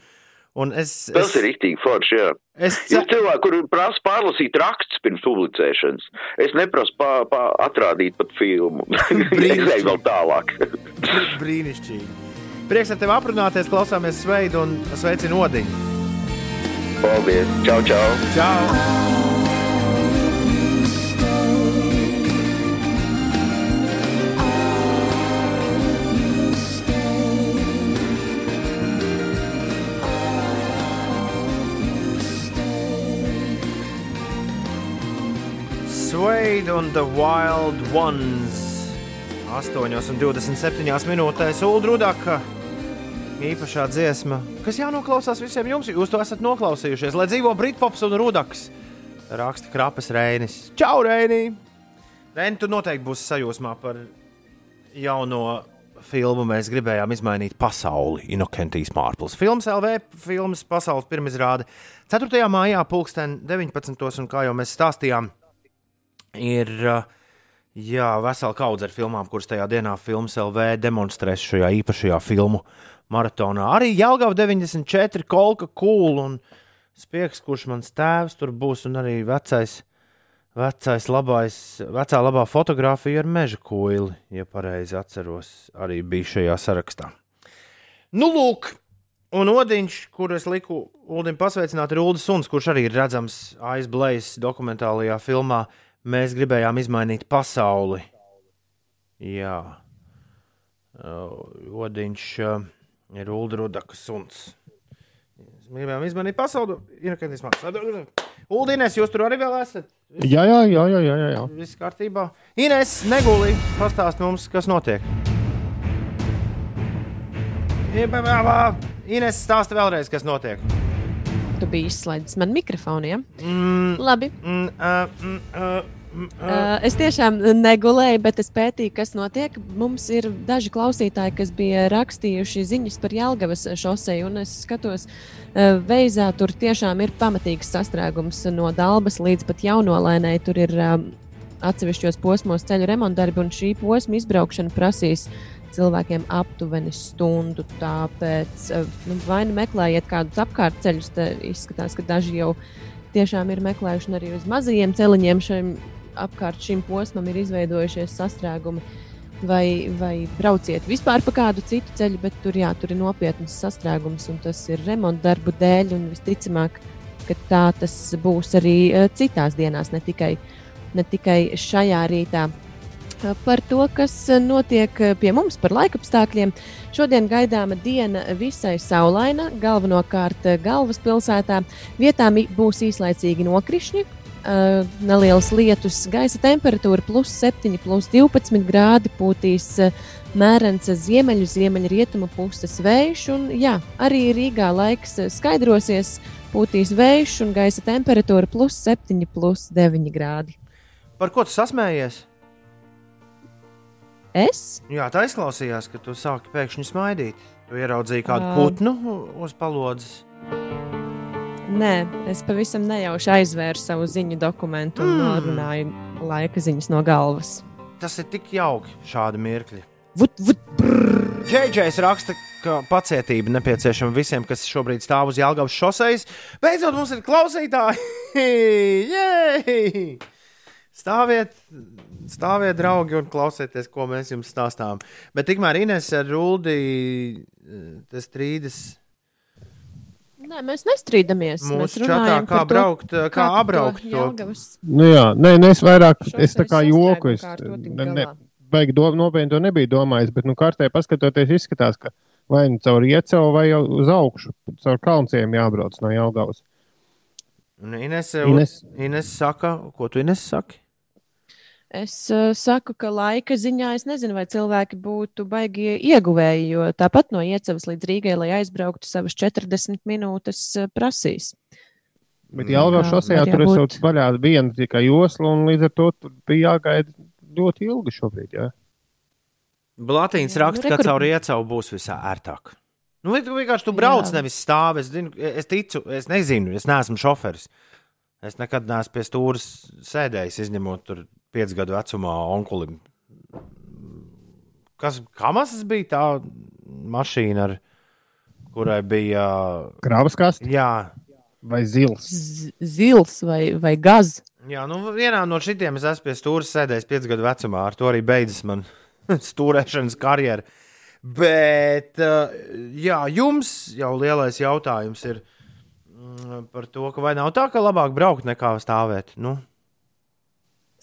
un es,
Tas
es,
ir rīktīgi forši, jā.
Es
Ir cilvēki, kuri prasa pārlasīt rakstus pirms publicēšanas. Es neprasu pa, pa atrādīt pat filmu. [laughs] eju vēl tālāk. [laughs]
brīnišķīgi. Prieks ar tevi aprunāties, klausāmies sveidu un sveicinu odiņu.
Paldies! Čau, čau!
Čau! Suede un The Wild Ones. 8,27 minūtēs Ulu Rudaka. Īpašā dziesma, kas jānoklausās visiem jums, jūs to esat noklausījušies. Lai dzīvo Britpops un Rudaks, raksta Krapes Reinis. Čau, Reini! Reini, tu noteikti būsi sajūsmā par jauno filmu. Mēs gribējām izmainīt pasauli. Inokentijas Mārpils. Filmas LV, filmas pasaules pirmizrāde 4. mājā, pulksten 19. un kā jau mēs stāstījām, ir uh, jā, vesela kaudze ar filmām, kuras tajā dienā filmas LV demonstrēs šajā īpašajā filmu maratonā. Arī Jālgava 94, Kolka Kūla un Spiegs, kurš mans tēvs tur būs, un arī vecais, vecais labais, vecā labā fotografija ar meža koili, ja pareizi atceros, arī bija šajā sarakstā. Nu, lūk, un odiņš, kur es liku Ulim pasveicināt, ir Ulas Suns, kurš arī ir redzams aizblējis dokumentālajā filmā. Mēs gribējām izmainīt pasauli. Jā, Uh, odiņš uh, ir Ulu Rudakas suns. Mēs gribējām izmainīt pasauli. Kādreiz mākslinieks. Uldīnēs, jūs tur arī vēl esat?
Jā, jā, jā, jā, jā, jā.
Viss kārtībā. Ines, negulī, pastāst mums, kas notiek. Ines, stāsta vēlreiz, kas notiek.
Tu biji izslēdzis man mikrofonu, ja?
Mm,
Labi.
mm, uh, mm, uh, uh.
Uh, es tiešām negulēju, bet es pētīju, kas notiek. Mums ir daži klausītāji, kas bija rakstījuši ziņas par Jālgavas šoseju, un es skatos, uh, veizā tur tiešām ir pamatīgs sastrēgums no Dalbas līdz pat jaunolēnai. Tur ir um, atsevišķos posmos ceļu remontdarbi, un šī posma izbraukšana prasīs cilvēkiem aptuveni stundu. Tāpēc uh, nu, vai nu meklējiet kādus apkārtceļus, tad izskatās, ka daži jau tiešām ir meklējuši arī uz mazajiem celiņiem šim apkārt šim posmam ir izveidojušies sastrēgumi. Vai, vai brauciet vispār pa kādu citu ceļu, bet tur, jā, tur ir nopietnas sastrēgums, un tas ir remonta darbu dēļ. Visticamāk, ka tā tas būs arī eh, citās dienās, ne tikai, ne tikai šajā rītā. Eh, Par to, kas notiek eh, pie mums, par laikapstākļiem. Šodien gaidāma diena visai saulaina, galvenokārt eh, galvaspilsētā. Vietām būs īslaicīgi nokrišņi, eh, nelielas lietus, gaisa temperatūra plus 7, plus 12 grādi pūtīs eh, mērens ziemeļu, ziemeļrietumu puses vējš. Un, jā, arī Rīgā laiks eh, skaidrosies, pūtīs vējš un gaisa temperatūra plus 7, plus 9 grādi.
Par ko tu sasmējies?
Es?
Jā, tā izklausījās, ka tu sāki pēkšņi smaidīt. Tu ieraudzīji kādu
Ā.
putnu uz palodzes.
Nē, es pavisam nejauši aizvēru savu ziņu dokumentu un
Mm.
norunāju laika ziņas no galvas.
Tas ir tik jauki, šādi mirkļi. Džeidžers raksta, ka pacietība nepieciešama visiem, kas šobrīd stāv uz Jālgavas šoseis. Beidzot, mums ir klausītāji! [laughs] Stāviet, stāviet, draugi, un klausieties, ko mēs jums stāstām. Bet tikmēr Inês ar Rūdi tas strīdas
Nē, mēs nestrīdamies.
Mūsu
mēs
čatā,
runājam
kā
par to,
braukt, kā apbraukt to.
Jelgavas
Nu, jā, nē, nē, es vairāk, es tā kā joku, es ne, ne, baigi dom, nopietni to nebiju domājis, bet, nu, kartē paskatoties, izskatās, ka vai nu caur iecevu vai jau uz augšu, caur kalnciem jābrauc no Jelgavas.
Un Ines.
Ines.
Ines saka, ko tu Ines saki?
Es uh, saku, ka laika ziņā es nezinu, vai cilvēki būtu baigi ieguvēji, jo tāpat no Iecavas līdz Rīgai, lai aizbrauktu savas 40 minūtes, uh, prasīs.
Bet Jelgavas
Jā,
šosejā tur ir kaut vaļā viena tikai josla, un līdz ar to tur bija jāgaida ļoti ilgi šobrīd, jā.
Blatīns
Jā,
raksta,
nu,
ka
re, kur-
caur iecavu būs visā ērtāk. Nu, tu vienkārši tu brauc,
Jā.
nevis stāvi. Es, zinu, es ticu, es nezinu, es neesmu šoferis. Es nekad neesmu pie stūres sēdējis, izņemot tur piecu gadu vecumā onkulim. Kas kamas bija tā mašīna, ar, kurai bija.
Krāvas kaste
Jā,
vai zils?
Z zils vai, vai gaz.
Jā, nu, vienā no šitiem es esmu pie stūres sēdējis piecu gadu vecumā. Ar to arī beidzas man [laughs] stūrēšanas karjera. Bet, uh, jā, jums jau lielais jautājums ir mm, par to, ka vai nav tā, ka labāk braukt nekā stāvēt. Nu,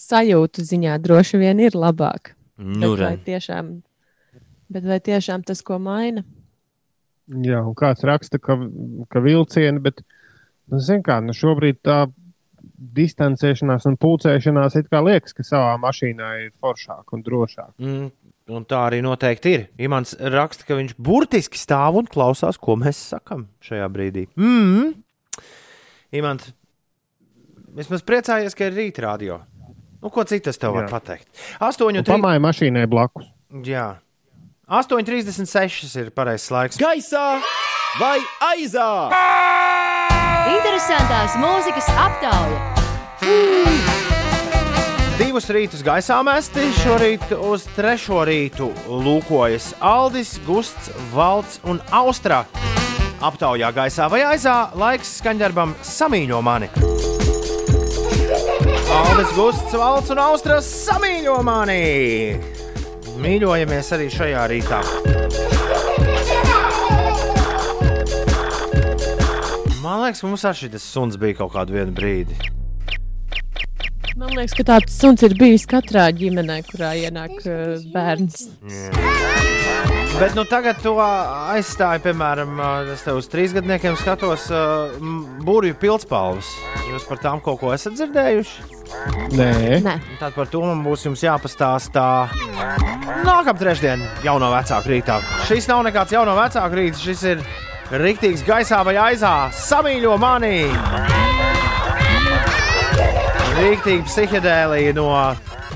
Sajūtu ziņā droši vien ir labāk.
Nu,
bet, vai tiešām, bet vai tiešām tas, ko maina?
Jā, un kāds raksta, ka, ka vilcieni, bet, nu, kā, nu šobrīd tā distancēšanās un pulcēšanās it kā liekas, ka savā mašīnā ir foršāk un drošāk.
mm, un tā arī noteikti ir. Imants raksta, ka viņš burtiski stāv un klausās, ko mēs sakām šajā brīdī. Mm. Imants, vismaz priecājies, ka ir rīta radio. Nu, ko citu es tev varu
Jā.
pateikt? 8,
Un pamāja mašīnai blakus.
Jā. 8,36 ir pareizais laiks.
Gaisā vai aizā?
Interesantās mūzikas aptauja.
Divus rītus gaisā mesti. Šorīt uz trešo rītu lūkojas Aldis, Gusts, Valds un Austra. Aptaujā gaisā vai aizā laiks skaņdarbam samīļo mani. Aldis, Gusts, Valds un Austra samīļo mani. Mīļojamies arī šajā rītā. Man liekas, mums arī šis suns bija kaut kādu brīdi.
Man liekas, ka tāds suns ir bijis katrā ģimenē, kurā ienāk uh, bērns.
Bet nu, tagad to aizstāja, piemēram, es te uz trīs gadsimtiem skatos uh, burbuļu pilspalvas. Jūs par tām kaut ko esat dzirdējuši?
Nē,
Nē.
Tad par to man būs jums jāpastāstā nākamā trešdiena, jauno vecāku rītā. Šis nav nekāds jauno vecāku rīts, šis ir rīktīgs gaisā vai aizā. Samīļo mani! Rīktīgi psihedēlija no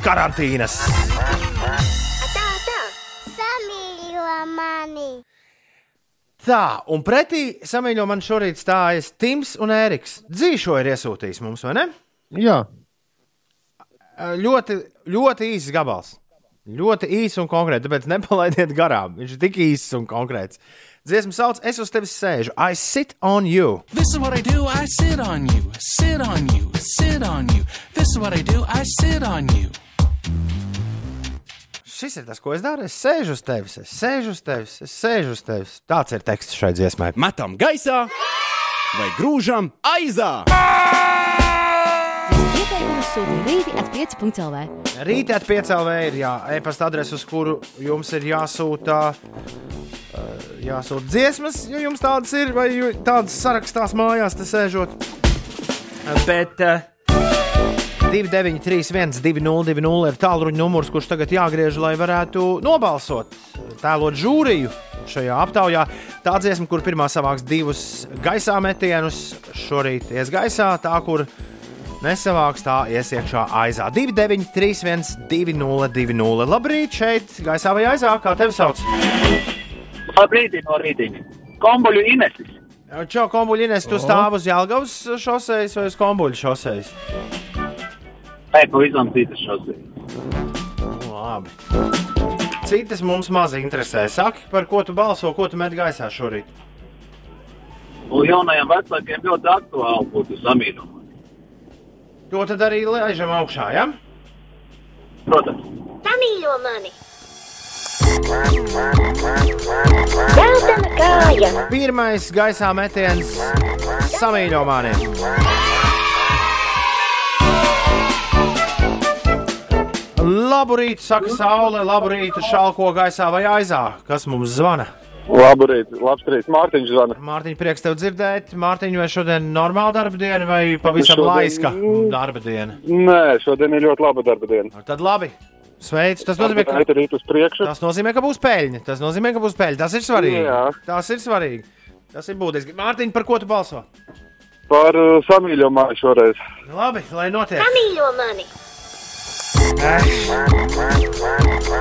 karantīnas. Tā, un pretī samīļo man šorīt stājas Tims un Ēriks. Dzīšo ir iesūtījis mums, vai ne?
jā,
Ļoti, ļoti īsts gabals. Ļoti īss un konkrēts, tāpēc nepalaidiet garām. Viņš ir tik īss un konkrēts. Dziesmu sauc, es uz tevis sēžu. I sit on you.
This is what I do, I sit on you, sit on you, sit on you. This is what I do, I sit on you.
Šis ir tas, ko es daru. Es sēžu uz tevis, es sēžu uz tevis, es sēžu uz tevis. Tāds ir teksts šai dziesmai.
Metam gaisā vai grūžam aizā?
Ieteikumus sūta rīti at 5.lv.
Rītā piecēlē ir jā, e-pasta adrese, uz kuru jums ir jāsūta. eh, Jāsūta dziesmas, ja jums tādas ir, vai tādas sarakstās mājās, te sēžot. Bet uh, 2931, 2020 ir tālruņa numurs, kurš tagad jāgriež, lai varētu nobalsot, tēlot žūriju šajā aptaujā. Tā dziesma, kur pirmā savāks divus gaisā metienus, šorīt ies gaisā, tā kur nesavāks, tā ies iekšā aizā. 2931, 2020. Labrīt, šeit gaisā vai aizā, kā tevi sauc?
Labrīt, no rītdienas. Kombuļu Inesis.
Čau, kombuļines, tu stāv uz Jālgavas šoseis vai uz kombuļu šoseis?
Nē, pavisam citas šosei.
Labi. Citas mums maz interesē. Saki, par ko tu balso, ko tu met gaisā šorīt?
Un jaunajiem vecākiem ļoti aktuāli būtu samīļot.
To tad arī laižam augšā, ja?
Protams.
Samīļo mani! Zeltana kāja!
Pirmais gaisā metiens samīļo mani. Labu rītu, saka saule, labu rītu, šalko gaisā vai aizā. Kas mums zvana?
Labrīt, labs rīts, Mārtiņš zvana.
Mārtiņ, prieks tev dzirdēt. Mārtiņ, vai šodien normāla darba diena vai pavisam
Šodien-
laiska darba diena?
Nē, šodien ir ļoti laba darba diena.
Tad labi. Sveic, tas nozīmē, ka
rīt uz priekšu.
Tas nozīmē, ka būs peļņa. Tas nozīmē, ka būs peļņa. Tas ir svarīgi.
Jā.
Tas ir svarīgi. Tas ir būtiski. Mārtiņ, par ko tu balso?
Par uh, samīļojumu šoreiz.
Labi, lai notiek.
Samīļo mani!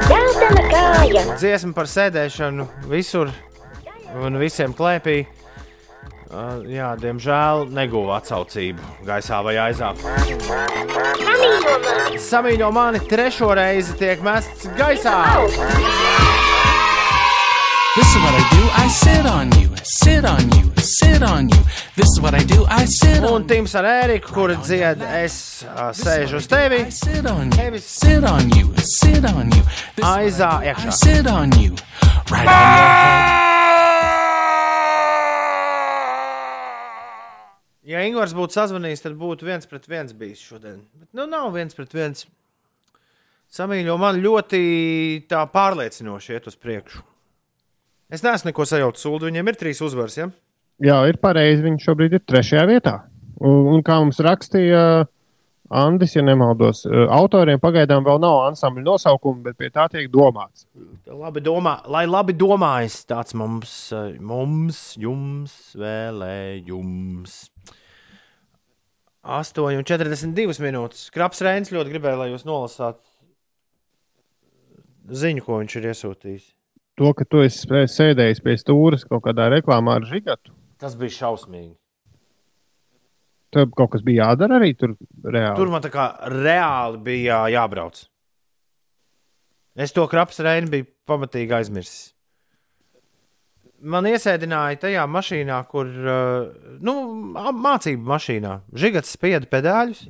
Zeltaina kāja.
Dziesma par sēdēšanu visur un visiem klēpī. Uh, jā, diemžēl neguva atsaucību gaisā vai aizā. Samīļo mani trešo reizi tiek mests gaisā.
This is what I do. I sit on you, sit on you, sit on you. This is what I do. I sit on
Un Tims ar Ēriku, kur dzied, es uh, sēžu uz tevi.
sit on you, sit on you, sit on you.
Aizā iekšā.
sit on you, right on your head.
Ja Ingūns būtu sazvanījis, tad būtu viens pret viens bijis šodien. Bet nu nav viens pret viens. Samīļo man ļoti tā pārliecinoši iet uz priekšu. Es neesmu neko sajaucis sūdu. Viņiem ir trīs uzvaras. Ja?
Jā, ir pareizi. Viņš šobrīd ir trešajā vietā. Un, un kā mums rakstīja Andris, ja nemaldos, eh, autoriem pagaidām vēl nav ansambļa nosaukuma, bet pie tā tiek domāts.
Labi domā, lai labi domājas, tāds mums, eh, mums jums, vēlējums. 8,42 minūtes. Kraps Reins ļoti gribēja, lai jūs nolasāt ziņu, ko viņš ir iesūtījis.
To, ka tu esi sēdējis pie stūres kaut kādā reklāmā ar žigatu,
Tas bija šausmīgi.
tev kaut kas bija jādara arī tur reāli.
Tur man tā kā reāli bija jā, jābrauc. Es to kraps reini biju pamatīgi aizmirsis. Man iesēdināja tajā mašīnā, kur, uh, nu, mā- mācību mašīnā. Žigats spieda pedāļus,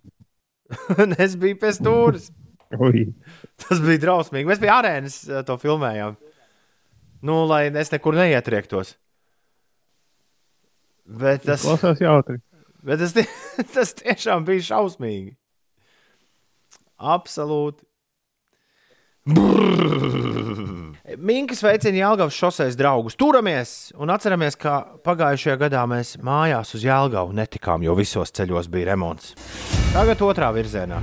un [laughs] es biju pie stūres. Tas bija drausmīgi. Mēs pie arēnas uh, to filmējām. Nu, lai es nekur neietriektos. Bet tas,
Klausās jautri.
bet tas, tie, [laughs] tas tiešām bija šausmīgi. Absolūti. Minkas veicina Jālgavas šoseis draugus. Turamies un atceramies, ka pagājušajā gadā mēs mājās uz Jālgavu netikām, jo visos ceļos bija remonts. Tagad otrā virzienā.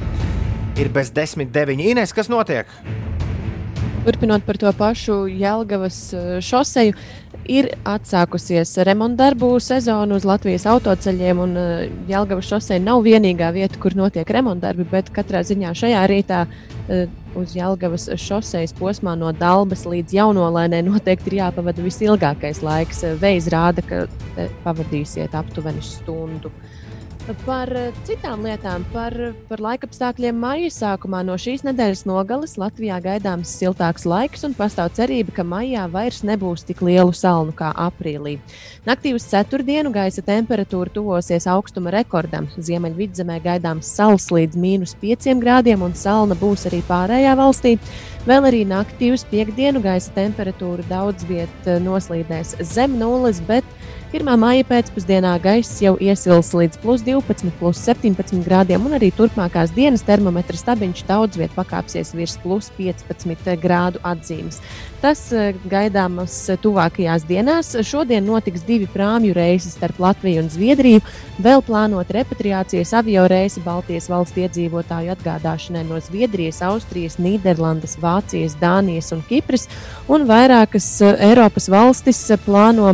Ir bez desmit deviņi. Ines, kas notiek?
Turpinot par to pašu Jēlgavas eh, šoseju, ir atsākusies remontdarbu sezona uz Latvijas autoceļiem. eh, Jēlgavas šoseja nav vienīgā vieta, kur notiek remontdarbi, bet katrā ziņā šajā rītā eh, uz Jēlgavas šosejas posmā no Dalbas līdz Jaunolēnai noteikti ir jāpavada visilgākais laiks. Veids rāda, ka pavadīsiet aptuveni stundu. Par eh, citām lietām, par, par laikapstākļiem maija sākumā no šīs nedēļas nogales Latvijā gaidāms siltāks laiks un pastāv cerība, ka maijā vairs nebūs tik lielu salnu kā aprīlī. Naktī uz ceturtdienu gaisa temperatūra tuvosies augstuma rekordam. Ziemeļvidzemē gaidāms sals līdz mīnus 5 grādiem un salna būs arī pārējā valstī. Vēl arī naktī uz piekdienu gaisa temperatūra daudz vietā noslīdēs zem nulles, bet 1. maija pēcpusdienā gaiss jau iesils līdz plus 12, plus 17 grādiem, un arī turpmākās dienas termometra stabiņš daudz vietā pakāpsies virs plus 15 grādu atzīmes. Tas eh, gaidāms tuvākajās dienās. Šodien notiks divi prāmju reisi starp Latviju un Zviedriju. Vēl plānot repatriācijas avio reisi Baltijas valsts iedzīvotāju atgādāšanai no Zviedrijas, Austrijas, Nīderlandes, Vācijas, Dānijas un Kipras, un vairākas eh, Eiropas valstis eh, plāno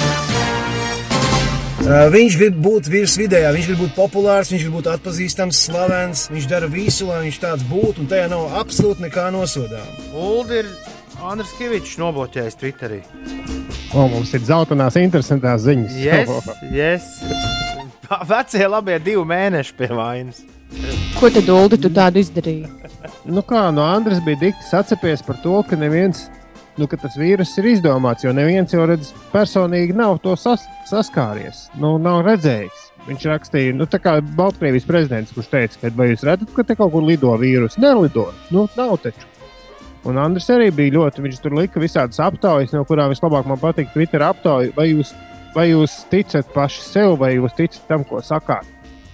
Uh, viņš grib būt virsvidējā, viņš grib būt populārs, viņš grib būt atpazīstams, slavens. Viņš dara visu, lai viņš tāds būtu, un tajā nav absolūti nekā nosodāms.
Uldi ir Andris Kavičs nobloķējis Twitterī.
O, mums ir zeltainās, interesantās ziņas.
Yes, [laughs] yes. Vecie labie divi mēneši pie vainas.
Ko tad, Ulu, tu tādu izdarīji?
Nu kā, no Andres bija dikti sacepies par to, ka neviens, nu, ka tas vīrus ir izdomāts, jo neviens jau redz, personīgi nav to sas, saskāries, nu, nav redzējis. Viņš rakstīja, nu, tā kā Baltkrievijas prezidents, kurš teica, ka vai jūs redzat, ka te kaut kur lido vīrusu? Nelido, nu, nav taču. Un Andris arī bija ļoti, viņš tur lika visādas aptaujas, no kurām vislabāk man patīk Twitter aptauja. Vai jūs, vai jūs ticat paši sev, vai jūs ticat tam, ko sakāt?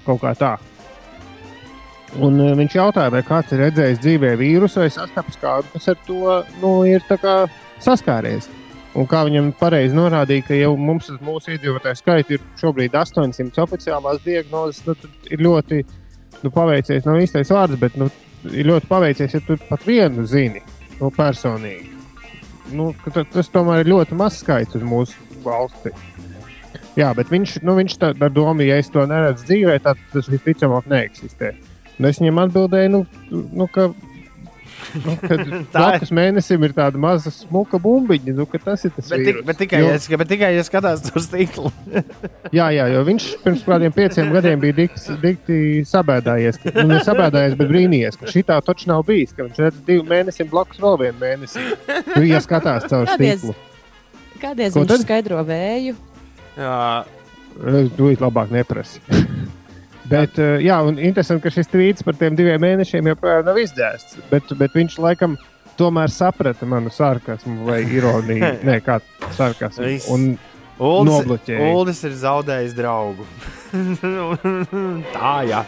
Kaut kā tā. Un uh, viņš jautāja, vai kāds ir redzējis dzīvē vīrusu vai sastapis kādu, kas ar to nu, ir saskāries. Un kā viņam pareizi norādīja, ka jau mums mūsu iedzīvotāju skaitu ir šobrīd 800 oficiālās diagnozes, nu, tad ir ļoti nu, paveicies, nav īstais vārds, bet nu, ir ļoti paveicies, ja tu pat vienu zini nu, personīgi. Nu, tas tomēr ir ļoti mazs skaits uz mūsu valsti. Jā, bet viņš, nu, viņš tā, ar domu, ja es to neredzu dzīvē, tad tas visticamāk neeksistē. Un es viņam atbildēju, nu, nu, ka, nu, [laughs] blakus mēnesim ir tāda maza smuka bumbiņa. Nu, ka tas ir tas
Bet, tik,
vīrus.
bet, tikai,
Jo-
ja, bet tikai, ja skatās uz stikla. [laughs]
Jā, jā, jo viņš pirms kādiem pieciem gadiem bija dikti, dikti sabēdājies. ka- Nu, ne sabēdājies, bet brīnījies, ka šī tā taču nav bijis. Ka viņš redz divu mēnesi blakus vēl vienu mēnesi. Nu, ja skatās caur
Kādies,
stiklu. Ko
viņš
tad?
skaidro vēju?
Jā,
Tūlīt labāk neprasa. [laughs] Bet, eh, jā, un interesanti, ka šis tvīts par tiem diviem mēnešiem joprojām nav izdzēsts. Bet, bet viņš laikam tomēr saprata manu sarkasmu vai [laughs] ironiju. Nē, kā sarkasmu. Un
Uldis. Uldis ir zaudējis draugu. [laughs] Tā, jā.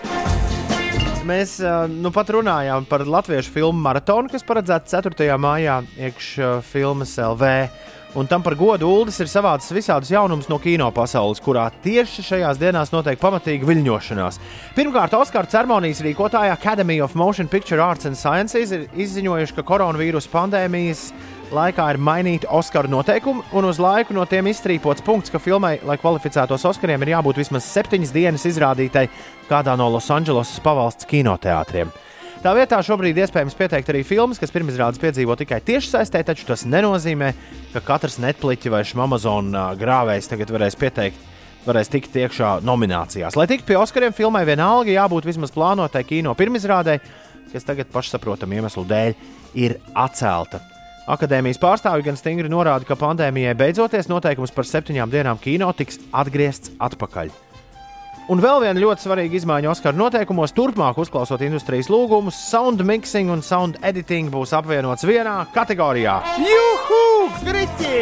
Mēs uh, nu pat runājām par latviešu filmu maratonu, kas paredzēta 4. maijā iekšā filmas LV. Un tam par godu Uldis ir savācis visādus jaunumus no kino pasaules, kurā tieši šajās dienās notiek pamatīga viļņošanās. Pirmkārt, Oskara ceremonijas rīkotāja Academy of Motion Picture Arts and Sciences ir izziņojuši, ka koronavīrusa pandēmijas laikā ir mainīti Oskaru noteikumi, un uz laiku no tiem izstrīpots punkts, ka filmai, lai kvalificētos Oskariem, ir jābūt vismaz septiņas dienas izrādītai kādā no Losandželosas pavalsts kinoteātriem. Tā vietā šobrīd iespējams pieteikt arī filmas, kas pirmizrādes piedzīvo tikai tiešsaistē, taču tas nenozīmē, ka katrs Netflix vai Amazon grāvējs tagad varēs pieteikt. Varēs tikt iekšā nominācijās. Lai tiktu pie Oskariem, filmai vienalga jābūt vismaz plānotai kino pirmizrādē, kas tagad pašsaprotamu iemeslu dēļ ir atcelta. Akadēmijas pārstāvji gan stingri norāda, ka pandēmijai beidzoties noteikums par septiņām dienām kino tiks atgriezts atpakaļ. Un vēl viena ļoti svarīga izmaiņa Oskara noteikumos, turpmāk uzklausot industrijas lūgumus, sound mixing un sound editing būs apvienots vienā kategorijā. Juhu! Griķi!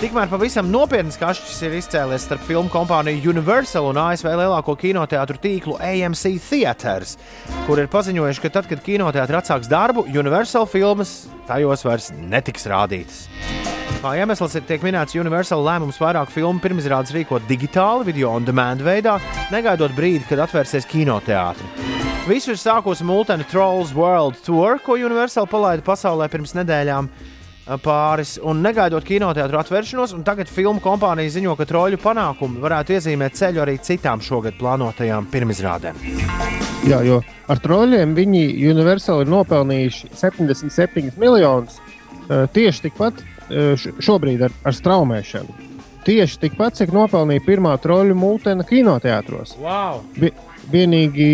Tikmēr pavisam nopietns kašķis ir izcēlies starp filmu kompāniju Universal un ASV lielāko kinoteātru tīklu AMC Theatres, kur ir paziņojuši, ka tad, kad kinoteātris atsāks darbu, Universal filmas tajos vairs netiks rādītas. Kā iemesls ir tiek minēts Universal lēmums vairāk filmu pirmizrādes rīkot digitāli, video on demand veidā, negaidot brīdi, kad atvērsies kinoteātris. Visu ir sākusi Multena Trolls World Tour, ko Universal palaida pasaulē pirms nedēļām ā, pāris, un negaidot kinoteātru atvēršanos, un tagad filmu kompānija ziņo, ka troļu panākumi varētu iezīmēt ceļu arī citām šogad plānotajām pirmizrādēm.
Jā, jo ar troļļiem viņi Universal ir nopelnījuši 77 miljonus eh, tieši tikpat eh, šobrīd ar, ar straumēšanu. Tieši tikpat, cik nopelnīja pirmā troļļu mūtene kinoteātros.
Wow!
Bi vienīgi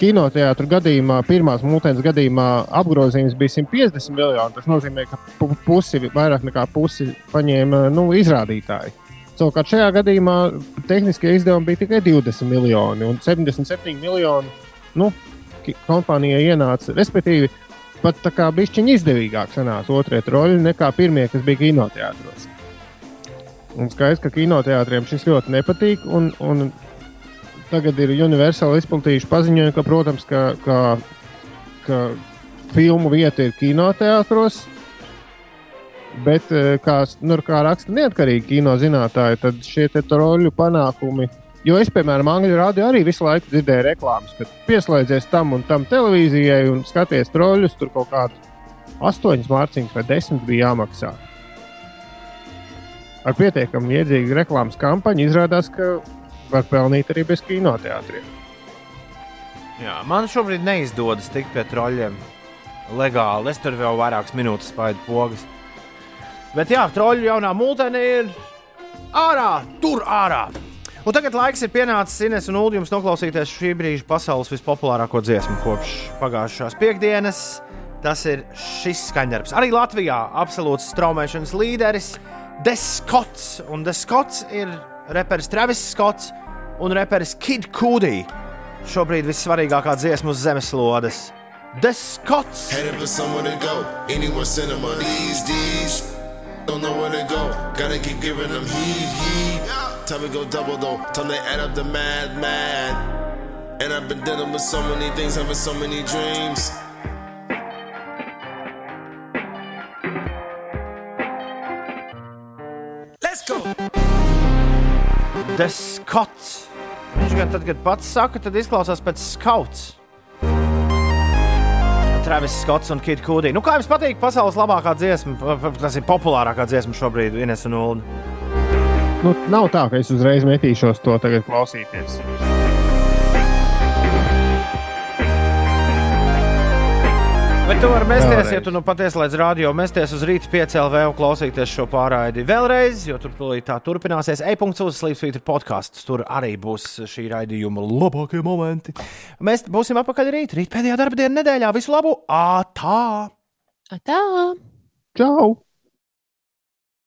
kinoteātru gadījumā, pirmās mūtens gadījumā, apgrozījums bija 150 miljoni. Tas nozīmē, ka pu- pusi, vairāk nekā pusi paņēma nu, izrādītāji. Savukārt šajā gadījumā tehniskie izdevumi bija tikai 20 miljoni un 77 miljoni. Nu, kompānijai ienāca, respektīvi, pat tā kā bišķiņa izdevīgāk sanāca otrie troļi nekā pirmie, kas bija kinoteātros. Un skaidrs, ka kinoteātriem šis ļoti nepatīk. Un, un tagad ir universāli izplatījuši paziņojumu, ka, protams, ka, ka, ka filmu vieta ir kinoteātros. Bet, eh, kā, nu, kā raksta neatkarīgi kino zinātnēji, tad šie te troļu panākumi. Jo es, piemēram, angļu rādio arī visu laiku dzirdēju reklāmas, ka pieslēdzies tam un tam televīzijai un skaties troļus. Tur kaut kādu astoņas mārciņas vai desmit bija jāmaksā. Ar pietiekami iedzīgu reklāmas kampaņu izrādās, ka var pelnīt arī bez kinoteātriem.
Jā, man šobrīd neizdodas tikt pie troļļiem legāli. Es tur vēl vairākas minūtes spaidu pogas. Bet jā, troļļu jaunā mūtene ir ārā, tur ārā. Un tagad laiks ir pienācis Ines un Ulu jums noklausīties šī brīža pasaules vispopulārāko dziesmu kopš pagājušās piekdienas. Tas ir šis skaņdarbs. Arī Latvijā absolūts straumēšanas līderis Deskots. Un Deskots ir reperis Travis Skots un reperis Kid Kudī. Šobrīd vissvarīgākā dziesma uz zemeslodes. Deskots!
Headed for somewhere to go. Them on these D's. Don't know where to go. Gotta keep giving them heat, heat. Time to go double though. Time to add up the mad, mad. And I've been dealing with so many things, having so many dreams.
Let's go!
The Scots. Viņš gan tad, kad pats saka, tad izklausās pēc skauts. Travis Skots un Kit Kūdī. Nu, kā jums patīk pasaules labākā dziesma? Tas ir populārākā dziesma šobrīd, Ines un Ulu.
Nu, nav tā, ka es uzreiz metīšos to tagad klausīties.
Bet tu vari mesties, ja tu nu patiesi līdz rādio mesties uz rīta piecēlē un klausīties šo pārraidi vēlreiz, jo tur tā turpināsies. E-punkts uz Slīpsvītra podkāsts. Tur arī būs šī raidījuma labākie momenti. Mēs būsim apakaļ rīt, rīt pēdējā darba diena nedēļā. Visu labu! Ā, tā!
Tā!
Čau!